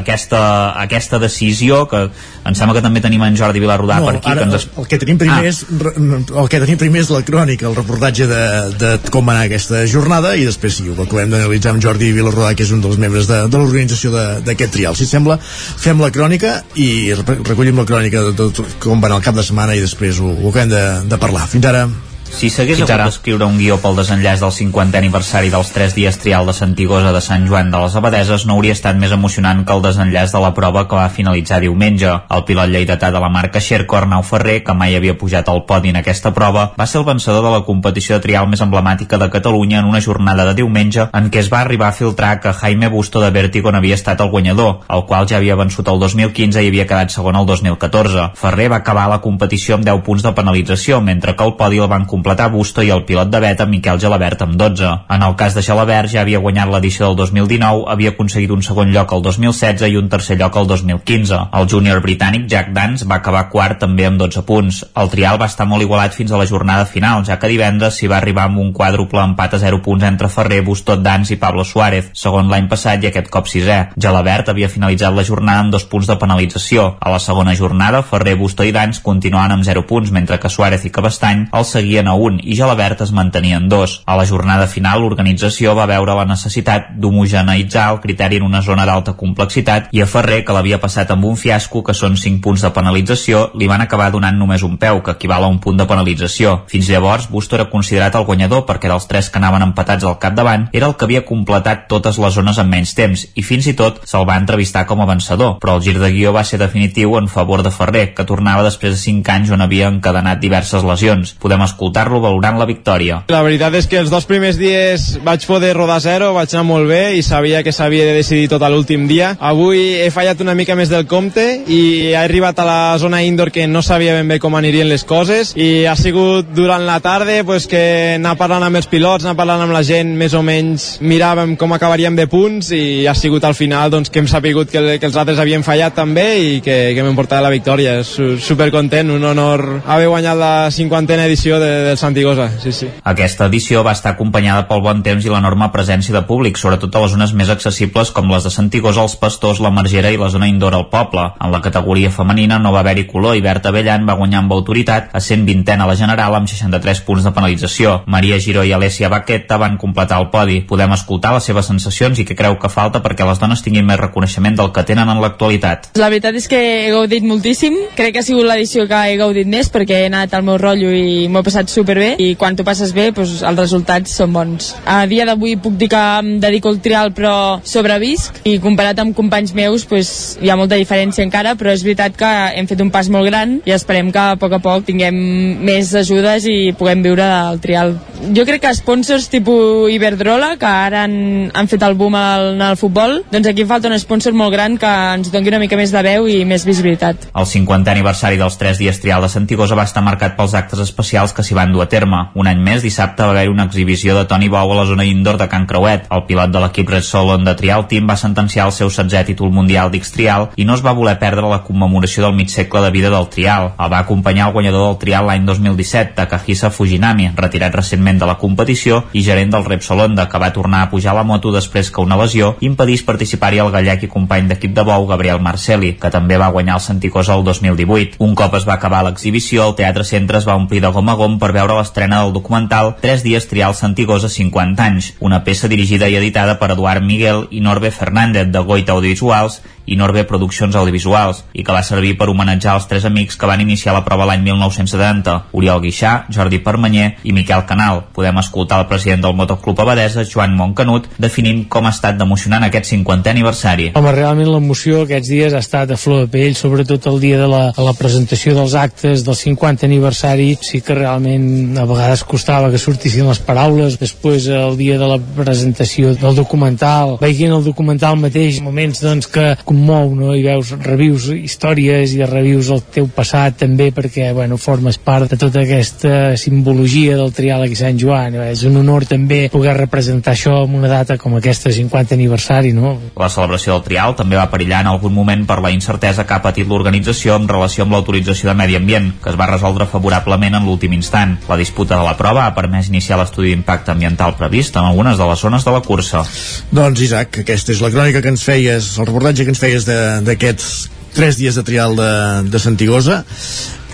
aquesta, aquesta decisió que em sembla que també tenim en Jordi Vilarrodà no, per aquí ara, que ens... el, que tenim primer ah. és el que tenim primer és la crònica, el reportatge de, de com va anar aquesta jornada i després sí, ho acabem d'analitzar amb Jordi Vilarrodà que és un dels membres de, de l'organització d'aquest trial si sembla, fem la crònica i recollim la crònica de, de com va anar el cap de setmana i després ho, ho acabem de, de parlar. Fins ara. Si s'hagués hagut d'escriure un guió pel desenllaç del 50è aniversari dels 3 dies trial de Santigosa de Sant Joan de les Abadeses no hauria estat més emocionant que el desenllaç de la prova que va finalitzar diumenge. El pilot lleidatà de la marca Xerco, Arnau Ferrer, que mai havia pujat al podi en aquesta prova, va ser el vencedor de la competició de trial més emblemàtica de Catalunya en una jornada de diumenge en què es va arribar a filtrar que Jaime Busto de Vertigo n'havia estat el guanyador, el qual ja havia vençut el 2015 i havia quedat segon el 2014. Ferrer va acabar la competició amb 10 punts de penalització, mentre que el podi el van completar Busto i el pilot de beta Miquel Gelabert amb 12. En el cas de Gelabert ja havia guanyat l'edició del 2019, havia aconseguit un segon lloc el 2016 i un tercer lloc el 2015. El júnior britànic Jack Dance va acabar quart també amb 12 punts. El trial va estar molt igualat fins a la jornada final, ja que divendres s'hi va arribar amb un quàdruple empat a 0 punts entre Ferrer, Bustot, Dance i Pablo Suárez, segon l'any passat i aquest cop sisè. Gelabert havia finalitzat la jornada amb dos punts de penalització. A la segona jornada, Ferrer, Busto i Dance continuaven amb 0 punts, mentre que Suárez i Cabestany els seguien a un i Gelabert es mantenien dos. A la jornada final, l'organització va veure la necessitat d'homogeneïtzar el criteri en una zona d'alta complexitat i a Ferrer, que l'havia passat amb un fiasco, que són 5 punts de penalització, li van acabar donant només un peu, que equival a un punt de penalització. Fins llavors, Busto era considerat el guanyador perquè dels tres que anaven empatats al capdavant era el que havia completat totes les zones en menys temps i fins i tot se'l va entrevistar com a vencedor, però el gir de guió va ser definitiu en favor de Ferrer, que tornava després de 5 anys on havia encadenat diverses lesions. Podem escoltar-lo valorant la victòria. La veritat és que els dos primers dies vaig poder rodar zero, vaig anar molt bé i sabia que s'havia de decidir tot l'últim dia. Avui he fallat una mica més del compte i he arribat a la zona indoor que no sabia ben bé com anirien les coses i ha sigut durant la tarda pues, que anar parlant amb els pilots, anar parlant amb la gent, més o menys miràvem com acabaríem de punts i ha sigut al final doncs, que hem sapigut que, que els altres havien fallat també i que, que m'hem portat la victòria. Super content, un honor haver guanyat la cinquantena edició de, del Santiago cosa, sí, sí. Aquesta edició va estar acompanyada pel bon temps i l'enorme presència de públic, sobretot a les zones més accessibles com les de Santigós, els Pastors, la Margera i la zona indoor al poble. En la categoria femenina no va haver-hi color i Berta Bellan va guanyar amb autoritat a 120 a la general amb 63 punts de penalització. Maria Giró i Alessia Baqueta van completar el podi. Podem escoltar les seves sensacions i què creu que falta perquè les dones tinguin més reconeixement del que tenen en l'actualitat. La veritat és que he gaudit moltíssim. Crec que ha sigut l'edició que he gaudit més perquè he anat al meu rotllo i m'ho he passat superbé i quan t'ho passes bé doncs, els resultats són bons. A dia d'avui puc dir que em dedico al trial però sobrevisc i comparat amb companys meus doncs, hi ha molta diferència encara però és veritat que hem fet un pas molt gran i esperem que a poc a poc tinguem més ajudes i puguem viure del trial. Jo crec que sponsors tipus Iberdrola que ara han, han fet el boom al, al futbol doncs aquí falta un sponsor molt gran que ens doni una mica més de veu i més visibilitat. El 50è aniversari dels 3 dies trial de Santigosa va estar marcat pels actes especials que s'hi van dur a terme. Un any més, dissabte va haver una exhibició de Toni Bou a la zona indoor de Can Creuet. El pilot de l'equip Red Solon de Trial Team va sentenciar el seu 16è títol mundial d'X-Trial i no es va voler perdre la commemoració del mig segle de vida del Trial. El va acompanyar el guanyador del Trial l'any 2017, Takahisa Fujinami, retirat recentment de la competició i gerent del Repsol que va tornar a pujar la moto després que una lesió impedís participar-hi el gallec i company d'equip de bou Gabriel Marceli, que també va guanyar el Santicosa el 2018. Un cop es va acabar l'exhibició, el Teatre Centre es va omplir de gom a gom per veure l'estrena del documental 3 dies trial Santigosa 50 anys, una peça dirigida i editada per Eduard Miguel i Norbe Fernández de Goita Audiovisuals i Norbe Produccions Audiovisuals i que va servir per homenatjar els tres amics que van iniciar la prova l'any 1970, Oriol Guixà, Jordi Permanyer i Miquel Canal. Podem escoltar el president del Motoclub Abadesa, Joan Montcanut, definint com ha estat d'emocionant aquest 50è aniversari. Home, realment l'emoció aquests dies ha estat a flor de pell, sobretot el dia de la, de la presentació dels actes del 50 aniversari, sí que realment a vegades costava que sortissin les paraules, després el dia de la presentació del documental, veient el documental mateix, moments doncs que commou, no? i veus, revius històries i revius el teu passat també perquè, bueno, formes part de tota aquesta simbologia del trial aquí a Sant Joan, és un honor també poder representar això en una data com aquesta 50 aniversari, no? La celebració del trial també va perillar en algun moment per la incertesa que ha patit l'organització en relació amb l'autorització de medi ambient, que es va resoldre favorablement en l'últim instant. La disputa de la prova ha permès iniciar l'estudi d'impacte ambiental previst en algunes de les zones de la cursa. Doncs Isaac, aquesta és la crònica que ens feies, el reportatge que ens feies d'aquests tres dies de trial de, de Santigosa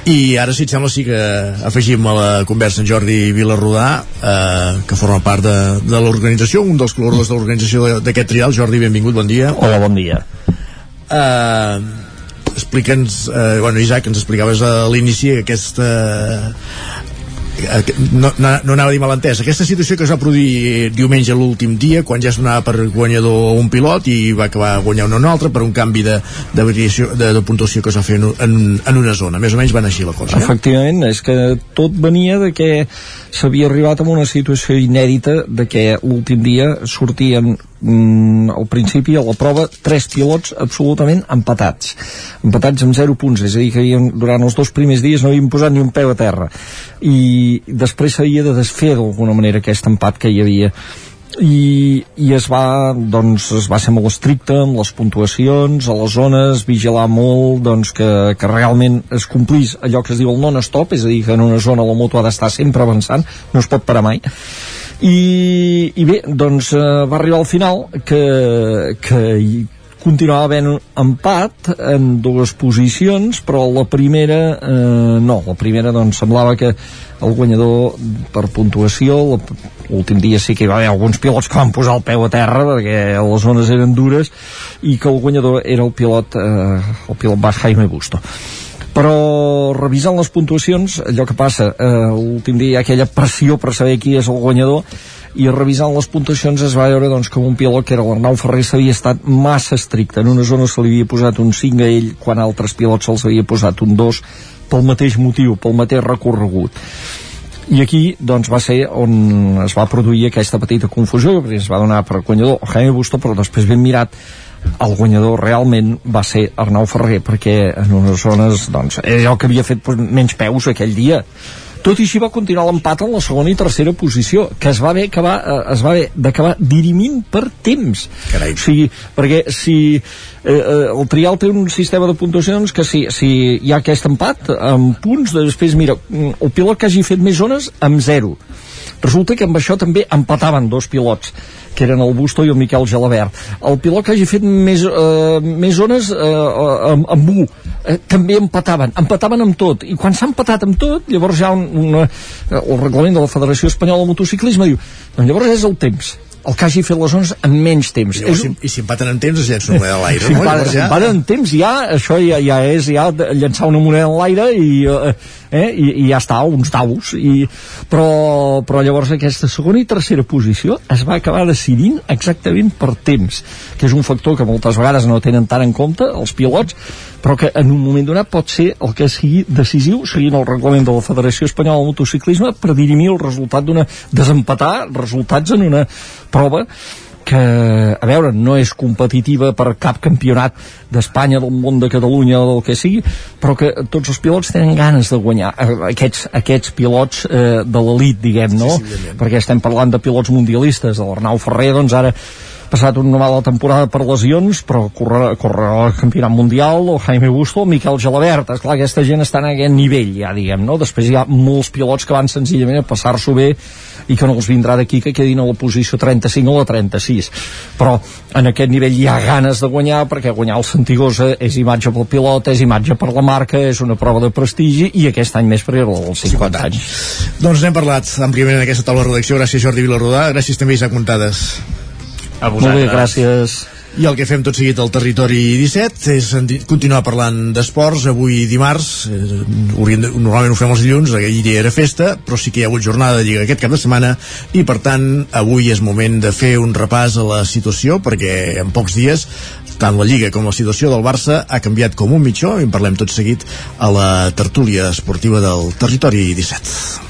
i ara, si et sembla, sí que afegim a la conversa en Jordi Vilarrodà, eh, que forma part de, de l'organització, un dels col·laboradors de l'organització d'aquest trial. Jordi, benvingut, bon dia. Hola, bon dia. Eh, explica'ns, eh, bueno, Isaac, ens explicaves a l'inici aquesta no, no, no anava a dir malentès aquesta situació que es va produir diumenge l'últim dia quan ja es donava per guanyador un pilot i va acabar guanyant un altre per un canvi de, de, variació, de, de puntuació que es va fer en, en, en una zona més o menys van així la cosa eh? efectivament, és que tot venia de que s'havia arribat a una situació inèdita de que l'últim dia sortien mm, al principi a la prova tres pilots absolutament empatats. Empatats amb 0 punts és a dir que havien, durant els dos primers dies no havien posat ni un peu a terra. I després s'havia de desfer d'alguna manera aquest empat que hi havia. I, i es va doncs es va ser molt estricte amb les puntuacions a les zones, vigilar molt doncs que, que realment es complís allò que es diu el non-stop, és a dir que en una zona la moto ha d'estar sempre avançant no es pot parar mai i, i bé, doncs eh, va arribar al final que, que continuava havent empat en dues posicions però la primera eh, no, la primera doncs semblava que el guanyador per puntuació l'últim dia sí que hi va haver alguns pilots que van posar el peu a terra perquè les zones eren dures i que el guanyador era el pilot eh, el pilot baix Jaime Busto però revisant les puntuacions allò que passa, eh, l'últim dia hi ha aquella pressió per saber qui és el guanyador i revisant les puntuacions es va veure doncs, que un pilot que era l'Arnau Ferrer s'havia estat massa estricte. En una zona se li havia posat un 5 a ell quan altres pilots se'ls havia posat un 2 pel mateix motiu, pel mateix recorregut. I aquí doncs, va ser on es va produir aquesta petita confusió perquè es va donar per guanyador Jaime Busto però després ben mirat el guanyador realment va ser Arnau Ferrer perquè en unes zones doncs, és el que havia fet doncs, menys peus aquell dia. Tot i així va continuar l'empat en la segona i tercera posició que es va haver acabar, eh, es va haver d'acabar dirimint per temps. Carai. o sigui, perquè si eh, eh, el trial té un sistema de puntuacions que si, si hi ha aquest empat amb punts, després mira el pilot que hagi fet més zones amb zero. Resulta que amb això també empataven dos pilots que eren el Busto i el Miquel Gelabert. El pilot que hagi fet més, eh, més zones eh, amb, amb 1 eh, també empataven, empataven amb tot. I quan s'ha empatat amb tot, llavors ja un, una, el reglament de la Federació Espanyola de Motociclisme diu, doncs llavors és el temps el que hagi fet les zones en menys temps. I, és... si, i si empaten en temps es llença una moneda a l'aire, si no? Empaten, ja... empaten en temps ja, això ja, ja és ja llançar una moneda en l'aire i, eh, eh, i, i ja està, uns daus. I, però, però llavors aquesta segona i tercera posició es va acabar decidint exactament per temps, que és un factor que moltes vegades no tenen tant en compte els pilots, però que en un moment donat pot ser el que sigui decisiu seguint el reglament de la Federació Espanyola de Motociclisme per dirimir el resultat d'una desempatar resultats en una prova que, a veure, no és competitiva per cap campionat d'Espanya, del món de Catalunya o del que sigui, però que tots els pilots tenen ganes de guanyar eh, aquests, aquests pilots eh, de l'elit, diguem, no? Sí, sí, perquè estem parlant de pilots mundialistes, de l'Arnau Ferrer, doncs ara passat una mala temporada per lesions, però corre, corre el campionat mundial, el Jaime Busto, el Miquel Gelabert, esclar, aquesta gent està en aquest nivell, ja diguem, no? Després hi ha molts pilots que van senzillament a passar-s'ho bé i que no els vindrà d'aquí que quedin a la posició 35 o la 36 però en aquest nivell hi ha ganes de guanyar perquè guanyar el Santigosa és imatge pel pilot, és imatge per la marca és una prova de prestigi i aquest any més per els 50 anys Doncs n'hem parlat àmpliament en aquesta taula de redacció. Gràcies Jordi Vilarrodà, gràcies també Isaac Muntades. A Molt bé, gràcies. I el que fem tot seguit al Territori 17 és continuar parlant d'esports. Avui dimarts, eh, normalment ho fem els dilluns, ahir era festa, però sí que hi ha hagut jornada de Lliga aquest cap de setmana i per tant avui és moment de fer un repàs a la situació perquè en pocs dies tant la Lliga com la situació del Barça ha canviat com un mitjó i en parlem tot seguit a la tertúlia esportiva del Territori 17.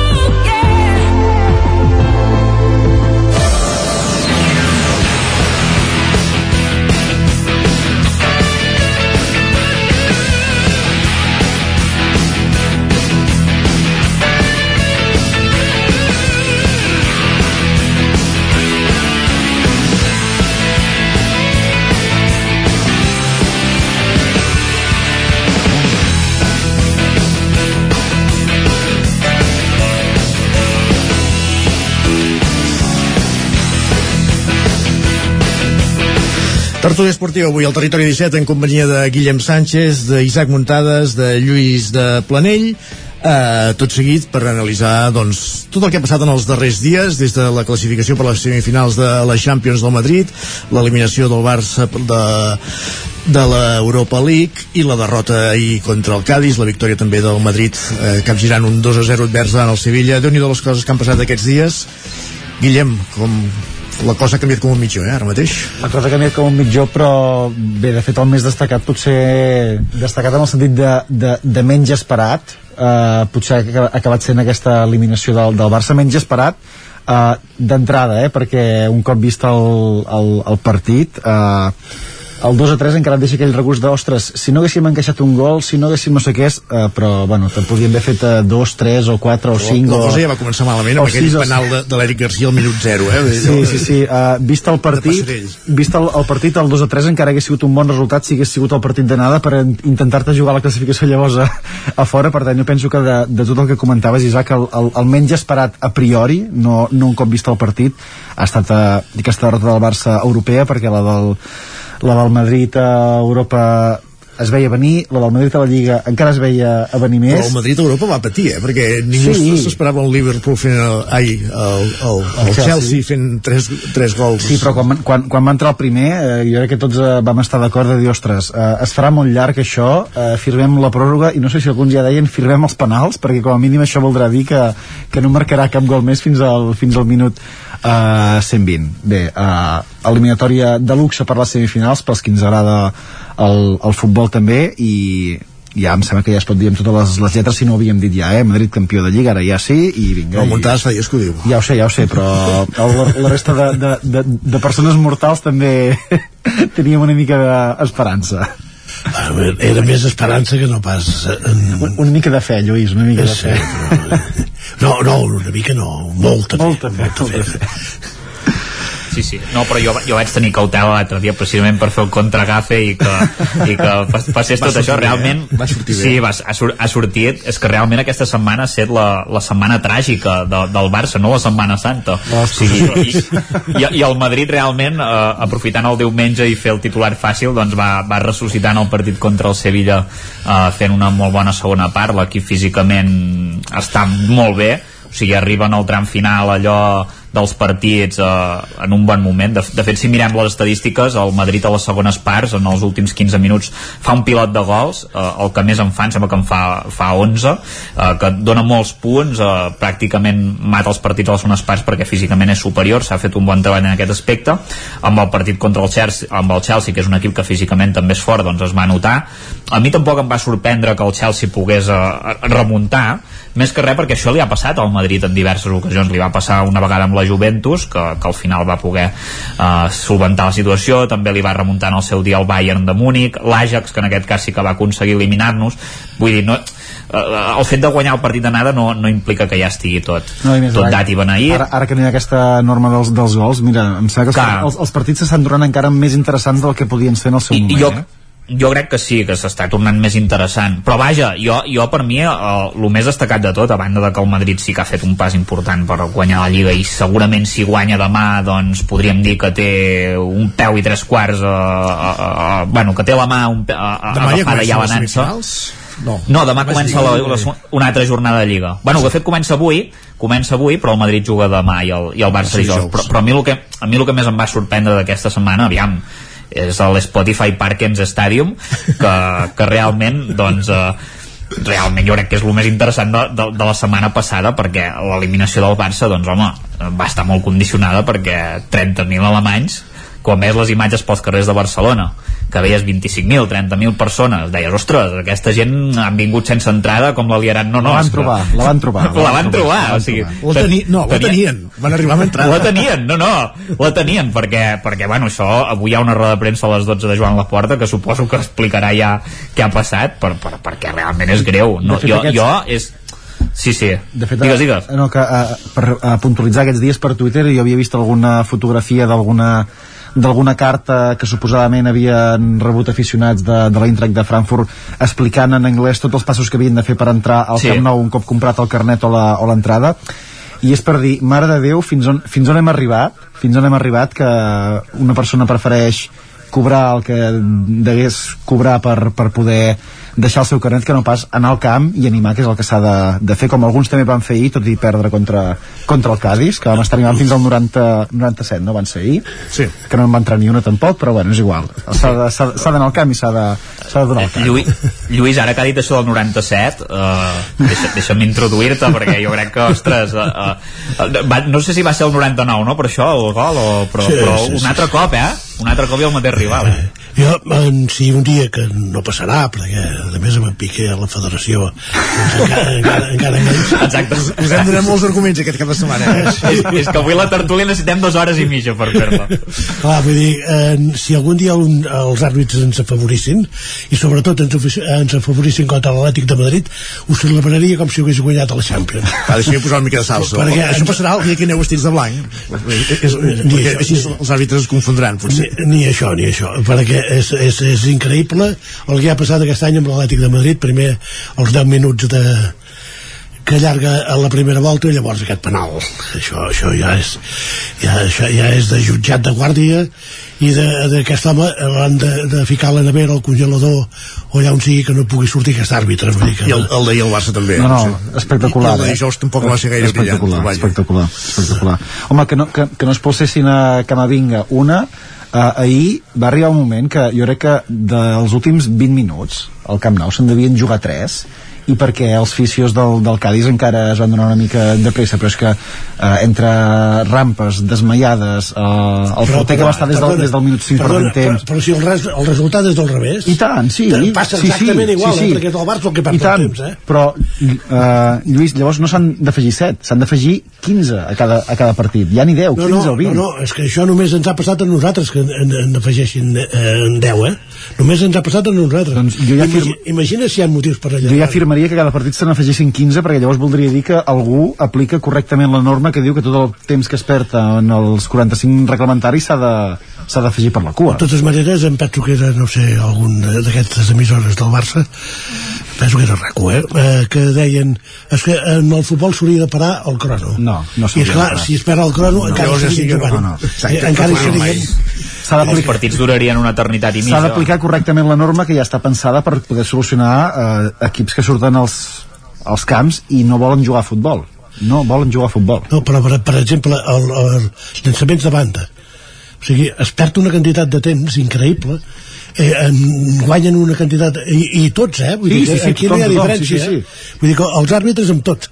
Tertúlia esportiva avui al Territori 17 en companyia de Guillem Sánchez, d'Isaac Muntades, de Lluís de Planell, eh, tot seguit per analitzar doncs, tot el que ha passat en els darrers dies des de la classificació per les semifinals de la Champions del Madrid l'eliminació del Barça de, de l'Europa League i la derrota ahir contra el Cádiz la victòria també del Madrid eh, capgirant un 2 a 0 advers davant el Sevilla. Déu nhi les coses que han passat aquests dies. Guillem, com la cosa ha canviat com un mitjó, eh, ara mateix. La cosa ha canviat com un mitjó, però bé, de fet el més destacat potser destacat en el sentit de, de, de menys esperat eh, potser ha acabat sent aquesta eliminació del, del Barça menys esperat eh, d'entrada, eh, perquè un cop vist el, el, el partit eh, el 2 a 3 encara et deixa aquell regust d'ostres, si no haguéssim encaixat un gol, si no haguéssim no sé què és, eh, però bueno, te'n podríem haver fet eh, 2, 3 o 4 o 5 la o, cosa ja va començar malament amb aquell penal de, de l'Eric Garcia al minut 0 eh? Sí, sí, sí. Uh, vist el partit, vist el, el partit, el 2 a 3 encara hagués sigut un bon resultat si hagués sigut el partit d'anada per in- intentar-te jugar la classificació llavors a, a fora, per tant jo penso que de, de tot el que comentaves Isaac, el, el, el menys esperat a priori, no, no un cop vist el partit ha estat uh, aquesta derrota del Barça europea perquè la del, la del Madrid a Europa es veia venir, la del Madrid a la Lliga encara es veia a venir més Però el Madrid a Europa va patir, eh? perquè ningú Sí. s'esperava el Liverpool fent el, ai, el, el, el, El Chelsea. Chelsea fent tres, tres gols. Sí, però quan, quan, quan va entrar el primer, eh, jo crec que tots eh, vam estar d'acord de dir, ostres, eh, es farà molt llarg això, eh, firmem la pròrroga, i no sé si alguns ja deien firmem els penals, perquè com a mínim això voldrà dir que, que no marcarà cap gol més fins al, fins al minut eh, 120. Bé, eh, eliminatòria de luxe per les semifinals, pels que ens agrada el, el futbol també, i ja em sembla que ja es pot dir amb totes les, les lletres si no ho havíem dit ja, eh? Madrid campió de Lliga ara ja sí, i vinga No, i- Montades fa dies que ho diu. ja ho sé, ja ho sé, però el, la, resta de, de, de, de persones mortals també [LAUGHS] teníem una mica d'esperança. A veure, era més esperança que no pas... eh. Una, una mica de fe, Lluís, una mica de Sí, fe. No, no, una mica no, molta, molta fe, molta fe. Sí, sí. No, però jo, jo vaig tenir cautela l'altre dia precisament per fer el contragafe i que, i que pas- passés Va tot això. bé, Realment, eh? Va sortir bé. sí, va, ha, sur, ha sortit. És que realment aquesta setmana ha estat la, la setmana tràgica de, del Barça, no la Setmana Santa. O sigui, i, i, I el Madrid realment, eh, aprofitant el diumenge i fer el titular fàcil, doncs va, va ressuscitant el partit contra el Sevilla eh, fent una molt bona segona part. L'equip físicament està molt bé, o sigui, arriben al tram final allò dels partits eh, en un bon moment. De, de fet, si mirem les estadístiques, el Madrid a les segones parts, en els últims 15 minuts, fa un pilot de gols, eh, el que més en fa, em sembla que en fa, fa 11, eh, que dona molts punts, eh, pràcticament mata els partits a les segones parts perquè físicament és superior, s'ha fet un bon treball en aquest aspecte. Amb el partit contra el Chelsea, amb el Chelsea, que és un equip que físicament també és fort, doncs es va notar. A mi tampoc em va sorprendre que el Chelsea pogués eh, remuntar, més que res perquè això li ha passat al Madrid en diverses ocasions, li va passar una vegada amb la Juventus que, que al final va poder uh, solventar la situació, també li va remuntar en el seu dia el Bayern de Múnich, l'Ajax que en aquest cas sí que va aconseguir eliminar-nos vull dir, no, uh, el fet de guanyar el partit d'anada no, no implica que ja estigui tot No, més tot dat i beneït Ara, ara que no hi ha aquesta norma dels, dels gols, mira, em sembla que Clar. els, els partits s'estan tornant encara més interessants del que podien ser en el seu I, moment. jo, eh? Jo crec que sí, que s'està tornant més interessant però vaja, jo, jo per mi el, el més destacat de tot, a banda de que el Madrid sí que ha fet un pas important per guanyar la Lliga i segurament si guanya demà doncs podríem dir que té un peu i tres quarts a, a, a, a, bueno, que té la mà un, a, a, Demà ja agafada ja a la comencen les nansa semifinals? No, no, demà comença la, la, una altra jornada de Lliga. Bueno, de fet comença avui, comença avui, però el Madrid juga demà i el, i el Barça dijous. dijous. Però, però a, mi el que, a mi el que més em va sorprendre d'aquesta setmana, aviam, és l'Spotify Parkens Stadium, que, que realment, doncs, eh, realment jo crec que és el més interessant de, de, de la setmana passada perquè l'eliminació del Barça doncs home va estar molt condicionada perquè 30.000 alemanys quan veus les imatges pels carrers de Barcelona que veies 25.000, 30.000 persones deies, ostres, aquesta gent han vingut sense entrada com la liaran no, no, La van trobar, la van trobar. la [LAUGHS] van trobar, o sigui, La teni no, la tenien, van arribar amb entrada. la tenien, no, no, la tenien perquè, perquè bueno, això, avui hi ha una roda de premsa a les 12 de Joan Laporta que suposo que explicarà ja què ha passat per, per, perquè realment és greu no, fet, jo, aquests- jo és sí, sí, De fet, digues, digues eh, No, que, eh, per eh, puntualitzar aquests dies per Twitter jo havia vist alguna fotografia d'alguna d'alguna carta que suposadament havien rebut aficionats de, de l'Eintracht de Frankfurt explicant en anglès tots els passos que havien de fer per entrar al Sí. Camp Nou un cop comprat el carnet o l'entrada i és per dir, mare de Déu, fins on, fins on hem arribat fins on hem arribat que una persona prefereix cobrar el que degués cobrar per, per poder deixar el seu carnet que no pas anar al camp i animar que és el que s'ha de, de fer com alguns també van fer ahir tot i perdre contra, contra el Cádiz que vam estar animant fins al 90, 97 no van ser ahir sí. que no en va entrar ni una tampoc però bueno és igual s'ha d'anar al camp i s'ha de, s'ha de donar el camp Lluís, Lluís, ara que ha dit això del 97 uh, deixa, deixa'm introduir-te perquè jo crec que, ostres uh, uh, va, no sé si va ser el 99 no, per això, el gol o, però, Sí, però sí, un sí. altre cop eh? Un altre cop i el mateix rival eh? [LAUGHS] Jo, en, si un dia que no passarà, perquè a més em piqué a la federació doncs encara, [LAUGHS] encara, encara menys. Exacte. Us, us hem donat molts arguments aquest cap de setmana. Eh? és, és que avui la tertúlia necessitem dues hores i mitja per fer-la Clar, vull dir, eh, si algun dia un, els àrbitres ens afavorissin i sobretot ens, ens afavorissin contra l'Atlètic de Madrid ho celebraria com si hagués guanyat a la Champions Ah, deixa-me posar una mica de salsa. Perquè Això passarà el dia que aneu vestits de blanc. És, és, Ni perquè això, així els àrbitres es confondran, potser. Ni, això, ni això, perquè és, és, és increïble el que ha passat aquest any amb l'Atlètic de Madrid, primer els 10 minuts de que allarga a la primera volta i llavors aquest penal això, això ja és ja, això ja és de jutjat de guàrdia i de- d'aquest home l'han de, de ficar a la nevera al congelador o allà on sigui que no pugui sortir aquest àrbitre vull dir que I el, el d'ahir el Barça també. no, no, Sí. espectacular I el de dijous tampoc no va ser gaire brillant. espectacular, vaja. espectacular, espectacular. home, que no, que, que no es expulsessin a Camavinga una uh, ahir va arribar un moment que jo crec que dels últims 20 minuts al Camp Nou se'n devien jugar 3 i perquè els fisios del, del Cádiz encara es van donar una mica de pressa però és que eh, entre rampes desmaiades eh, el Però, porter que va estar des del, perdona, des del minut 5 perdona, temps però, però si el, res, el resultat és del revés i tant, sí. passa sí, exactament sí, igual sí, sí. Eh, perquè és el Barça el que I perd el tant, temps eh? però uh, Lluís, llavors no s'han d'afegir 7 s'han d'afegir 15 a cada, a cada partit ja n'hi 10, 15 no, no, o 20 no, no, és que això només ens ha passat a nosaltres que en, en, afegeixin eh, en 10, eh? Només ens ha passat a nosaltres. Doncs jo ja Imagi, Imagina si hi ha motius per allà. jo ja afirmaria que cada partit se n'afegissin 15 perquè llavors voldria dir que algú aplica correctament la norma que diu que tot el temps que es perd en els 45 reglamentaris s'ha d'afegir per la cua De totes maneres, em penso que era, no sé, algun d'aquestes emissores del Barça, penso que era RACU, eh? eh que deien és que en el futbol s'hauria de parar el crono. No, no I s'hauria de esclar, parar. si es para el crono, No, encara llavors ja hi sí seguim que- jugant. no, no, exacte, Eh, encara hi no farà seguim... s'ha els d'aplicar partits durarien una eternitat i s'ha mitja. d'aplicar correctament la norma que ja està pensada per poder solucionar eh, equips que surten als, als camps i no volen jugar a futbol. No volen jugar a futbol. No, però per, per exemple, el, el, els llançaments de banda, o sigui, es perd una quantitat de temps increïble, eh, en, guanyen una quantitat i, i tots, eh? Vull Sí, dir sí, sí, aquí tothom, no hi ha diferència, sí, sí, eh? Vull dir que els àrbitres amb tots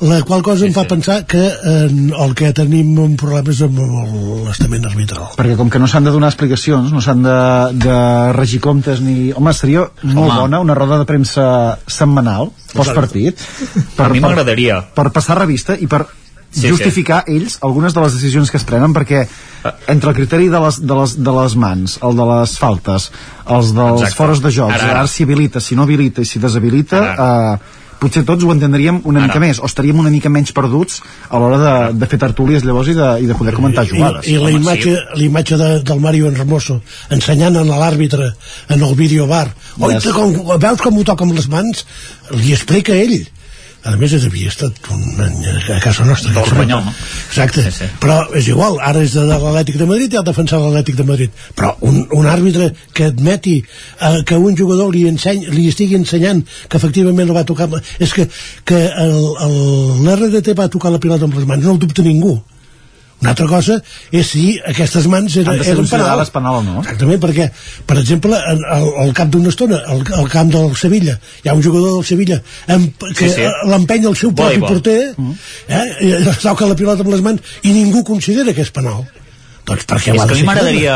la qual cosa em fa pensar que eh, el que tenim un problema és amb el- l'estament arbitral perquè com que no s'han de donar explicacions no s'han de, de regir comptes ni... home, seria molt Home. bona una roda de premsa setmanal postpartit A mi m'agradaria. per passar revista i per sí, justificar sí. ells algunes de les decisions que es prenen perquè entre el criteri de les, de les, de les mans, el de les faltes, els dels Exacte. fores de jocs, Ara, ara, si habilita, si no habilita i si deshabilita, Ara, eh, potser tots ho entendríem una Ara. mica més, o estaríem una mica menys perduts a l'hora de, de fer tertúlies llavors i de, i de poder comentar jugades. I, i la imatge, la imatge de, del Mario Hermoso ensenyant a l'àrbitre en el videobar oi, Yes. com, veus com ho toca amb les mans li explica ell a més havia estat un any a casa nostra Del Espanyol, no? exacte, Sí, sí. però és igual ara és de, de l'Atlètic de Madrid i ha de defensar l'Atlètic de Madrid però un, un àrbitre que admeti eh, que un jugador li, enseny, li estigui ensenyant que efectivament el va tocar és que, que l'RDT va tocar la pilota amb les mans no el dubta ningú una altra cosa és si aquestes mans eren, Han de ser eren penal. penal o no. Exactament, perquè, per exemple, en- al, al cap d'una estona, al, al camp del Sevilla, hi ha un jugador del Sevilla amb, que Sí, sí. eh, l'empeny el seu propi Voleibol. porter, eh, i es toca la pilota amb les mans, i ningú considera que és penal. Doncs perquè és que a mi m'agradaria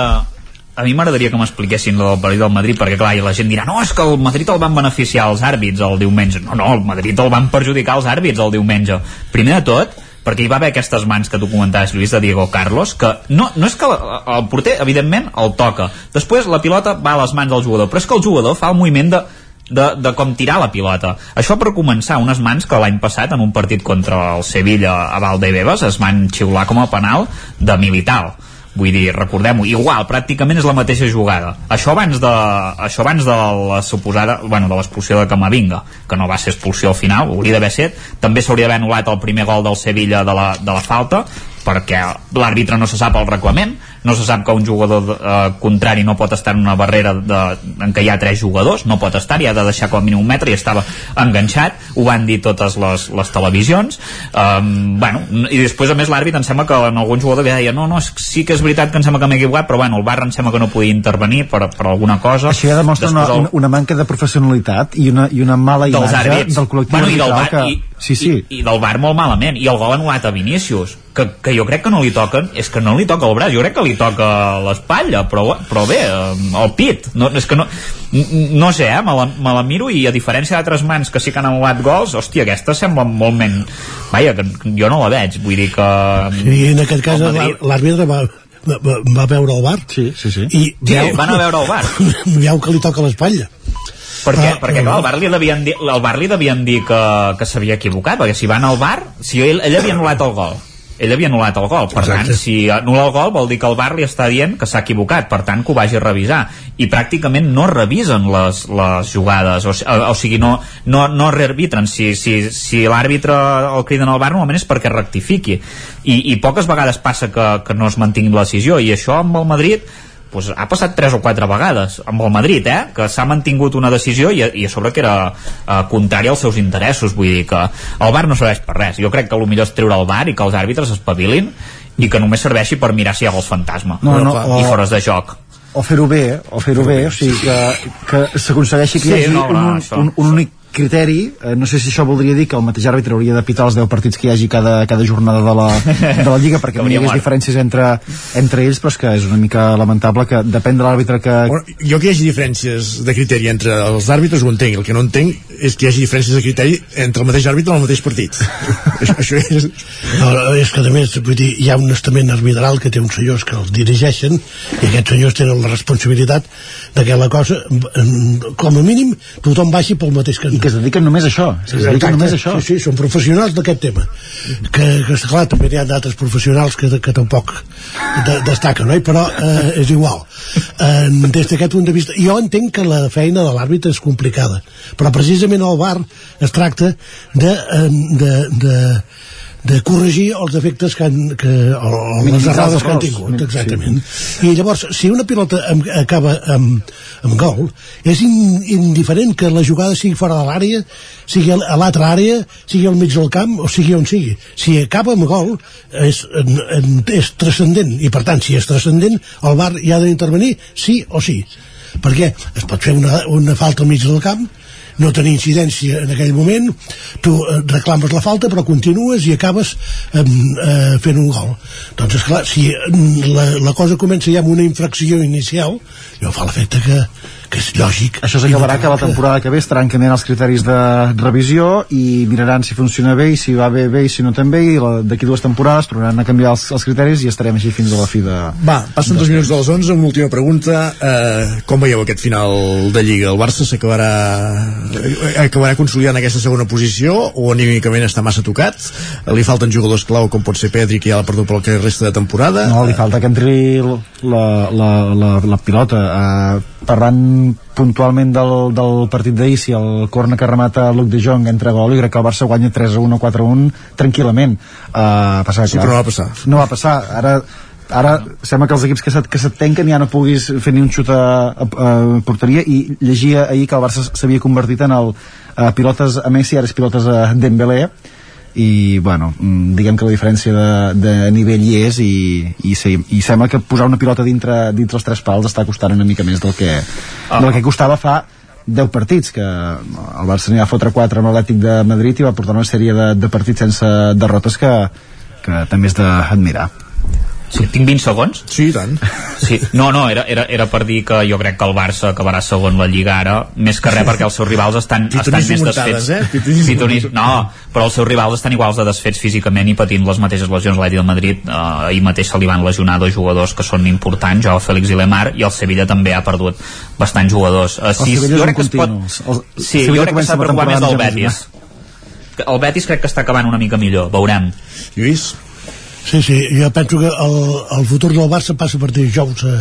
a mi m'agradaria que m'expliquessin el partit del Madrid perquè clar, i la gent dirà, no, és que el Madrid el van beneficiar els àrbits el diumenge no, no, el Madrid el van perjudicar els àrbits el diumenge primer de tot perquè hi va haver aquestes mans que tu comentaves Lluís de Diego Carlos que no, no és que el, porter evidentment el toca després la pilota va a les mans del jugador però és que el jugador fa el moviment de de, de com tirar la pilota. Això per començar, unes mans que l'any passat en un partit contra el Sevilla a Valdebebas es van xiular com a penal de militar. Vull dir, recordem-ho, igual, pràcticament és la mateixa jugada. Això abans de, això abans de la suposada, bueno, de l'expulsió de Camavinga, que no va ser expulsió al final, hauria d'haver set. També s'hauria d'haver anul·lat el primer gol del Sevilla de la, de la falta, perquè l'àrbitre no se sap el reglament, no se sap que un jugador eh, contrari no pot estar en una barrera de, en què hi ha tres jugadors, no pot estar, i ha de deixar com a mínim un metre i estava enganxat, ho van dir totes les, les televisions, um, bueno, i després a més l'àrbit em sembla que en algun jugador deia, no, no, sí que és veritat que em sembla que m'he equivocat, però bueno, el bar em sembla que no podia intervenir per, per alguna cosa. Això ja demostra una, Després el- una, una manca de professionalitat i una, i una mala imatge àrbits. del col·lectiu bueno, i del bar, que... i, sí, sí. I, i del bar molt malament i el gol anul·lat a Vinícius que, que jo crec que no li toquen és que no li toca el braç, jo crec que li toca l'espatlla però, però bé, eh, el pit no, és que no, no sé, eh, me la, me la miro i a diferència d'altres mans que sí que han anul·lat gols, hòstia, aquesta sembla molt menys vaja, que jo no la veig vull dir que I en aquest cas l'àrbitre va, va, va veure el bar sí, sí, sí. i Sí, van a veure el VAR. [LAUGHS] veu que li toca l'espatlla Per què? Ah, perquè clar, al bar li devien dir, al bar li devien dir que, que s'havia equivocat, perquè si van al bar, si ell, ell havia anul·lat el gol, ell havia anul·lat el gol, per Exacte. tant, si anul·la el gol vol dir que el bar li està dient que s'ha equivocat, per tant, que ho vagi a revisar. I pràcticament no revisen les, les jugades, o, o, o sigui, no, no, no rearbitren. Si, si, si l'àrbitre el criden al bar, normalment és perquè rectifiqui. I, i poques vegades passa que, que no es mantingui la decisió, i això amb el Madrid pues, ha passat tres o quatre vegades amb el Madrid, eh? que s'ha mantingut una decisió i, i a sobre que era eh, contrària als seus interessos, vull dir que el VAR no serveix per res, jo crec que el millor és treure el VAR i que els àrbitres espavilin i que només serveixi per mirar si hi ha gols fantasma No, no, i o- fores de joc o fer-ho bé, o fer-ho bé, o sigui que, que s'aconsegueixi que Sí, hi hagi no, no, un, això. un, un únic criteri, eh, no sé si això voldria dir que el mateix àrbitre hauria de pitar els 10 partits que hi hagi cada, cada jornada de la, de la Lliga perquè [LAUGHS] Que no hi hagués diferències entre, entre ells, però és que és una mica lamentable que depèn de l'àrbitre que... Bueno, jo que hi hagi diferències de criteri entre els àrbitres ho entenc, el que no entenc és que hi hagi diferències de criteri entre el mateix àrbitre en el mateix partit. [LAUGHS] Això, això és... No, és que a més vull dir, hi ha un estament arbitral que té uns senyors que els dirigeixen i aquests senyors tenen la responsabilitat de que la cosa mm, com a mínim tothom baixi pel mateix I que es dediquen només a això, es dediquen només a això. sí, sí, són professionals d'aquest tema que, que clar, també hi ha d'altres professionals que, que tampoc de, destaquen no? però eh, és igual eh, des d'aquest punt de vista jo entenc que la feina de l'àrbitre és complicada però precisament al bar es tracta de, eh, de, de de corregir els defectes que, han, que o, o les errades que han tingut, exactament. I llavors, si una pilota em, acaba amb, amb gol, és in, indiferent que la jugada sigui fora de l'àrea, sigui a l'altra àrea, sigui al mig del camp, o sigui on sigui. Si acaba amb gol, és, en, en, és transcendent, i per tant, si és transcendent, el VAR hi ha d'intervenir sí o sí. Perquè es pot fer una, una falta al mig del camp, no tenir incidència en aquell moment tu eh, reclames la falta però continues i acabes eh, fent un gol. Doncs esclar, si mm, la, la cosa comença ja amb una infracció inicial jo fa l'efecte que, que és lògic. Això s'acabarà que la temporada que ve estaran canviant els criteris de revisió i miraran si funciona bé i si va bé bé i si no tan bé i d'aquí dues temporades tornaran a canviar els, els criteris i estarem així fins a la fi de... Va, passen dos minuts de les 11, una última pregunta. Eh, com veieu aquest final de Lliga? El Barça s'acabarà eh, acabarà consolidant aquesta segona posició o anímicament està massa tocat? Li falten jugadors clau com pot ser Pedri, que ja l'ha perdut pel que resta de temporada? No, li falta que entri la, la, la, la pilota. Uh, parlant puntualment del, del partit d'ahir, si el corna que remata Luc de Jong entra a gol, i crec que el Barça guanya 3 a 1 o 4 a 1 tranquil·lament. Uh, passar, Sí, però no va passar. No va passar. Ara ara sembla que els equips que se't, que se't tanquen ja no puguis fer ni un xut a, a, a porteria i llegia ahir que el Barça s'havia convertit en el uh, pilotes a Messi, ara és pilotes a Dembélé i bueno, mm, diguem que la diferència de, de nivell hi és i, i, sí, i sembla que posar una pilota dintre, dintre els tres pals està costant una mica més del que, Ah. del que costava fa 10 partits que el Barça n'hi va fotre 4 amb l'Atlètic de Madrid i va portar una sèrie de, de partits sense derrotes que, que també és d'admirar Sí, tinc 20 segons? Sí, i tant. Sí. No, no, era, era, era per dir que jo crec que el Barça acabarà segon la Lliga ara, més que res perquè els seus rivals estan, estan més desfets. eh? Titonis, no, però els seus rivals estan iguals de desfets físicament i patint les mateixes lesions. L'Atlètic de Madrid eh, ahir mateix se li van lesionar dos jugadors que són importants, Joao Félix i Lemar, i el Sevilla també ha perdut bastants jugadors. Eh, sí, és jo crec que es pot... El- Sí, jo crec que s'ha de preocupar més del Betis. El Betis crec que està acabant una mica millor, veurem. Lluís? Sí, sí, jo penso que el, el futur del Barça passa per dijous a,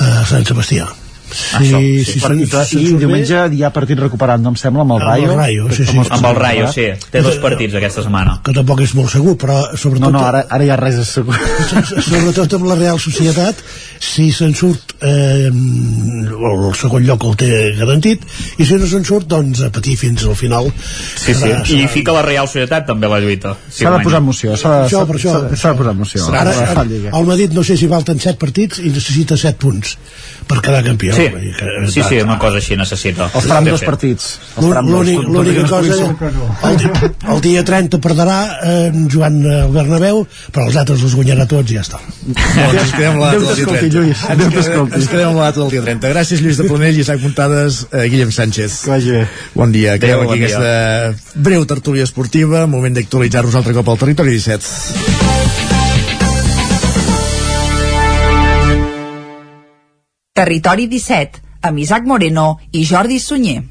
a Sant Sebastià. Sí, Això, sí, sí, sí, sí, i sí, diumenge hi ha partit recuperant, no em sembla, amb el Amb el Rayo. Rayo, sí, sí. Amb el Rayo, recuperar. sí. Té dos partits aquesta setmana. que tampoc és molt segur, però sobretot... No, no, ara, ara ja res és segur. [LAUGHS] sobretot amb la Real Societat si se'n surt eh, el segon lloc el té garantit i si no se'n surt doncs a patir fins al final Sí, sí. I fica la Real Societat també la lluita. Si S'ha de guanya. posar emoció, s'ha de, de posar emoció. ara, ara, el Madrid no sé si falten 7 partits i necessita 7 punts per quedar campió Sí, sí, sí, una cosa així necessita. Els faran dos partits. L'única cosa el, el dia 30 perdrà eh, jugant al Bernabéu però els altres els guanyarà tots i ja està Doncs ens quedem amb la Déu data del dia t'escolti, 30. Lluís, Ens quedem- t'escolti. Ens quedem amb la data del dia 30. Gràcies, Lluís de Planell, Isaac Muntades, eh, Guillem Sánchez. Que vagi bé. Bon dia. Acabem Adéu, aquí bon dia. aquesta breu tertúlia esportiva. Moment d'actualitzar-nos altre cop al territori 17. Territori 17, amb Isaac Moreno i Jordi Sunyer.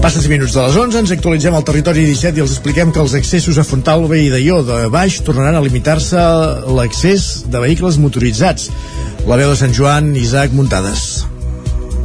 Passen 5 minuts de les 11, ens actualitzem al territori 17 i els expliquem que els accessos a Fontalba i d'Aió de baix tornaran a limitar-se l'accés de vehicles motoritzats. La veu de Sant Joan, Isaac Muntades.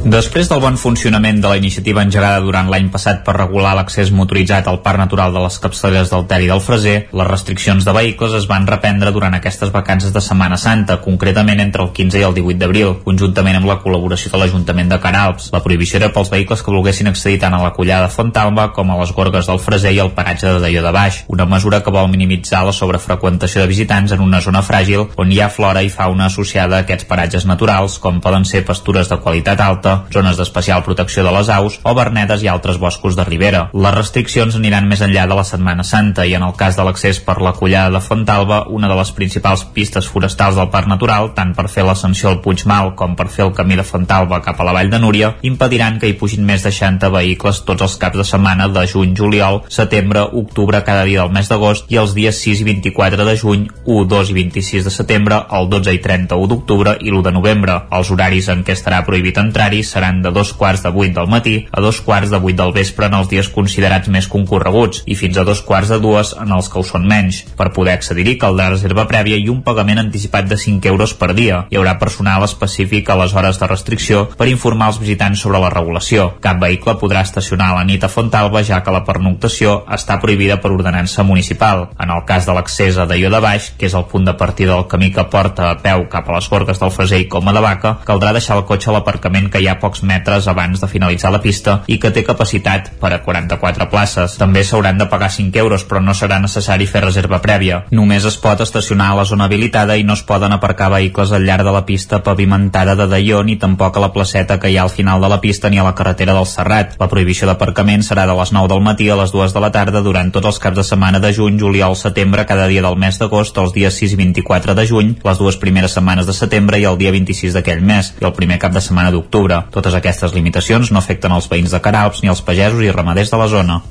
Després del bon funcionament de la iniciativa engegada durant l'any passat per regular l'accés motoritzat al Parc Natural de les Capçaleres del Ter i del Freser, les restriccions de vehicles es van reprendre durant aquestes vacances de Setmana Santa, concretament entre el 15 i el 18 d'abril, conjuntament amb la col·laboració de l'Ajuntament de Canalps. La prohibició era pels vehicles que volguessin accedir tant a la collada de Fontalba com a les gorgues del Freser i al paratge de Deió de Baix, una mesura que vol minimitzar la sobrefreqüentació de visitants en una zona fràgil on hi ha flora i fauna associada a aquests paratges naturals, com poden ser pastures de qualitat alta, zones d'especial protecció de les aus o vernedes i altres boscos de ribera. Les restriccions aniran més enllà de la Setmana Santa i en el cas de l'accés per la collada de Fontalba, una de les principals pistes forestals del Parc Natural, tant per fer l'ascensió al Puigmal com per fer el camí de Fontalba cap a la Vall de Núria, impediran que hi pugin més de 60 vehicles tots els caps de setmana de juny, juliol, setembre, octubre, cada dia del mes d'agost i els dies 6 i 24 de juny, 1, 2 i 26 de setembre, el 12 i 31 d'octubre i l'1 de novembre. Els horaris en què estarà prohibit entrar-hi seran de dos quarts de vuit del matí a dos quarts de vuit del vespre en els dies considerats més concorreguts i fins a dos quarts de dues en els que ho són menys. Per poder accedir-hi caldrà reserva prèvia i un pagament anticipat de 5 euros per dia. Hi haurà personal específic a les hores de restricció per informar els visitants sobre la regulació. Cap vehicle podrà estacionar a la nit a Fontalba ja que la pernoctació està prohibida per ordenança municipal. En el cas de l'accés a Daió de Baix, que és el punt de partida del camí que porta a peu cap a les Gorgues del Freser i Coma de Vaca, caldrà deixar el cotxe a l'aparcament que hi ha a pocs metres abans de finalitzar la pista i que té capacitat per a 44 places. També s'hauran de pagar 5 euros, però no serà necessari fer reserva prèvia. Només es pot estacionar a la zona habilitada i no es poden aparcar vehicles al llarg de la pista pavimentada de Daió ni tampoc a la placeta que hi ha al final de la pista ni a la carretera del Serrat. La prohibició d'aparcament serà de les 9 del matí a les 2 de la tarda durant tots els caps de setmana de juny, juliol, setembre, cada dia del mes d'agost, els dies 6 i 24 de juny, les dues primeres setmanes de setembre i el dia 26 d'aquell mes, i el primer cap de setmana d'octubre. Totes aquestes limitacions no afecten els veïns de Caralps ni els pagesos i ramaders de la zona.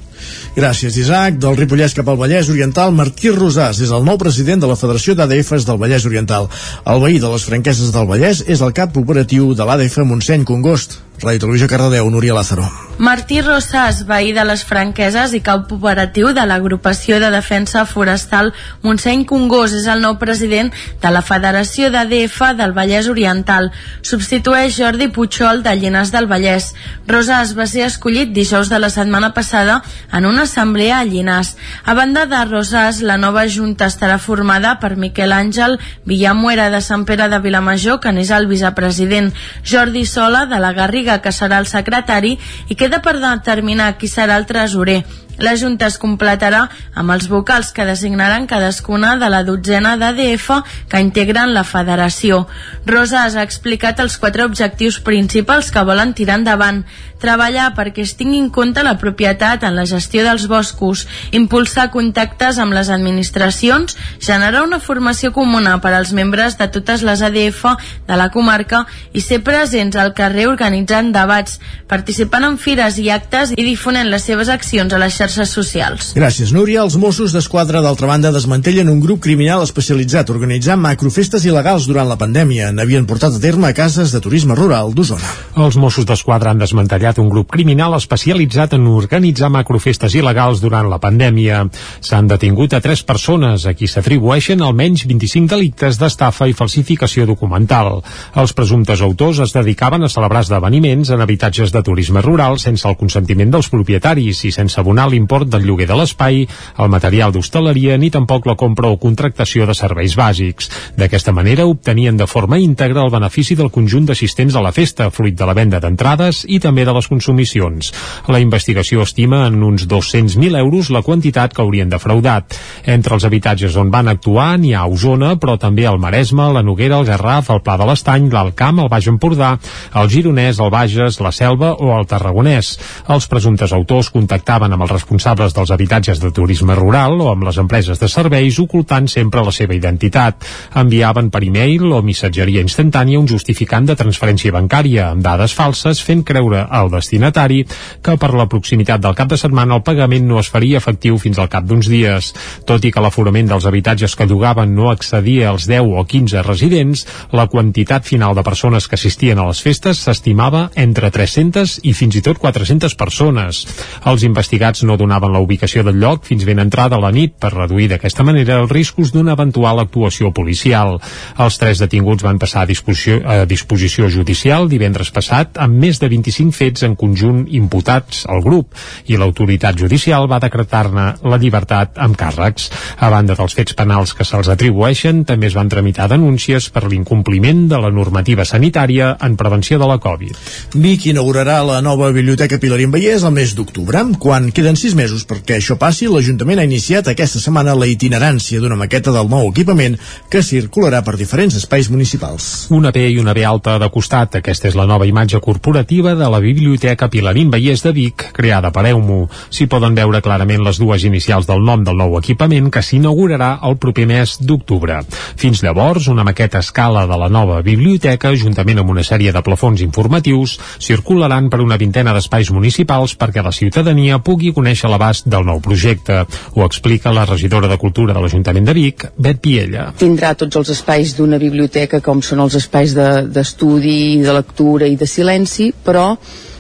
Gràcies, Isaac. Del Ripollès cap al Vallès Oriental, Martí Rosàs és el nou president de la Federació d'ADFs del Vallès Oriental. El veí de les franqueses del Vallès és el cap operatiu de l'ADF Montseny Congost. Ràdio Televisió Cardedeu, Núria Lázaro. Martí Rosàs, veí de les franqueses i cap operatiu de l'agrupació de defensa forestal Montseny Congost, és el nou president de la Federació d'ADF del Vallès Oriental. Substitueix Jordi Puigol de Llinars del Vallès. Rosàs va ser escollit dijous de la setmana passada en una assemblea a Llinars. A banda de Rosàs, la nova junta estarà formada per Miquel Àngel Villamuera de Sant Pere de Vilamajor, que n'és el vicepresident, Jordi Sola de la Garriga, que serà el secretari, i queda per determinar qui serà el tresorer. La Junta es completarà amb els vocals que designaran cadascuna de la dotzena d'ADF que integren la federació. Rosas ha explicat els quatre objectius principals que volen tirar endavant. Treballar perquè es tingui en compte la propietat en la gestió dels boscos, impulsar contactes amb les administracions, generar una formació comuna per als membres de totes les ADF de la comarca i ser presents al carrer organitzant debats, participant en fires i actes i difonent les seves accions a les xarxes socials. Gràcies, Núria. Els Mossos d'Esquadra, d'altra banda, desmantellen un grup criminal especialitzat organitzant macrofestes il·legals durant la pandèmia. N'havien portat a terme a cases de turisme rural d'Osona. Els Mossos d'Esquadra han desmantellat un grup criminal especialitzat en organitzar macrofestes il·legals durant la pandèmia. S'han detingut a tres persones a qui s'atribueixen almenys 25 delictes d'estafa i falsificació documental. Els presumptes autors es dedicaven a celebrar esdeveniments en habitatges de turisme rural sense el consentiment dels propietaris i sense abonar l'import del lloguer de l'espai, el material d'hostaleria ni tampoc la compra o contractació de serveis bàsics. D'aquesta manera obtenien de forma íntegra el benefici del conjunt d'assistents a la festa, fruit de la venda d'entrades i també de les consumicions. La investigació estima en uns 200.000 euros la quantitat que haurien defraudat. Entre els habitatges on van actuar n'hi ha Osona, però també al Maresme, la Noguera, el Garraf, el Pla de l'Estany, l'Alt Camp, el Baix Empordà, el Gironès, el Bages, la Selva o el Tarragonès. Els presumptes autors contactaven amb els responsables dels habitatges de turisme rural o amb les empreses de serveis ocultant sempre la seva identitat. Enviaven per e-mail o missatgeria instantània un justificant de transferència bancària amb dades falses fent creure al destinatari que per la proximitat del cap de setmana el pagament no es faria efectiu fins al cap d'uns dies. Tot i que l'aforament dels habitatges que llogaven no excedia als 10 o 15 residents, la quantitat final de persones que assistien a les festes s'estimava entre 300 i fins i tot 400 persones. Els investigats no donaven la ubicació del lloc fins ben entrada la nit per reduir d'aquesta manera els riscos d'una eventual actuació policial. Els tres detinguts van passar a disposició, a disposició judicial divendres passat amb més de 25 fets en conjunt imputats al grup i l'autoritat judicial va decretar-ne la llibertat amb càrrecs. A banda dels fets penals que se'ls atribueixen, també es van tramitar denúncies per l'incompliment de la normativa sanitària en prevenció de la Covid. Vic inaugurarà la nova Biblioteca Pilarín Vallès el mes d'octubre. Quan queden sis mesos perquè això passi, l'Ajuntament ha iniciat aquesta setmana la itinerància d'una maqueta del nou equipament que circularà per diferents espais municipals. Una B i una B alta de costat. Aquesta és la nova imatge corporativa de la Biblioteca Pilarín Vallès de Vic, creada per Eumo. S'hi poden veure clarament les dues inicials del nom del nou equipament que s'inaugurarà el proper mes d'octubre. Fins llavors, una maqueta a escala de la nova biblioteca, juntament amb una sèrie de plafons informatius, circularan per una vintena d'espais municipals perquè la ciutadania pugui conèixer l'abast del nou projecte. Ho explica la regidora de Cultura de l'Ajuntament de Vic, Bet Piella. Tindrà tots els espais d'una biblioteca com són els espais d'estudi, de, de lectura i de silenci, però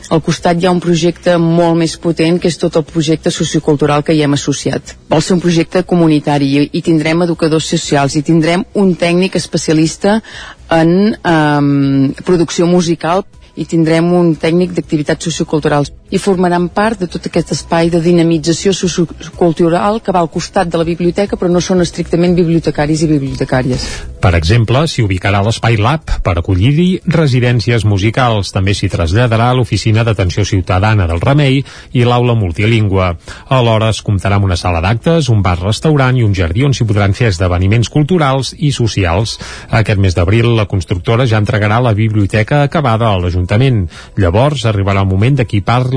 al costat hi ha un projecte molt més potent que és tot el projecte sociocultural que hi hem associat. Vol ser un projecte comunitari i, tindrem educadors socials i tindrem un tècnic especialista en um, producció musical i tindrem un tècnic d'activitats socioculturals. I formaran part de tot aquest espai de dinamització sociocultural que va al costat de la biblioteca però no són estrictament bibliotecaris i bibliotecàries. Per exemple, s'hi ubicarà l'Espai Lab per acollir-hi residències musicals. També s'hi traslladarà l'Oficina d'Atenció Ciutadana del Remei i l'aula multilingüe. Alhora es comptarà amb una sala d'actes, un bar-restaurant i un jardí on s'hi podran fer esdeveniments culturals i socials. Aquest mes d'abril, la constructora ja entregarà la biblioteca acabada a l'Ajuntament. Llavors arribarà el moment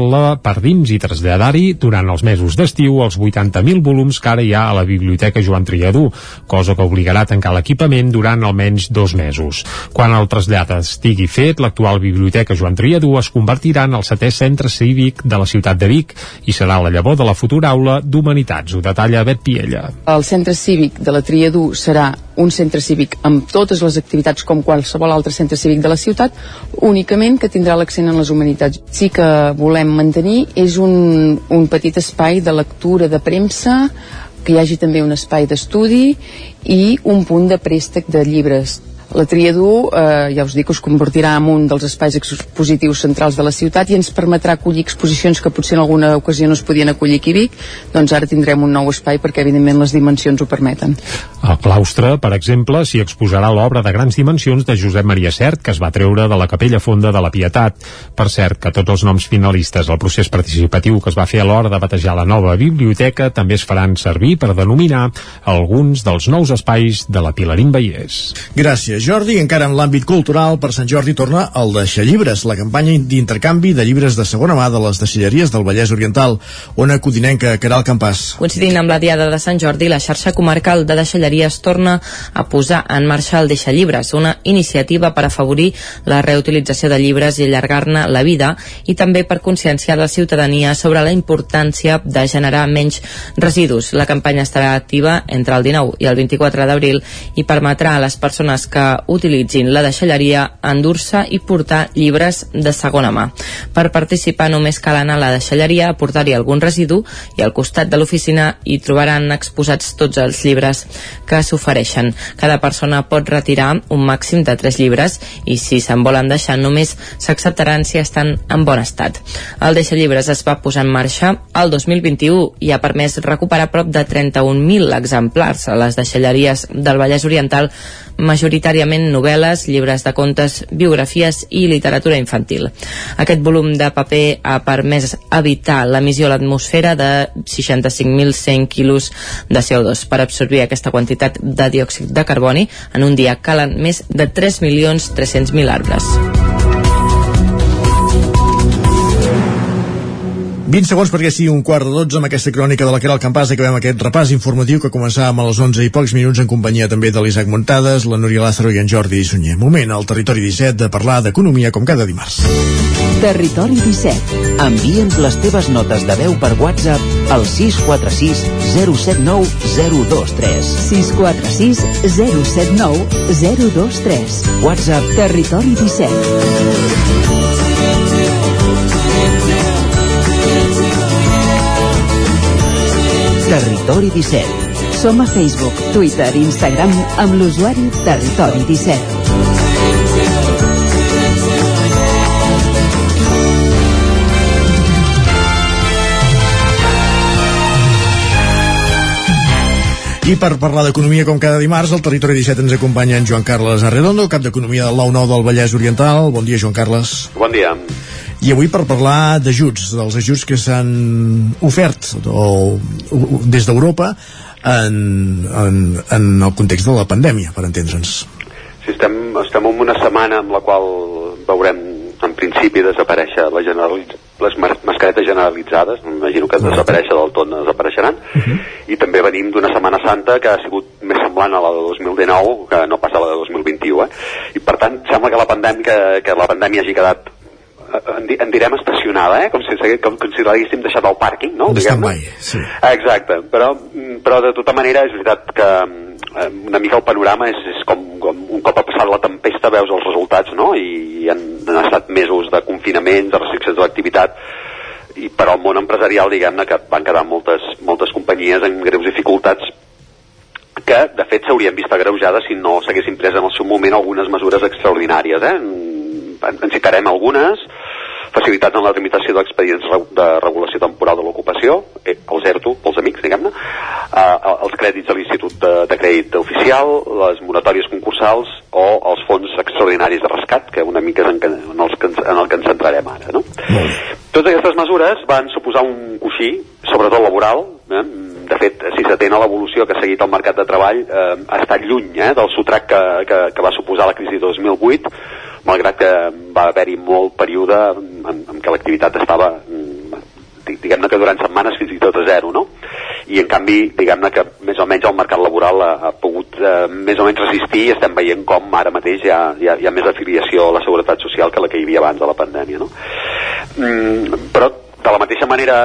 d'equipar-la per dins i traslladar-hi durant els mesos d'estiu els 80.000 volums que ara hi ha a la Biblioteca Joan Triadú, cosa que obligarà a tancar l'equipament durant almenys dos mesos. Quan el trasllat estigui fet, l'actual Biblioteca Joan Triadú es convertirà en el setè centre cívic de la ciutat de Vic i serà la llavor de la futura aula d'Humanitats. Ho detalla Bet Piella. El centre cívic de la Triadú serà un centre cívic amb totes les activitats com qualsevol altre centre cívic de la ciutat, únicament que tindrà l'accent en les humanitats. Sí que volem mantenir és un, un petit espai de lectura de premsa, que hi hagi també un espai d'estudi i un punt de préstec de llibres. La Triadú, eh, ja us dic, us convertirà en un dels espais expositius centrals de la ciutat i ens permetrà acollir exposicions que potser en alguna ocasió no es podien acollir aquí a Vic, doncs ara tindrem un nou espai perquè evidentment les dimensions ho permeten. Al claustre, per exemple, s'hi exposarà l'obra de grans dimensions de Josep Maria Cert, que es va treure de la Capella Fonda de la Pietat. Per cert, que tots els noms finalistes al procés participatiu que es va fer a l'hora de batejar la nova biblioteca també es faran servir per denominar alguns dels nous espais de la Pilarín Vallès. Gràcies, Jordi. Encara en l'àmbit cultural, per Sant Jordi torna el Deixar Llibres, la campanya d'intercanvi de llibres de segona mà de les deixalleries del Vallès Oriental. Ona Codinenca, Caral Campàs. Coincidint amb la Diada de Sant Jordi, la xarxa comarcal de deixalleries torna a posar en marxa el Deixar Llibres, una iniciativa per afavorir la reutilització de llibres i allargar-ne la vida i també per conscienciar la ciutadania sobre la importància de generar menys residus. La campanya estarà activa entre el 19 i el 24 d'abril i permetrà a les persones que utilitzin la deixalleria endur-se i portar llibres de segona mà. Per participar només cal anar a la deixalleria, aportar-hi algun residu i al costat de l'oficina hi trobaran exposats tots els llibres que s'ofereixen. Cada persona pot retirar un màxim de 3 llibres i si se'n volen deixar només s'acceptaran si estan en bon estat. El Deixa Llibres es va posar en marxa el 2021 i ha permès recuperar prop de 31.000 exemplars a les deixalleries del Vallès Oriental majoritàriament novel·les, llibres de contes, biografies i literatura infantil. Aquest volum de paper ha permès evitar l'emissió a l'atmosfera de 65.100 quilos de CO2. Per absorbir aquesta quantitat de diòxid de carboni, en un dia calen més de 3.300.000 arbres. 20 segons perquè sigui un quart de 12 amb aquesta crònica de la Caral Campàs acabem aquest repàs informatiu que començàvem a les 11 i pocs minuts en companyia també de l'Isaac Montades, la Núria Lázaro i en Jordi Sunyer. Moment al Territori 17 de parlar d'economia com cada dimarts. Territori 17. Envia'ns les teves notes de veu per WhatsApp al 646 079 023. 646 079 023. WhatsApp Territori 17. Territori 17. Som a Facebook, Twitter i Instagram amb l'usuari Territori 17. I per parlar d'economia com cada dimarts, al Territori 17 ens acompanya en Joan Carles Arredondo, cap d'Economia del 9-9 del Vallès Oriental. Bon dia, Joan Carles. Bon dia. I avui per parlar d'ajuts, dels ajuts que s'han ofert o, o, des d'Europa en, en, en el context de la pandèmia, per entendre'ns. Sí, estem, estem en una setmana amb la qual veurem en principi desaparèixer la generalitz... les mas mascaretes generalitzades, m'imagino que desaparèixer del tot no desapareixeran, uh -huh. i també venim d'una Setmana Santa que ha sigut més semblant a la de 2019 que no pas a la de 2021, eh? i per tant sembla que la pandèmia, que, que la pandèmia hagi quedat en, di en direm estacionada, eh? com si, com, com si l'haguéssim deixat al pàrquing, no? Mai, sí. Exacte, però, però de tota manera és veritat que eh, una mica el panorama és, és com, com un cop ha passat la tempesta veus els resultats, no? I, han, han estat mesos de confinament, de restriccions de l'activitat, i per al món empresarial, diguem-ne, que van quedar moltes, moltes companyies en greus dificultats que, de fet, s'haurien vist agreujades si no s'haguessin pres en el seu moment algunes mesures extraordinàries, eh? En, citarem algunes, facilitats en la tramitació d'expedients de regulació temporal de l'ocupació, eh, el ZERTO pels amics, diguem-ne, eh, els crèdits de l'Institut de, de Crèdit Oficial, les moratòries concursals o els fons extraordinaris de rescat, que una mica és en, que- en, els que ens, en el que ens centrarem ara. No? Totes aquestes mesures van suposar un coixí, sobretot laboral, eh? de fet, si s'atén a l'evolució que ha seguit el mercat de treball, eh, ha estat lluny eh, del sotrac que, que, que va suposar la crisi de 2008, malgrat que va haver-hi molt període en, en què l'activitat estava, mm, di- diguem-ne que durant setmanes fins i tot a zero, no? I en canvi, diguem-ne que més o menys el mercat laboral ha, ha pogut eh, més o menys resistir i estem veient com ara mateix hi ha, hi ha, hi ha més afiliació a la seguretat social que la que hi havia abans de la pandèmia, no? Mm, però de la mateixa manera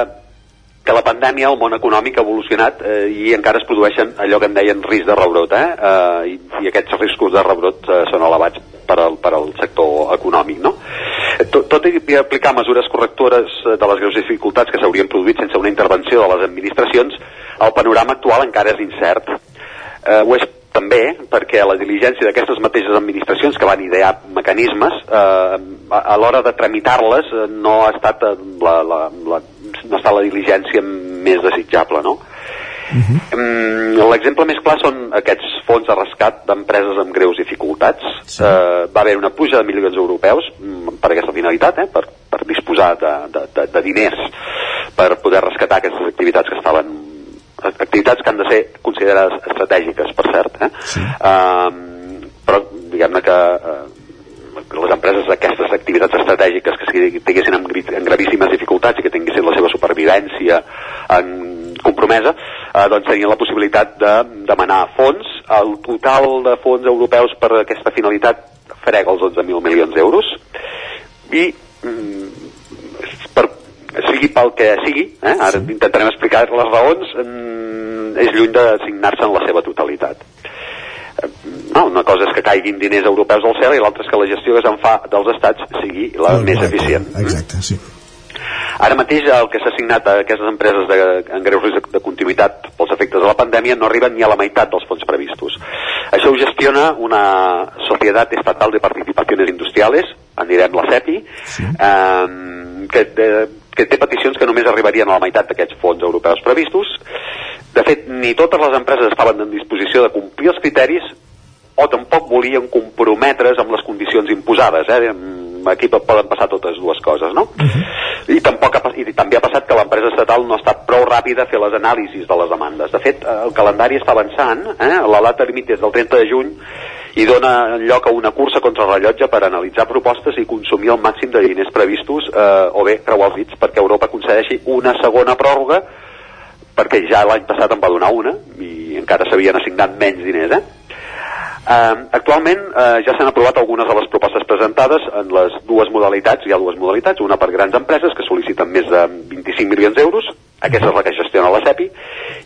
que la pandèmia, el món econòmic ha evolucionat eh, i encara es produeixen allò que en deien risc de rebrot, eh? eh i, I aquests riscos de rebrot eh, són elevats per al, per al sector econòmic, no? Tot, tot i aplicar mesures correctores eh, de les greus dificultats que s'haurien produït sense una intervenció de les administracions, el panorama actual encara és incert. Eh, ho és també perquè la diligència d'aquestes mateixes administracions que van idear mecanismes eh, a, a l'hora de tramitar-les eh, no ha estat eh, la, la, la, no està la diligència més desitjable no? Mm, L'exemple més clar són aquests fons de rescat d'empreses amb greus dificultats. Sí. Eh, va haver una puja de milions europeus mm, per aquesta finalitat, eh, per, per disposar de, de, de, de diners per poder rescatar aquestes activitats que estaven activitats que han de ser considerades estratègiques, per cert. Eh? Sí. Eh, però diguem-ne que eh, les empreses d'aquestes activitats estratègiques que tinguessin en, en gravíssimes dificultats i que tinguessin la seva supervivència en compromesa, eh, doncs tenien la possibilitat de demanar fons. El total de fons europeus per a aquesta finalitat frega els 11.000 milions d'euros i mm, per, sigui pel que sigui, eh, ara sí. intentarem explicar les raons, mm, és lluny de signar-se en la seva totalitat. Eh, No, una cosa és que caiguin diners europeus al cel i l'altra és que la gestió que se'n fa dels estats sigui la més eficient. Exacte, sí. Ara mateix el que s'ha assignat a aquestes empreses de, en greu risc de continuïtat pels efectes de la pandèmia no arriben ni a la meitat dels fons previstos. Això ho gestiona una Societat Estatal de Participaciones Industriales, en direm la CEPI, sí. eh, que, de, que té peticions que només arribarien a la meitat d'aquests fons europeus previstos. De fet, ni totes les empreses estaven en disposició de complir els criteris o tampoc volien comprometre's amb les condicions imposades. Eh? Aquí poden passar totes dues coses, no? I, tampoc ha, I també ha passat que l'empresa estatal no ha estat prou ràpida a fer les anàlisis de les demandes. De fet, eh, el calendari està avançant, eh? la data límit és del 30 de juny i dona lloc a una cursa contra el rellotge per analitzar propostes i consumir el màxim de diners previstos eh, o bé creuar els dits perquè Europa concedeixi una segona pròrroga perquè ja l'any passat en va donar una i encara s'havien assignat menys diners, eh? Uh, actualment uh, ja s'han aprovat algunes de les propostes presentades en les dues modalitats, hi ha dues modalitats, una per grans empreses que sol·liciten més de 25 milions d'euros, aquesta és la que gestiona la CEPI,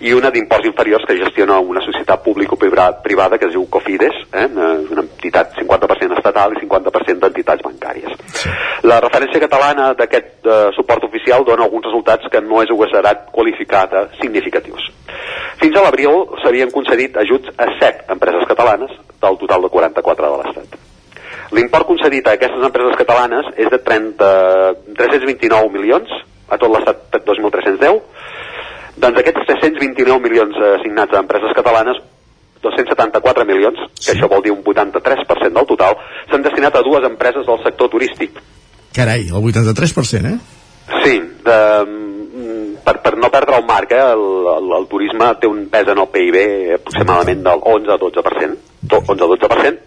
i una d'imports inferiors que gestiona una societat público-privada que es diu Cofides, eh, una una entitat 50% estatal i 50% d'entitats bancàries. La referència catalana d'aquest eh, suport oficial dona alguns resultats que no és agosarat qualificar de significatius. Fins a l'abril s'havien concedit ajuts a 7 empreses catalanes del total de 44 de l'Estat. L'import concedit a aquestes empreses catalanes és de 30, 329 milions, a tot l'estat 2.310, doncs aquests 329 milions eh, assignats a empreses catalanes 274 milions, que sí. això vol dir un 83% del total, s'han destinat a dues empreses del sector turístic. Carai, el 83%, eh? Sí, de, mm, per, per no perdre el marc, eh, el, el, el turisme té un pes en el PIB aproximadament del 11-12%, 11-12%,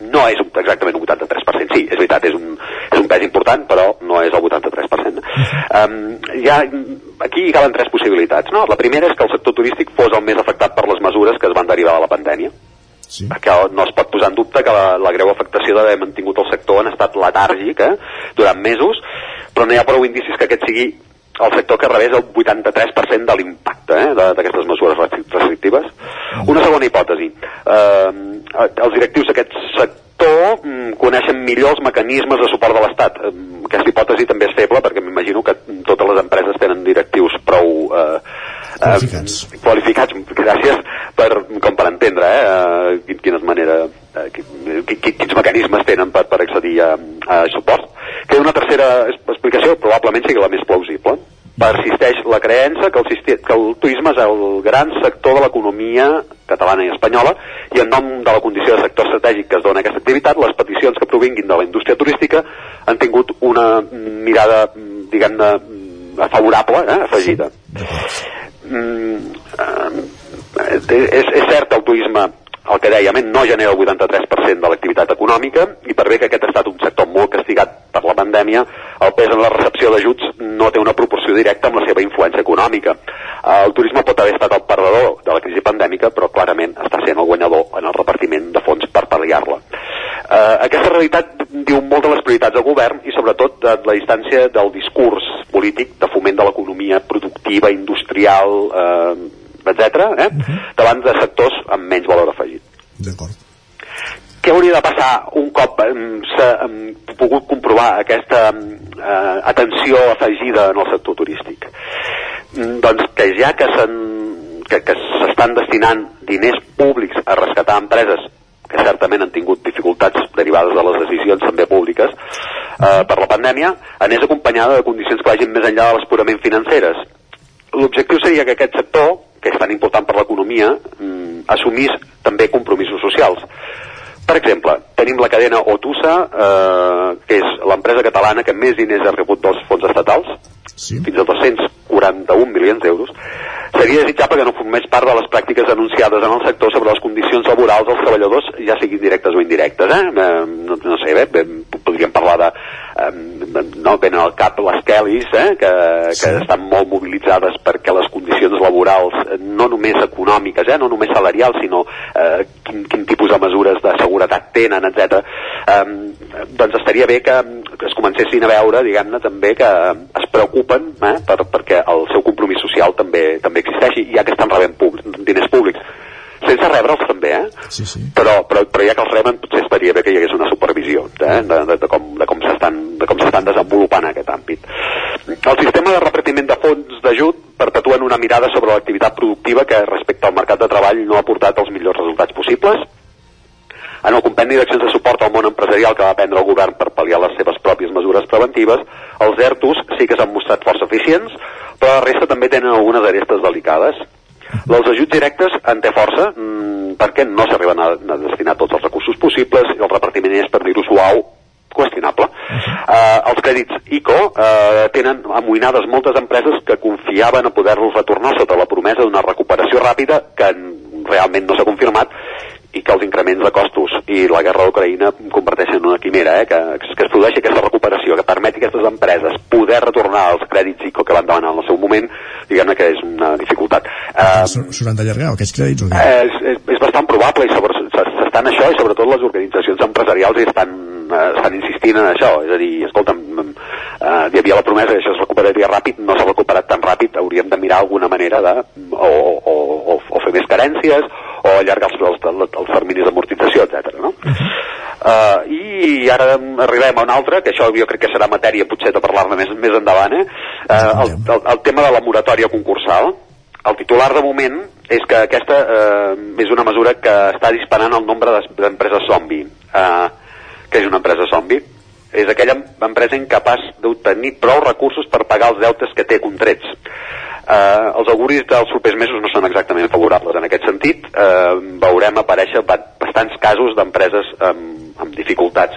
no és un, exactament un 83%, sí, és veritat, és un, és un pes important, però no és el 83%. Um, ja, aquí hi calen tres possibilitats, no? La primera és que el sector turístic fos el més afectat per les mesures que es van derivar de la pandèmia, sí. que no es pot posar en dubte que la, la greu afectació d'haver mantingut el sector en estat letàrgic eh, durant mesos, però no hi ha prou indicis que aquest sigui el sector que rebés el 83% de l'impacte eh, d'aquestes mesures restri- restrictives. Una segona hipòtesi. Eh, els directius d'aquest sector mm, coneixen millor els mecanismes de suport de l'Estat. Eh, aquesta hipòtesi també és feble perquè m'imagino que totes les empreses tenen directius prou eh, Qualificats. Eh, qualificats, gràcies, per, com per entendre eh, eh, quin- quines manera, eh, qui- qui- qui- quins mecanismes tenen per, per accedir a, a suport. Que una tercera possiblement sigui la més plausible. Persisteix la creença que el, que el turisme és el gran sector de l'economia catalana i espanyola i en nom de la condició de sector estratègic que es dona aquesta activitat, les peticions que provinguin de la indústria turística han tingut una mirada, diguem-ne, favorable, eh, afegida. Mm, eh, és, és cert que el turisme el que dèiem, eh, no genera el 83% de l'activitat econòmica i per bé que aquest ha estat un sector molt castigat per la pandèmia, el pes en la recepció d'ajuts no té una proporció directa amb la seva influència econòmica. El turisme pot haver estat el perdedor de la crisi pandèmica, però clarament està sent el guanyador en el repartiment de fons per pal·liar-la. Eh, aquesta realitat diu molt de les prioritats del govern i sobretot de la distància del discurs polític de foment de l'economia productiva, industrial, eh, etc., eh, davant de sectors amb menys valor afegit. D'acord. Què hauria de passar un cop eh, s'ha eh, pogut comprovar aquesta eh, atenció afegida en el sector turístic? Mm, Doncs que ja que s'han- que, que s'estan destinant diners públics a rescatar empreses que certament han tingut dificultats derivades de les decisions també públiques eh, per la pandèmia, anés acompanyada de condicions que vagin més enllà de les purament financeres. L'objectiu seria que aquest sector, que és tan important per l'economia, mm, assumís també compromisos socials. Per exemple, tenim la cadena Otusa, eh, que és l'empresa catalana que més diners ha rebut dels fons estatals, sí. fins a 241 milions d'euros. Seria desitjable que no formés part de les pràctiques anunciades en el sector sobre les condicions laborals dels treballadors, ja siguin directes o indirectes. Eh? Eh, no, no sé, bé, bé, podríem parlar de... Eh, no, venen al cap les Kellys, eh? que, que estan molt mobilitzades perquè les condicions laborals, no només econòmiques, eh? no només salarials, sinó eh, quin, quin tipus de mesures de seguretat tenen, etc. Eh, doncs estaria bé que, que es comencessin a veure, diguem-ne, també que es preocupen eh, per, perquè el seu compromís social també també existeixi, ja que estan rebent públic, diners públics sense rebre'ls també, eh? Sí, sí. Però, però, però ja que els reben potser estaria bé que hi hagués una supervisió eh? de, de, de, com, de com s'estan de com s'estan desenvolupant aquest àmbit. El sistema de repartiment de fons d'ajut perpetuen una mirada sobre l'activitat productiva que respecte al mercat de treball no ha portat els millors resultats possibles. En el compendi d'accions de suport al món empresarial que va prendre el govern per pal·liar les seves pròpies mesures preventives, els ERTOs sí que s'han mostrat força eficients, però la resta també tenen algunes arestes delicades. Els ajuts directes en té força mmm, perquè no s'arriben a, a destinar tots els recursos possibles i el repartiment és, per dir-ho suau, qüestionable. Uh, els crèdits ICO uh, tenen amoïnades moltes empreses que confiaven a poder-los retornar sota la promesa d'una recuperació ràpida que realment no s'ha confirmat i que els increments de costos i la guerra d'Ucraïna converteixen en una quimera, eh? que, que es produeixi aquesta recuperació, que permeti a aquestes empreses poder retornar els crèdits ICO que van demanar en el seu moment, diguem-ne que és una dificultat. Uh, S'hauran d'allargar aquests crèdits o què? és, és, és bastant probable i s'estan això i sobretot les organitzacions empresarials hi estan, eh, estan insistint en això és a dir, escolta'm eh, hi havia la promesa que això es recuperaria ràpid no s'ha recuperat tan ràpid, hauríem de mirar alguna manera de o, o, o, o fer més carències o allargar els, els, els, terminis d'amortització, etc. No? Uh, I ara arribem a un altre, que això jo crec que serà matèria potser de parlar-ne més, més endavant, eh? Uh, el, el, el tema de la moratòria concursal. El titular de moment és que aquesta eh, és una mesura que està disparant el nombre d'empreses zombi. Eh, que és una empresa zombi? És aquella empresa incapaç d'obtenir prou recursos per pagar els deutes que té contrets. Eh, els auguris dels propers mesos no són exactament favorables en aquest sentit. Eh, veurem aparèixer ba- bastants casos d'empreses amb, amb dificultats.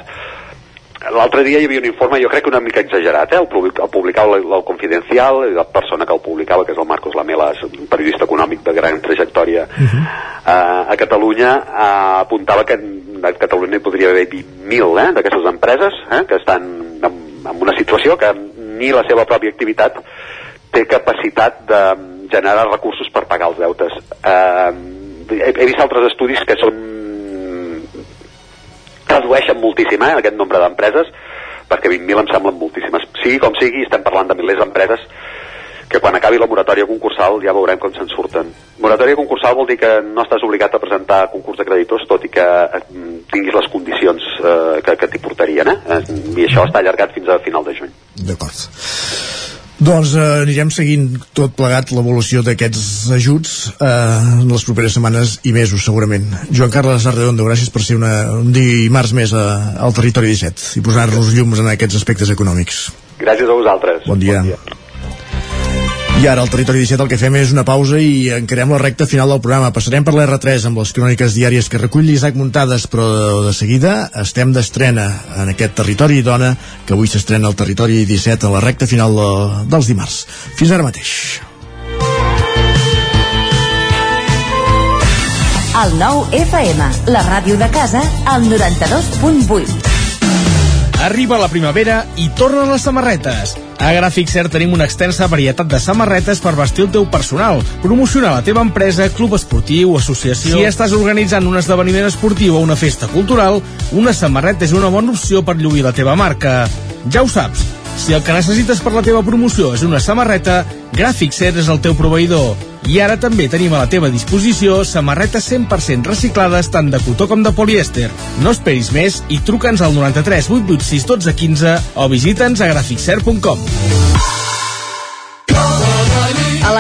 L'altre dia hi havia un informe, jo crec que una mica exagerat, eh? el, public, el publicava el, el Confidencial, la persona que el publicava, que és el Marcos Lamela, un periodista econòmic de gran trajectòria eh, a Catalunya, eh, apuntava que a Catalunya hi podria haver 20.000 eh, d'aquestes empreses eh, que estan en, en una situació que ni la seva pròpia activitat té capacitat de generar recursos per pagar els deutes. Eh, he, he vist altres estudis que són redueixen moltíssim eh, aquest nombre d'empreses perquè 20.000 em semblen moltíssimes sigui com sigui, estem parlant de milers d'empreses que quan acabi la moratòria concursal ja veurem com se'n surten. Moratòria concursal vol dir que no estàs obligat a presentar concurs de creditors tot i que eh, tinguis les condicions eh, que, que t'hi portarien, eh? Eh, I això està allargat fins a final de juny. D'acord. Doncs eh, anirem seguint tot plegat l'evolució d'aquests ajuts eh, en les properes setmanes i mesos, segurament. Joan Carles Arredondo, gràcies per ser una, un dimarts més a, al Territori 17 i posar-nos llums en aquests aspectes econòmics. Gràcies a vosaltres. Bon dia. Bon dia. I ara al Territori 17 el que fem és una pausa i encarem la recta final del programa. Passarem per l'R3 amb les cròniques diàries que recull l'Isaac Muntades, però de seguida estem d'estrena en aquest Territori Dona, que avui s'estrena al Territori 17 a la recta final de, dels dimarts. Fins ara mateix. El nou FM, la ràdio de casa, al 92.8. Arriba la primavera i tornen les samarretes. A Gràfic Cert tenim una extensa varietat de samarretes per vestir el teu personal, promocionar la teva empresa, club esportiu, associació... Si estàs organitzant un esdeveniment esportiu o una festa cultural, una samarreta és una bona opció per lluir la teva marca. Ja ho saps, si el que necessites per la teva promoció és una samarreta, Gràfic Cert és el teu proveïdor. I ara també tenim a la teva disposició samarretes 100% reciclades tant de cotó com de polièster. No esperis més i truca'ns al 93 886 12 15 o visita'ns a graficcert.com.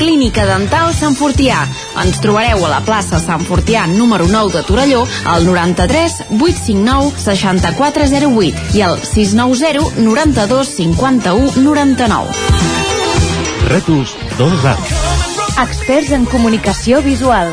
Clínica Dental Sant Fortià. Ens trobareu a la plaça Sant Fortià número 9 de Torelló al 93 859 6408 i al 690 92 51 99. Rètols Dos Arts. Experts en comunicació visual.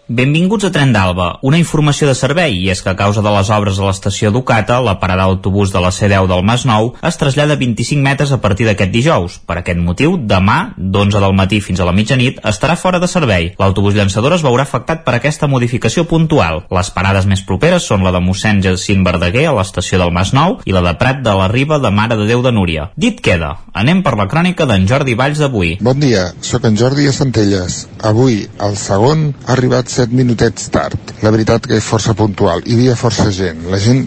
Benvinguts a Tren d'Alba, una informació de servei, i és que a causa de les obres a l'estació Ducata, la parada d'autobús de la C10 del Mas Nou es trasllada 25 metres a partir d'aquest dijous. Per aquest motiu, demà, d'11 del matí fins a la mitjanit, estarà fora de servei. L'autobús llançador es veurà afectat per aquesta modificació puntual. Les parades més properes són la de mossèn Jacint Verdaguer a l'estació del Mas Nou i la de Prat de la Riba de Mare de Déu de Núria. Dit queda, anem per la crònica d'en Jordi Valls d'avui. Bon dia, sóc en Jordi a Centelles. Avui, el segon, ha arribat 7 minutets tard. La veritat que és força puntual. Hi havia força gent. La gent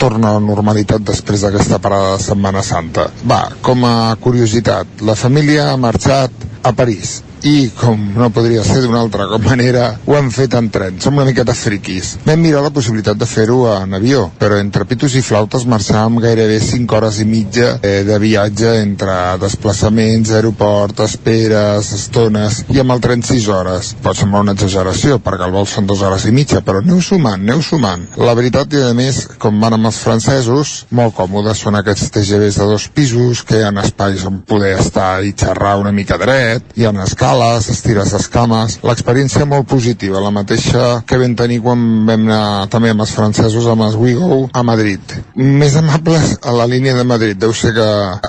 torna a la normalitat després d'aquesta parada de Setmana Santa. Va, com a curiositat, la família ha marxat a París i, com no podria ser d'una altra [LAUGHS] manera, ho han fet en tren. Som una miqueta friquis. Vam mirar la possibilitat de fer-ho en avió, però entre pitos i flautes marxàvem gairebé 5 hores i mitja eh, de viatge entre desplaçaments, aeroport, esperes, estones, i amb el tren 6 hores. Pot semblar una exageració, perquè el vol són 2 hores i mitja, però aneu sumant, aneu sumant. La veritat, i a més, com van amb els francesos, molt còmodes són aquests TGVs de dos pisos, que hi ha espais on poder estar i xerrar una mica dret, hi ha escales, ales, estires escames, l'experiència molt positiva, la mateixa que vam tenir quan vam anar també amb els francesos, amb els WeGo a Madrid. Més amables a la línia de Madrid, deu ser que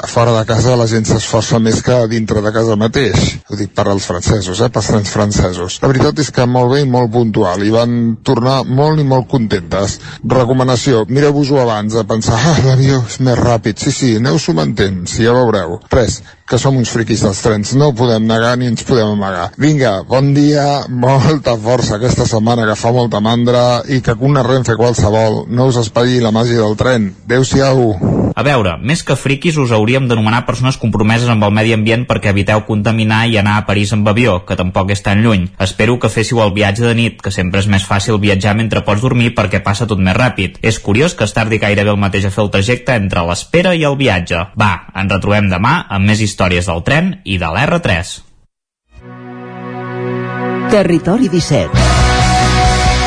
fora de casa la gent s'esforça més que dintre de casa mateix, ho dic per als francesos, eh, pels trens francesos. La veritat és que molt bé i molt puntual, i van tornar molt i molt contentes. Recomanació, mireu-vos-ho abans, a pensar, ah, l'avió és més ràpid, sí, sí, aneu-s'ho mantent, si ja veureu. Res, que som uns friquis dels trens, no podem negar ni ens podem amagar. Vinga, bon dia, molta força aquesta setmana que fa molta mandra i que una Renfe qualsevol no us espatlli la màgia del tren. Adéu-siau. A veure, més que friquis us hauríem d'anomenar persones compromeses amb el medi ambient perquè eviteu contaminar i anar a París amb avió, que tampoc és tan lluny. Espero que féssiu el viatge de nit, que sempre és més fàcil viatjar mentre pots dormir perquè passa tot més ràpid. És curiós que es tardi gairebé el mateix a fer el trajecte entre l'espera i el viatge. Va, ens retrobem demà amb més històries del tren i de l'R3. Territori 17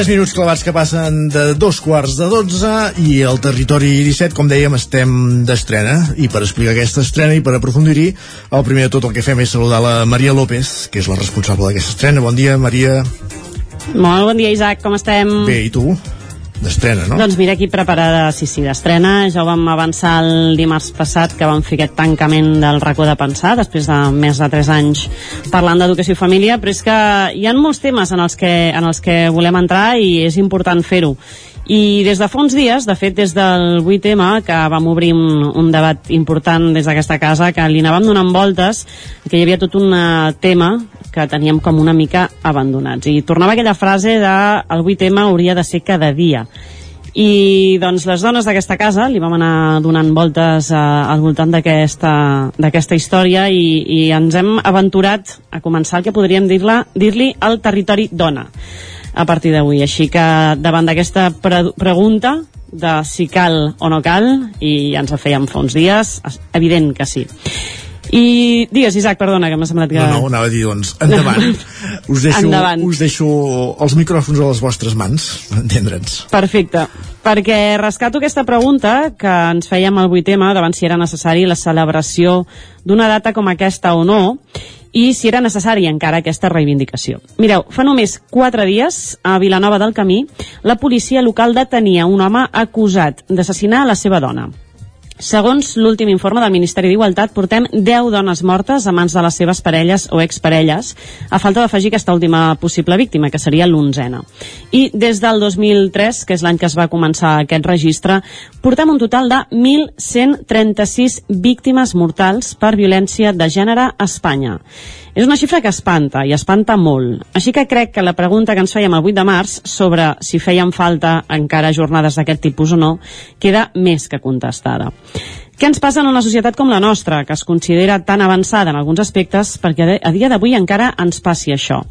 3 minuts clavats que passen de dos quarts de 12 i el territori 17, com dèiem, estem d'estrena i per explicar aquesta estrena i per aprofundir-hi, el primer de tot el que fem és saludar la Maria López, que és la responsable d'aquesta estrena. Bon dia, Maria. Molt bon dia, Isaac, com estem? Bé, i tu? D'estrena, no? Doncs mira, aquí preparada, sí, sí, d'estrena. Ja ho vam avançar el dimarts passat, que vam fer aquest tancament del racó de pensar, després de més de 3 anys parlant d'educació i família, però és que hi ha molts temes en els que, en els que volem entrar i és important fer-ho. I des de fa uns dies, de fet des del 8M, que vam obrir un, un debat important des d'aquesta casa, que li anàvem donant voltes, que hi havia tot un eh, tema que teníem com una mica abandonats. I tornava aquella frase de el 8M hauria de ser cada dia. I doncs les dones d'aquesta casa li vam anar donant voltes eh, al voltant d'aquesta història i, i ens hem aventurat a començar el que podríem dir-li dir, dir el territori dona a partir d'avui. Així que davant d'aquesta pre pregunta de si cal o no cal, i ja ens la fèiem fa uns dies, evident que sí. I digues, Isaac, perdona, que m'ha semblat que... No, no, anava a dir, doncs, endavant. [LAUGHS] us, deixo, endavant. us deixo els micròfons a les vostres mans, [LAUGHS] entendre'ns. Perfecte. Perquè rescato aquesta pregunta que ens fèiem al 8M davant si era necessari la celebració d'una data com aquesta o no, i si era necessària encara aquesta reivindicació. Mireu, fa només quatre dies, a Vilanova del Camí, la policia local detenia un home acusat d'assassinar la seva dona. Segons l'últim informe del Ministeri d'Igualtat, portem 10 dones mortes a mans de les seves parelles o exparelles, a falta d'afegir aquesta última possible víctima, que seria l'onzena. I des del 2003, que és l'any que es va començar aquest registre, portem un total de 1.136 víctimes mortals per violència de gènere a Espanya. És una xifra que espanta, i espanta molt. Així que crec que la pregunta que ens fèiem el 8 de març sobre si feien falta encara jornades d'aquest tipus o no, queda més que contestada. Què ens passa en una societat com la nostra, que es considera tan avançada en alguns aspectes perquè a dia d'avui encara ens passi això?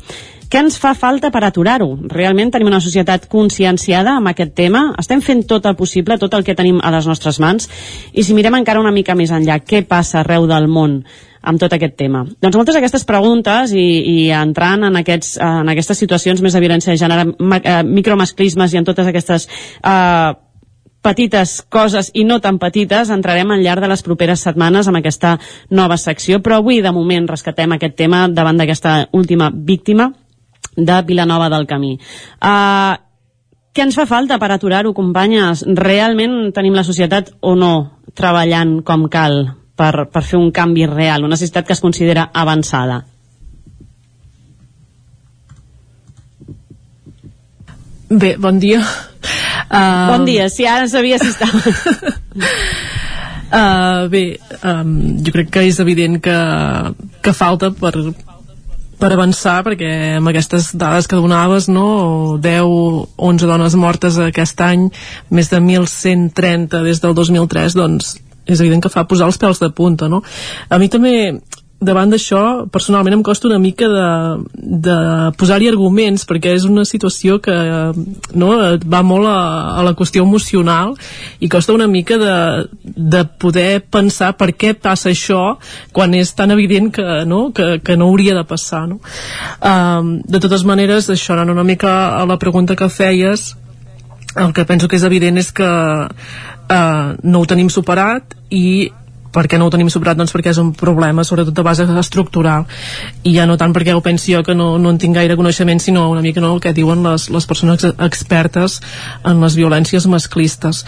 Què ens fa falta per aturar-ho? Realment tenim una societat conscienciada amb aquest tema? Estem fent tot el possible, tot el que tenim a les nostres mans? I si mirem encara una mica més enllà, què passa arreu del món amb tot aquest tema? Doncs moltes d'aquestes preguntes i, i entrant en, aquests, en aquestes situacions més de violència de gènere, eh, micromasclismes i en totes aquestes eh, petites coses i no tan petites entrarem al llarg de les properes setmanes amb aquesta nova secció, però avui de moment rescatem aquest tema davant d'aquesta última víctima de Vilanova del Camí. Uh, què ens fa falta per aturar-ho, companyes? Realment tenim la societat o no treballant com cal per, per fer un canvi real, una societat que es considera avançada? Bé, bon dia. Uh... Bon dia, si ara sabia si estava... uh, [LAUGHS] bé, um, jo crec que és evident que, que falta per, per avançar, perquè amb aquestes dades que donaves, no, 10, 11 dones mortes aquest any, més de 1.130 des del 2003, doncs és evident que fa posar els pèls de punta, no? A mi també davant d'això, personalment em costa una mica de, de posar-hi arguments, perquè és una situació que no, va molt a, a la qüestió emocional i costa una mica de, de poder pensar per què passa això quan és tan evident que no, que, que no hauria de passar. No? Um, de totes maneres, això anant una mica a la pregunta que feies, el que penso que és evident és que uh, no ho tenim superat i per què no ho tenim superat? Doncs perquè és un problema sobretot de base estructural. I ja no tant perquè ho pensi jo que no, no en tinc gaire coneixement sinó una mica no, el que diuen les, les persones expertes en les violències masclistes.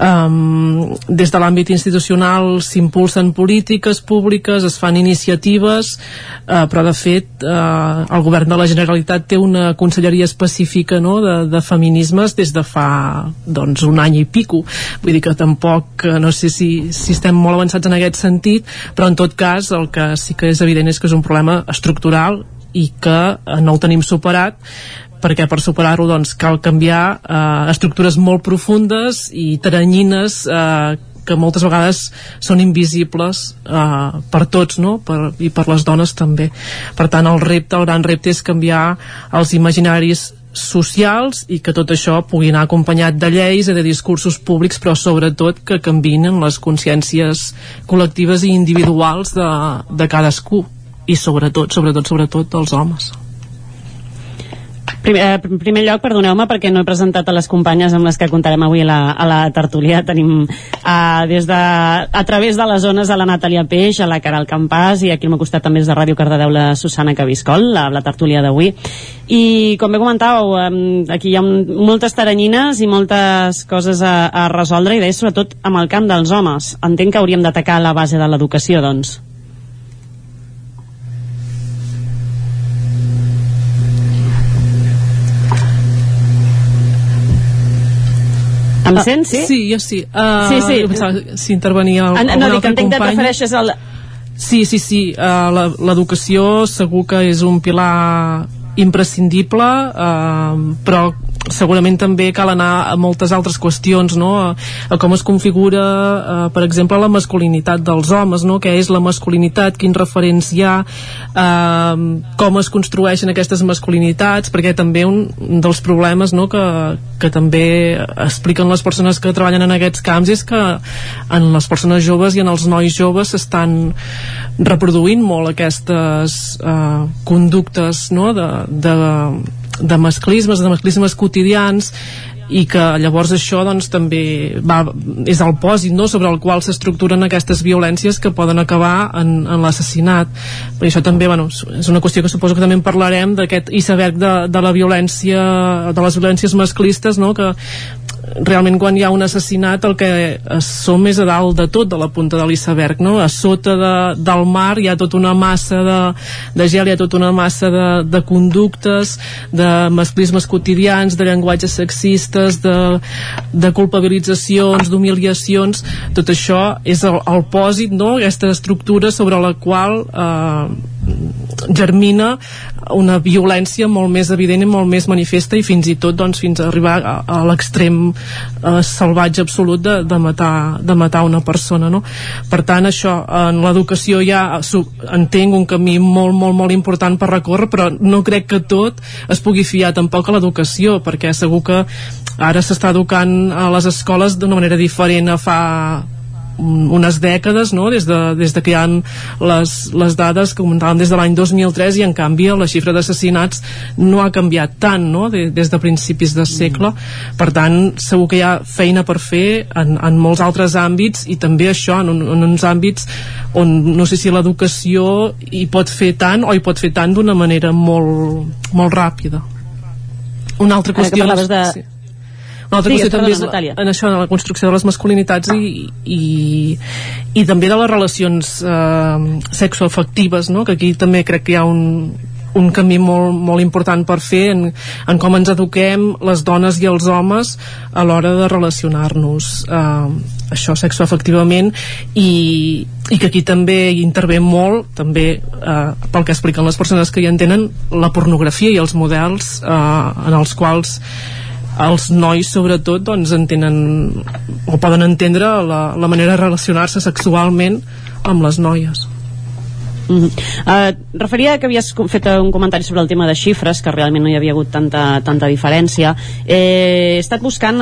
Um, des de l'àmbit institucional s'impulsen polítiques públiques es fan iniciatives uh, però de fet uh, el govern de la Generalitat té una conselleria específica no, de, de feminismes des de fa doncs un any i pico. Vull dir que tampoc no sé si, si estem molt avançats avançats en aquest sentit, però en tot cas el que sí que és evident és que és un problema estructural i que eh, no el tenim superat perquè per superar-ho doncs, cal canviar eh, estructures molt profundes i teranyines eh, que moltes vegades són invisibles eh, per tots no? per, i per les dones també per tant el repte, el gran repte és canviar els imaginaris socials i que tot això pugui anar acompanyat de lleis i de discursos públics però sobretot que canvinen les consciències col·lectives i individuals de, de cadascú. I sobretot, sobretot, sobretot dels homes Primer, eh, primer lloc, perdoneu-me perquè no he presentat a les companyes amb les que comptarem avui a la, a la tertúlia. Tenim uh, des de, a través de les zones a la Natàlia Peix, a la Caral Campàs i aquí al meu costat també és de Ràdio Cardedeu la Susana Cabiscol, la, la tertúlia d'avui. I com bé comentàveu, um, aquí hi ha moltes taranyines i moltes coses a, a resoldre i d'ahir sobretot amb el camp dels homes. Entenc que hauríem d'atacar la base de l'educació, doncs. Em Ah, sents, sí? Sí, jo sí. Uh, Sí, sí. Jo pensava si intervenia el, En, no, dic, altre entenc que et refereixes al... Sí, sí, sí. Uh, L'educació segur que és un pilar imprescindible, uh, però segurament també cal anar a moltes altres qüestions, no? A, a com es configura, uh, per exemple, la masculinitat dels homes, no? Què és la masculinitat, quins referents hi ha, uh, com es construeixen aquestes masculinitats, perquè també un dels problemes no? que, que també expliquen les persones que treballen en aquests camps és que en les persones joves i en els nois joves s'estan reproduint molt aquestes uh, conductes no? de, de, de masclismes, de masclismes quotidians i que llavors això doncs, també va, és el pòsit no? sobre el qual s'estructuren aquestes violències que poden acabar en, en l'assassinat per això també bueno, és una qüestió que suposo que també en parlarem d'aquest iceberg de, de la violència de les violències masclistes no? que realment quan hi ha un assassinat el que som és a dalt de tot de la punta de l'iceberg no? a sota de, del mar hi ha tota una massa de, de gel hi ha tota una massa de, de conductes de masclismes quotidians de llenguatges sexistes de, de culpabilitzacions, d'humiliacions tot això és el, el pòsit no? aquesta estructura sobre la qual eh, germina una violència molt més evident i molt més manifesta i fins i tot doncs, fins a arribar a, a l'extrem eh, salvatge absolut de, de, matar, de matar una persona no? per tant això en l'educació ja entenc un camí molt molt molt important per recórrer però no crec que tot es pugui fiar tampoc a l'educació perquè segur que ara s'està educant a les escoles d'una manera diferent a fa unes dècades, no? des, de, des de que hi ha les, les dades que comentàvem des de l'any 2003 i en canvi la xifra d'assassinats no ha canviat tant no? de, des de principis de segle per tant segur que hi ha feina per fer en, en molts altres àmbits i també això en, un, en uns àmbits on no sé si l'educació hi pot fer tant o hi pot fer tant d'una manera molt, molt ràpida una altra Ara que qüestió parlaves de- sí. Una altra Digues, qüestió també és Natàlia. en això, en la construcció de les masculinitats i, i, i també de les relacions eh, sexoafectives, no? que aquí també crec que hi ha un, un camí molt, molt important per fer en, en com ens eduquem les dones i els homes a l'hora de relacionar-nos eh, això sexoafectivament i, i que aquí també hi intervé molt també eh, pel que expliquen les persones que hi entenen la pornografia i els models eh, en els quals els nois sobretot doncs entenen o poden entendre la, la manera de relacionar-se sexualment amb les noies Mm -hmm. uh, referia que havies fet un comentari sobre el tema de xifres, que realment no hi havia hagut tanta, tanta diferència. Eh, he estat buscant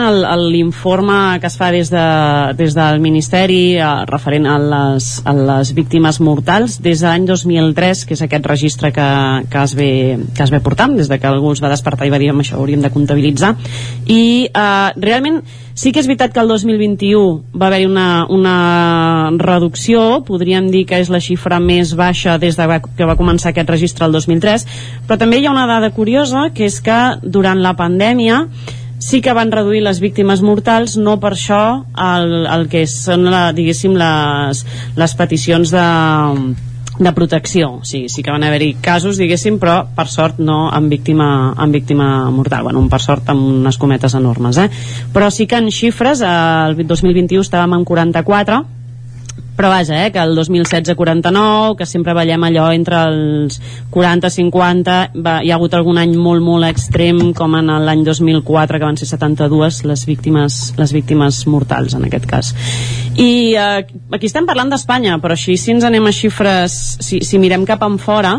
l'informe que es fa des, de, des del Ministeri uh, referent a les, a les víctimes mortals des de l'any 2003, que és aquest registre que, que, es ve, que es ve portant, des de que algú es va despertar i va dir això hauríem de comptabilitzar. I uh, realment sí que és veritat que el 2021 va haver-hi una, una reducció, podríem dir que és la xifra més baixa des de que va començar aquest registre el 2003, però també hi ha una dada curiosa, que és que durant la pandèmia sí que van reduir les víctimes mortals, no per això el, el que són, la, diguéssim, les, les peticions de, de protecció. Sí, sí que van haver-hi casos, diguéssim, però per sort no amb víctima, amb víctima mortal. Bueno, per sort amb unes cometes enormes, eh? Però sí que en xifres, el 2021 estàvem en 44, però vaja, eh, que el 2016-49, que sempre veiem allò entre els 40-50, hi ha hagut algun any molt, molt extrem, com en l'any 2004, que van ser 72 les víctimes, les víctimes mortals, en aquest cas. I eh, aquí estem parlant d'Espanya, però així si ens anem a xifres, si, si mirem cap en fora,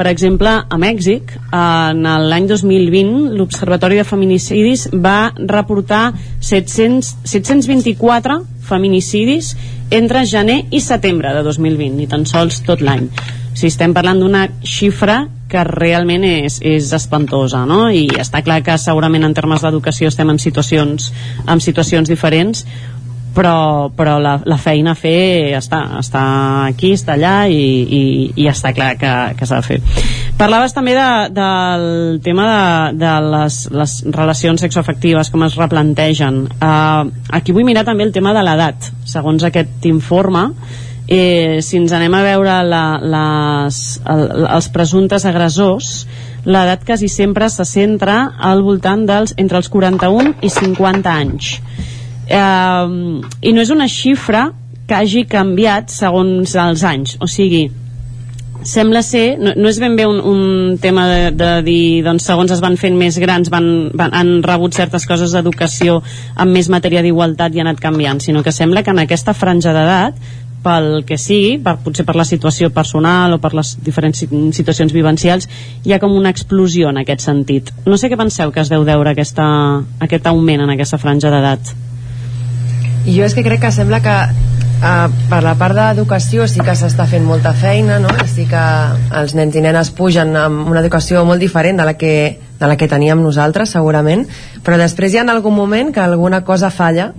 per exemple, a Mèxic, en l'any 2020, l'Observatori de Feminicidis va reportar 700, 724 feminicidis entre gener i setembre de 2020, ni tan sols tot l'any. O sigui, estem parlant d'una xifra que realment és, és espantosa, no? I està clar que segurament en termes d'educació estem en situacions, en situacions diferents, però, però la, la feina a fer està, està aquí, està allà i, i, i està clar que, que s'ha de fer. Parlaves també de, del tema de, de les, les relacions sexoafectives, com es replantegen. Uh, aquí vull mirar també el tema de l'edat. Segons aquest informe, eh, si ens anem a veure la, les, el, els presumptes agressors, l'edat quasi sempre se centra al voltant dels entre els 41 i 50 anys eh, i no és una xifra que hagi canviat segons els anys o sigui sembla ser, no, no és ben bé un, un tema de, de dir, doncs segons es van fent més grans van, van, han rebut certes coses d'educació amb més matèria d'igualtat i han anat canviant, sinó que sembla que en aquesta franja d'edat pel que sigui, per, potser per la situació personal o per les diferents situacions vivencials, hi ha com una explosió en aquest sentit. No sé què penseu que es deu deure aquesta, aquest augment en aquesta franja d'edat. I jo és que crec que sembla que uh, per la part d'educació sí que s'està fent molta feina, no? I sí que els nens i nenes pugen amb una educació molt diferent de la que, de la que teníem nosaltres, segurament, però després hi ha en algun moment que alguna cosa falla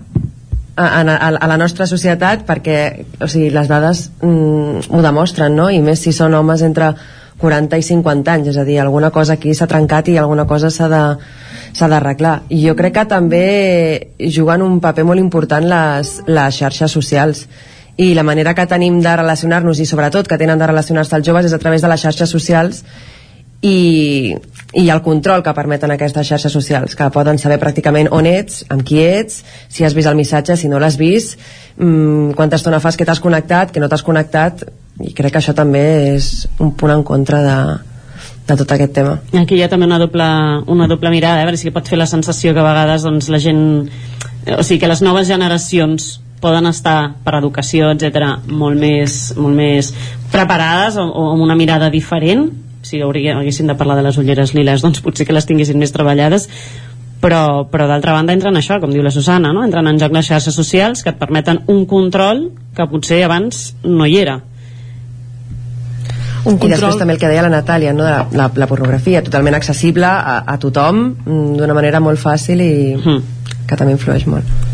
a, a, a la nostra societat perquè o sigui, les dades mm, ho demostren, no? I més si són homes entre 40 i 50 anys, és a dir, alguna cosa aquí s'ha trencat i alguna cosa s'ha de s'ha d'arreglar. I jo crec que també juguen un paper molt important les, les xarxes socials i la manera que tenim de relacionar-nos i sobretot que tenen de relacionar-se els joves és a través de les xarxes socials i, i el control que permeten aquestes xarxes socials, que poden saber pràcticament on ets, amb qui ets, si has vist el missatge, si no l'has vist, mmm, quanta estona fas que t'has connectat, que no t'has connectat, i crec que això també és un punt en contra de, de tot aquest tema. Aquí hi ha també una doble, una doble mirada, eh? a veure si pot fer la sensació que a vegades doncs, la gent... O sigui, que les noves generacions poden estar per educació, etc molt més, molt més preparades o, o amb una mirada diferent si hauria, haguessin de parlar de les ulleres liles doncs potser que les tinguessin més treballades però, però d'altra banda entren això, com diu la Susana no? entren en joc les xarxes socials que et permeten un control que potser abans no hi era un control... I després també el que deia la Natàlia, no? de la, la pornografia, totalment accessible a, a tothom mm, d'una manera molt fàcil i mm. que també influeix molt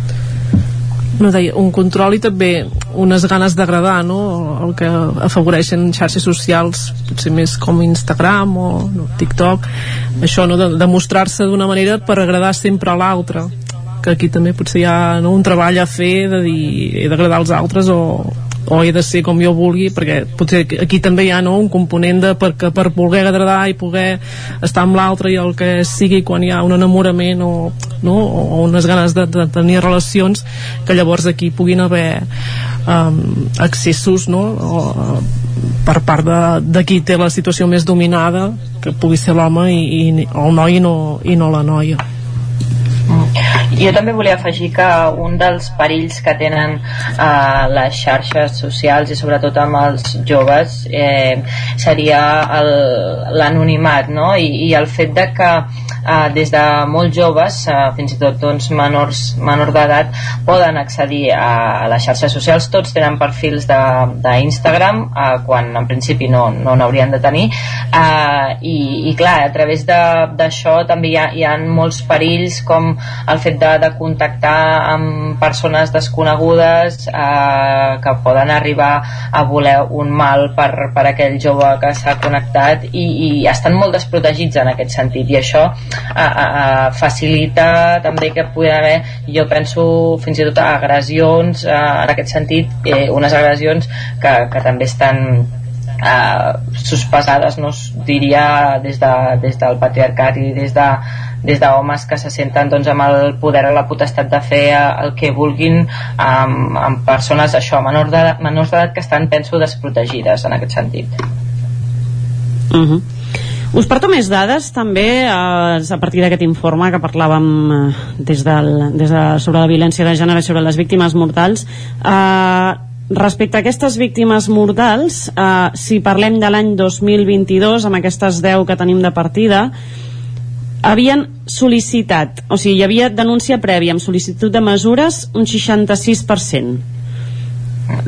no deia, un control i també unes ganes d'agradar no? el que afavoreixen xarxes socials potser més com Instagram o no, TikTok. Això no, de, de mostrar-se d'una manera per agradar sempre a l'altre. Que aquí també potser hi ha no, un treball a fer de dir he d'agradar als altres o, o he de ser com jo vulgui perquè potser aquí també hi ha no, un component de per, que per voler agradar i poder estar amb l'altre i el que sigui quan hi ha un enamorament o, no, o unes ganes de, de tenir relacions que llavors aquí puguin haver um, accessos no, o, per part de, de qui té la situació més dominada que pugui ser l'home i, i, o el noi i no, i no la noia Jo també volia afegir que un dels perills que tenen eh, les xarxes socials i sobretot amb els joves eh, seria l'anonimat no? I, i el fet de que eh, des de molt joves, eh, fins i tot doncs, menors, menors d'edat, poden accedir a, a les xarxes socials. Tots tenen perfils d'Instagram, eh, quan en principi no n'haurien no de tenir, eh, i, i clar, a través d'això també hi ha, hi ha molts perills com el fet de, de contactar amb persones desconegudes eh, que poden arribar a voler un mal per, per aquell jove que s'ha connectat i, i estan molt desprotegits en aquest sentit i això a, a, a facilita també que pugui haver jo penso fins i tot agressions a, en aquest sentit eh, unes agressions que, que també estan eh, sospesades no diria des, de, des del patriarcat i des de des d'homes que se senten doncs, amb el poder o la potestat de fer el que vulguin amb, amb persones això, menors d'edat que estan penso desprotegides en aquest sentit uh -huh. Us porto més dades també eh, a partir d'aquest informe que parlàvem eh, des del, des de, sobre la violència de gènere sobre les víctimes mortals. Eh, respecte a aquestes víctimes mortals eh, si parlem de l'any 2022 amb aquestes 10 que tenim de partida havien sol·licitat o sigui, hi havia denúncia prèvia amb sol·licitud de mesures un 66%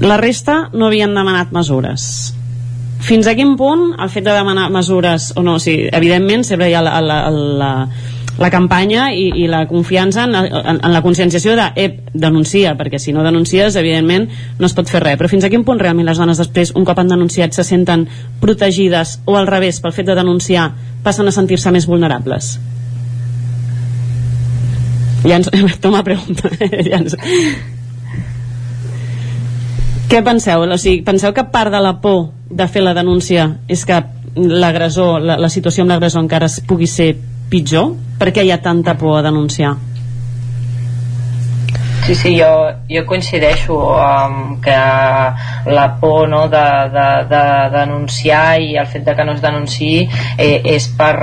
la resta no havien demanat mesures fins a quin punt el fet de demanar mesures o no, o sigui, evidentment sempre hi ha la, la, la, la campanya i, i la confiança en, en, en la conscienciació de ep, denuncia, perquè si no denuncies evidentment no es pot fer res, però fins a quin punt realment les dones després, un cop han denunciat se senten protegides o al revés, pel fet de denunciar passen a sentir-se més vulnerables ja ens, [LAUGHS] toma pregunta ja ens, què penseu? O sigui, penseu que part de la por de fer la denúncia és que l'agressor, la, la situació amb l'agressor encara pugui ser pitjor? Per què hi ha tanta por a denunciar? Sí, sí, jo, jo coincideixo amb que la por no, de, de, de denunciar i el fet de que no es denunciï eh, és per,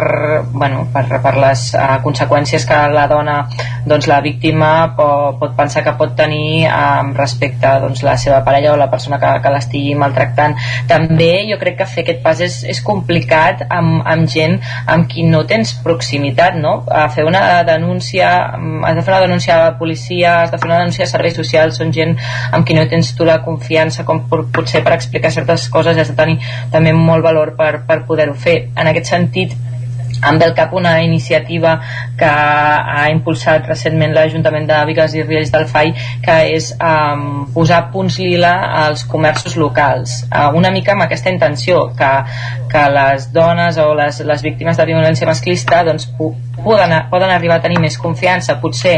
bueno, per, per les eh, conseqüències que la dona, doncs la víctima pot, pot pensar que pot tenir eh, respecte a doncs, la seva parella o la persona que, que l'estigui maltractant. També jo crec que fer aquest pas és, és complicat amb, amb gent amb qui no tens proximitat, no? A fer una denúncia, has de fer una denúncia a la policia, has de fer una denúncia a serveis socials són gent amb qui no tens tu la confiança com potser per explicar certes coses has de tenir també molt valor per, per poder-ho fer. En aquest sentit em ve al cap una iniciativa que ha impulsat recentment l'Ajuntament de Vigues i Riells del FAI que és um, posar punts lila als comerços locals. Uh, una mica amb aquesta intenció que, que les dones o les, les víctimes de violència masclista doncs, poden, poden arribar a tenir més confiança potser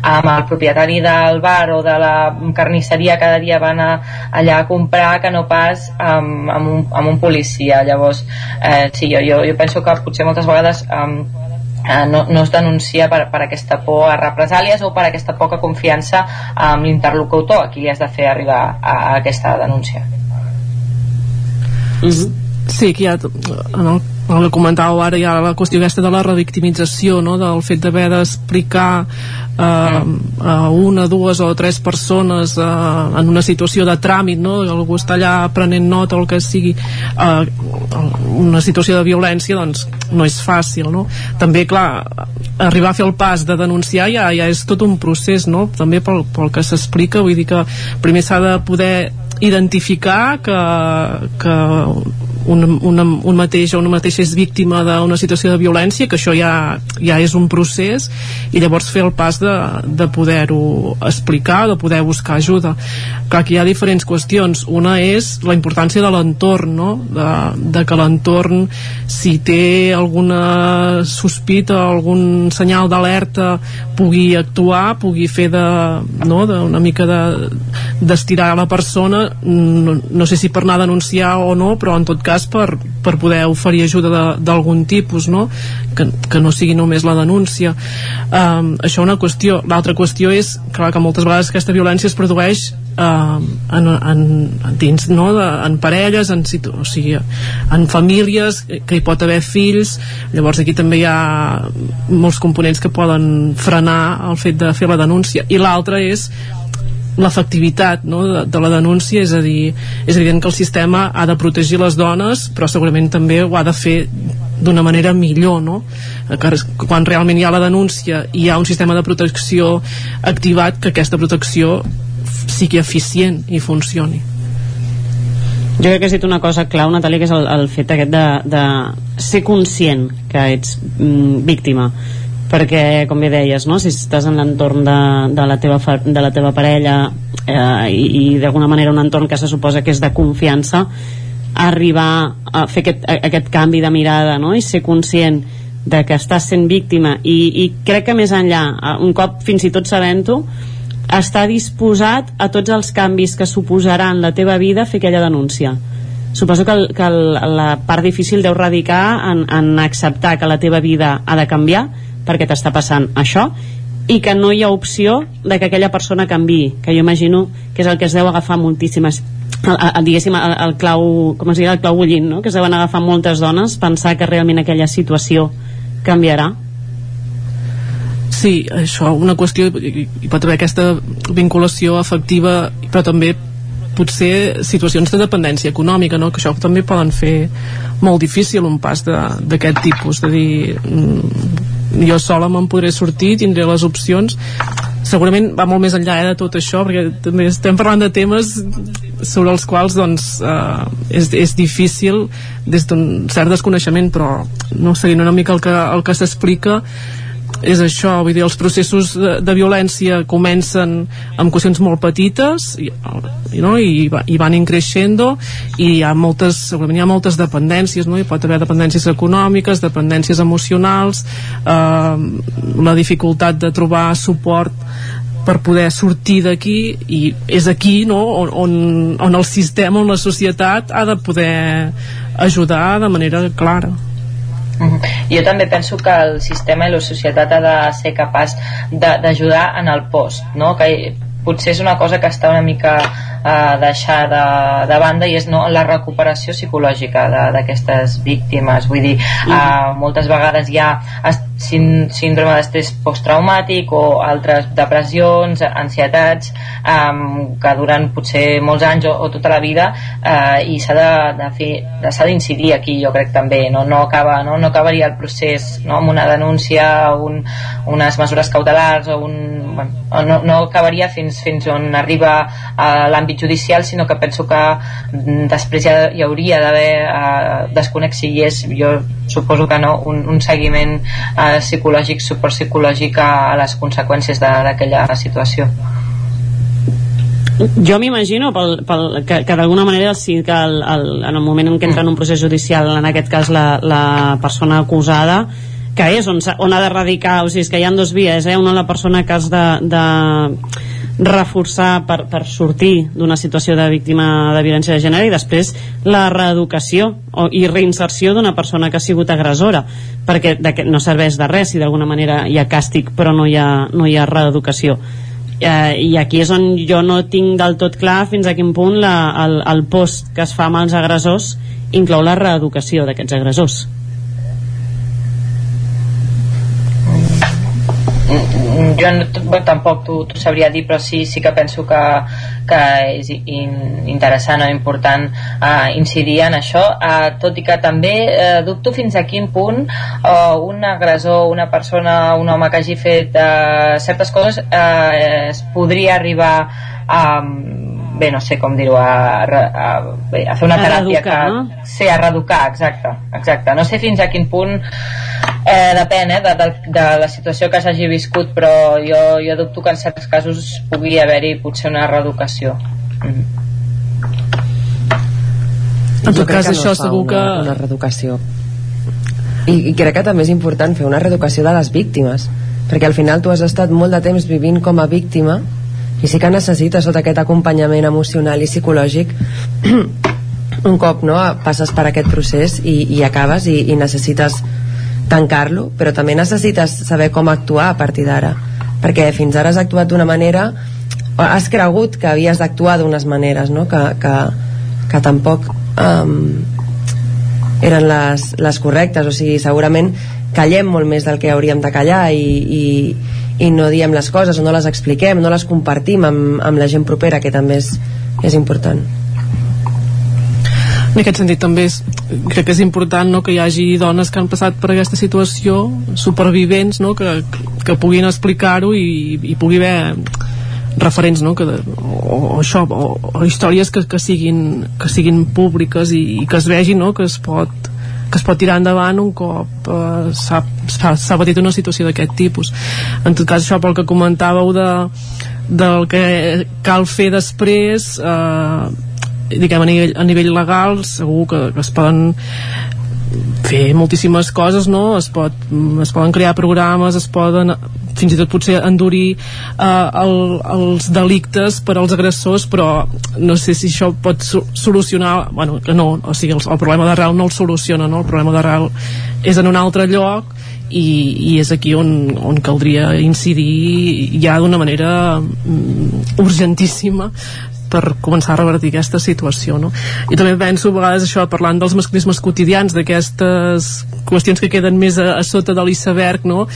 amb el propietari del bar o de la carnisseria cada dia van a, allà a comprar que no pas amb, amb, un, amb un policia llavors eh, sí, jo, jo, jo penso que potser moltes vegades eh, no, no es denuncia per, per aquesta por a represàlies o per aquesta poca confiança amb l'interlocutor a qui li has de fer arribar a, a aquesta denúncia mm -hmm. Sí, que ha en el el que comentàveu ara ja la qüestió aquesta de la revictimització no? del fet d'haver d'explicar eh, a una, dues o tres persones eh, en una situació de tràmit no? algú està allà prenent nota o el que sigui eh, una situació de violència doncs no és fàcil no? també clar arribar a fer el pas de denunciar ja, ja és tot un procés no? també pel, pel que s'explica vull dir que primer s'ha de poder identificar que, que un, un, un mateix o una mateixa és víctima d'una situació de violència, que això ja, ja és un procés, i llavors fer el pas de, de poder-ho explicar, de poder buscar ajuda. Clar que hi ha diferents qüestions. Una és la importància de l'entorn, no? de, de que l'entorn, si té alguna sospita, algun senyal d'alerta, pugui actuar, pugui fer de, no? de una mica d'estirar de, la persona, no, no sé si per anar a denunciar o no, però en tot cas cas per, per poder oferir ajuda d'algun tipus no? Que, que no sigui només la denúncia um, això una qüestió l'altra qüestió és clar, que moltes vegades aquesta violència es produeix uh, en, en, dins no? de, en parelles en, situ, o sigui, en famílies que hi pot haver fills llavors aquí també hi ha molts components que poden frenar el fet de fer la denúncia i l'altre és l'efectivitat no, de, de la denúncia és a dir, és evident que el sistema ha de protegir les dones però segurament també ho ha de fer d'una manera millor no? quan realment hi ha la denúncia i hi ha un sistema de protecció activat que aquesta protecció sigui eficient i funcioni jo crec que has dit una cosa clau, Natàlia, que és el, el fet aquest de, de ser conscient que ets mm, víctima perquè, com bé deies, no? si estàs en l'entorn de, de, la teva, de la teva parella eh, i, i d'alguna manera un entorn que se suposa que és de confiança, arribar a fer aquest, a, aquest canvi de mirada no? i ser conscient de que estàs sent víctima i, i crec que més enllà, un cop fins i tot sabent-ho, està disposat a tots els canvis que suposaran la teva vida fer aquella denúncia suposo que, el, que el, la part difícil deu radicar en, en acceptar que la teva vida ha de canviar perquè t'està passant això i que no hi ha opció de que aquella persona canvi que jo imagino que és el que es deu agafar moltíssimes el, el, el, el clau com es diu, el clau bullint no? que es deuen agafar moltes dones pensar que realment aquella situació canviarà Sí, això, una qüestió hi pot haver aquesta vinculació afectiva però també potser situacions de dependència econòmica, no? que això també poden fer molt difícil un pas d'aquest tipus, de dir mm, jo sola me'n podré sortir, tindré les opcions. Segurament va molt més enllà eh, de tot això perquè també estem parlant de temes sobre els quals doncs eh, és, és difícil des d'un cert desconeixement però no seguint una mica el que, el que s'explica és això, vull dir, els processos de, de violència comencen amb qüestions molt petites i, i, no? I, i van increixendo i hi ha moltes, segurament hi ha moltes dependències, no? hi pot haver dependències econòmiques, dependències emocionals eh, la dificultat de trobar suport per poder sortir d'aquí i és aquí no? on, on, on el sistema, on la societat ha de poder ajudar de manera clara. Jo també penso que el sistema i la societat ha de ser capaç d'ajudar en el post, no? que potser és una cosa que està una mica eh, deixada de banda i és no, la recuperació psicològica d'aquestes víctimes vull dir, eh, moltes vegades hi ha síndrome d'estrès posttraumàtic o altres depressions, ansietats um, que duren potser molts anys o, o tota la vida uh, i s'ha de, de fer s'ha d'incidir aquí jo crec també. No, no, acaba, no, no acabaria el procés no, amb una denúncia un, unes mesures cautelars o un, bueno, no, no acabaria fins, fins on arriba a l'àmbit judicial sinó que penso que mm, després ja hi hauria d'haver uh, desconec si és, jo suposo que no un, un seguiment uh, psicològic, suport psicològic a, a les conseqüències d'aquella situació jo m'imagino pel, pel, que, que d'alguna manera sí que el, el, en el moment en què entra en un procés judicial en aquest cas la, la persona acusada que és on, on ha de radicar o sigui, és que hi ha dos vies, eh? una la persona que has de, de reforçar per, per sortir d'una situació de víctima de violència de gènere i després la reeducació o, i reinserció d'una persona que ha sigut agressora perquè de, no serveix de res si d'alguna manera hi ha càstig però no hi ha, no hi ha reeducació. Eh, i aquí és on jo no tinc del tot clar fins a quin punt la, el, el post que es fa amb els agressors inclou la reeducació d'aquests agressors jo no, tampoc t'ho sabria dir però sí, sí que penso que, que és in, interessant o important uh, incidir en això. Uh, tot i que també uh, dubto fins a quin punt uh, un agressor, una persona, un home que hagi fet uh, certes coses uh, es podria arribar a bé, no sé com dir-ho, a, a, a, a fer una a teràpia reeducar, que... No? Sí, a reeducar, exacte, exacte. No sé fins a quin punt eh, depèn eh, de, de, de la situació que s'hagi viscut, però jo, jo dubto que en certs casos pugui haver-hi potser una reeducació. Mm. En tot cas, això no segur una, que... Una reeducació. I, I crec que també és important fer una reeducació de les víctimes, perquè al final tu has estat molt de temps vivint com a víctima i sí que necessites tot aquest acompanyament emocional i psicològic. [CLEARS THROAT] Un cop no, passes per aquest procés i, i acabes i, i necessites tancar-lo, però també necessites saber com actuar a partir d'ara. Perquè fins ara has actuat d'una manera has cregut que havies d'actuar d'unes maneres no? que, que, que tampoc um, eren les, les correctes. O sigui, segurament callem molt més del que hauríem de callar i, i, i no diem les coses o no les expliquem, no les compartim amb, amb la gent propera que també és, és important en aquest sentit també és, crec que és important no, que hi hagi dones que han passat per aquesta situació supervivents no, que, que puguin explicar-ho i, i pugui haver referents no? que, o, o això o, o històries que, que, siguin, que siguin públiques i, i que es vegi no? que es pot que es pot tirar endavant un cop eh, s'ha patit una situació d'aquest tipus. En tot cas això pel que comentàveu de, del que cal fer després eh, diguem, a nivell, a nivell legal segur que, que es poden fer moltíssimes coses no? es, pot, es poden crear programes es poden fins i tot potser endurir eh, el, els delictes per als agressors però no sé si això pot solucionar bueno, que no, o sigui el, el problema d'arrel no el soluciona no? el problema d'arrel és en un altre lloc i, i és aquí on, on caldria incidir ja d'una manera mm, urgentíssima per començar a revertir aquesta situació no? i també penso a vegades això parlant dels masclismes quotidians d'aquestes qüestions que queden més a, a sota de l'iceberg no?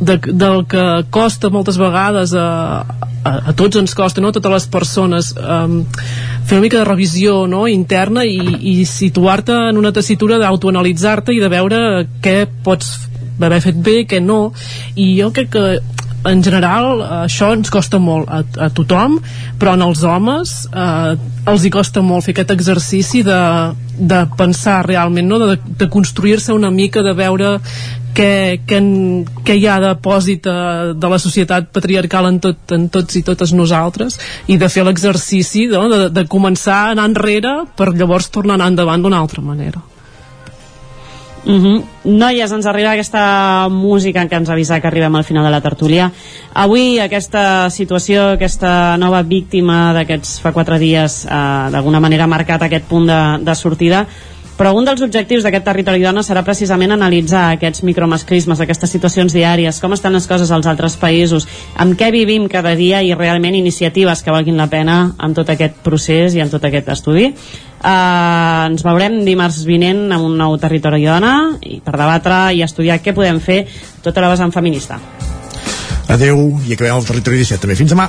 de, del que costa moltes vegades a, a, a tots ens costa, no? a totes les persones um, fer una mica de revisió no? interna i, i situar-te en una tessitura d'autoanalitzar-te i de veure què pots haver fet bé, què no i jo crec que en general això ens costa molt a, a tothom però en els homes eh, els hi costa molt fer aquest exercici de, de pensar realment no? de, de construir-se una mica de veure què, què, què hi ha de pòsit de, de la societat patriarcal en, tot, en tots i totes nosaltres i de fer l'exercici no? de, de començar a anar enrere per llavors tornar a anar endavant d'una altra manera Uh mhm. -huh. Noies, ens arriba aquesta música que ens avisa que arribem al final de la tertúlia. Avui aquesta situació, aquesta nova víctima d'aquests fa quatre dies, eh, d'alguna manera ha marcat aquest punt de, de sortida però un dels objectius d'aquest territori dona serà precisament analitzar aquests micromasclismes, aquestes situacions diàries, com estan les coses als altres països, amb què vivim cada dia i realment iniciatives que valguin la pena en tot aquest procés i en tot aquest estudi. Uh, ens veurem dimarts vinent amb un nou territori dona i per debatre i estudiar què podem fer tota la vessant feminista Adeu i acabem el territori 17 també. Fins demà.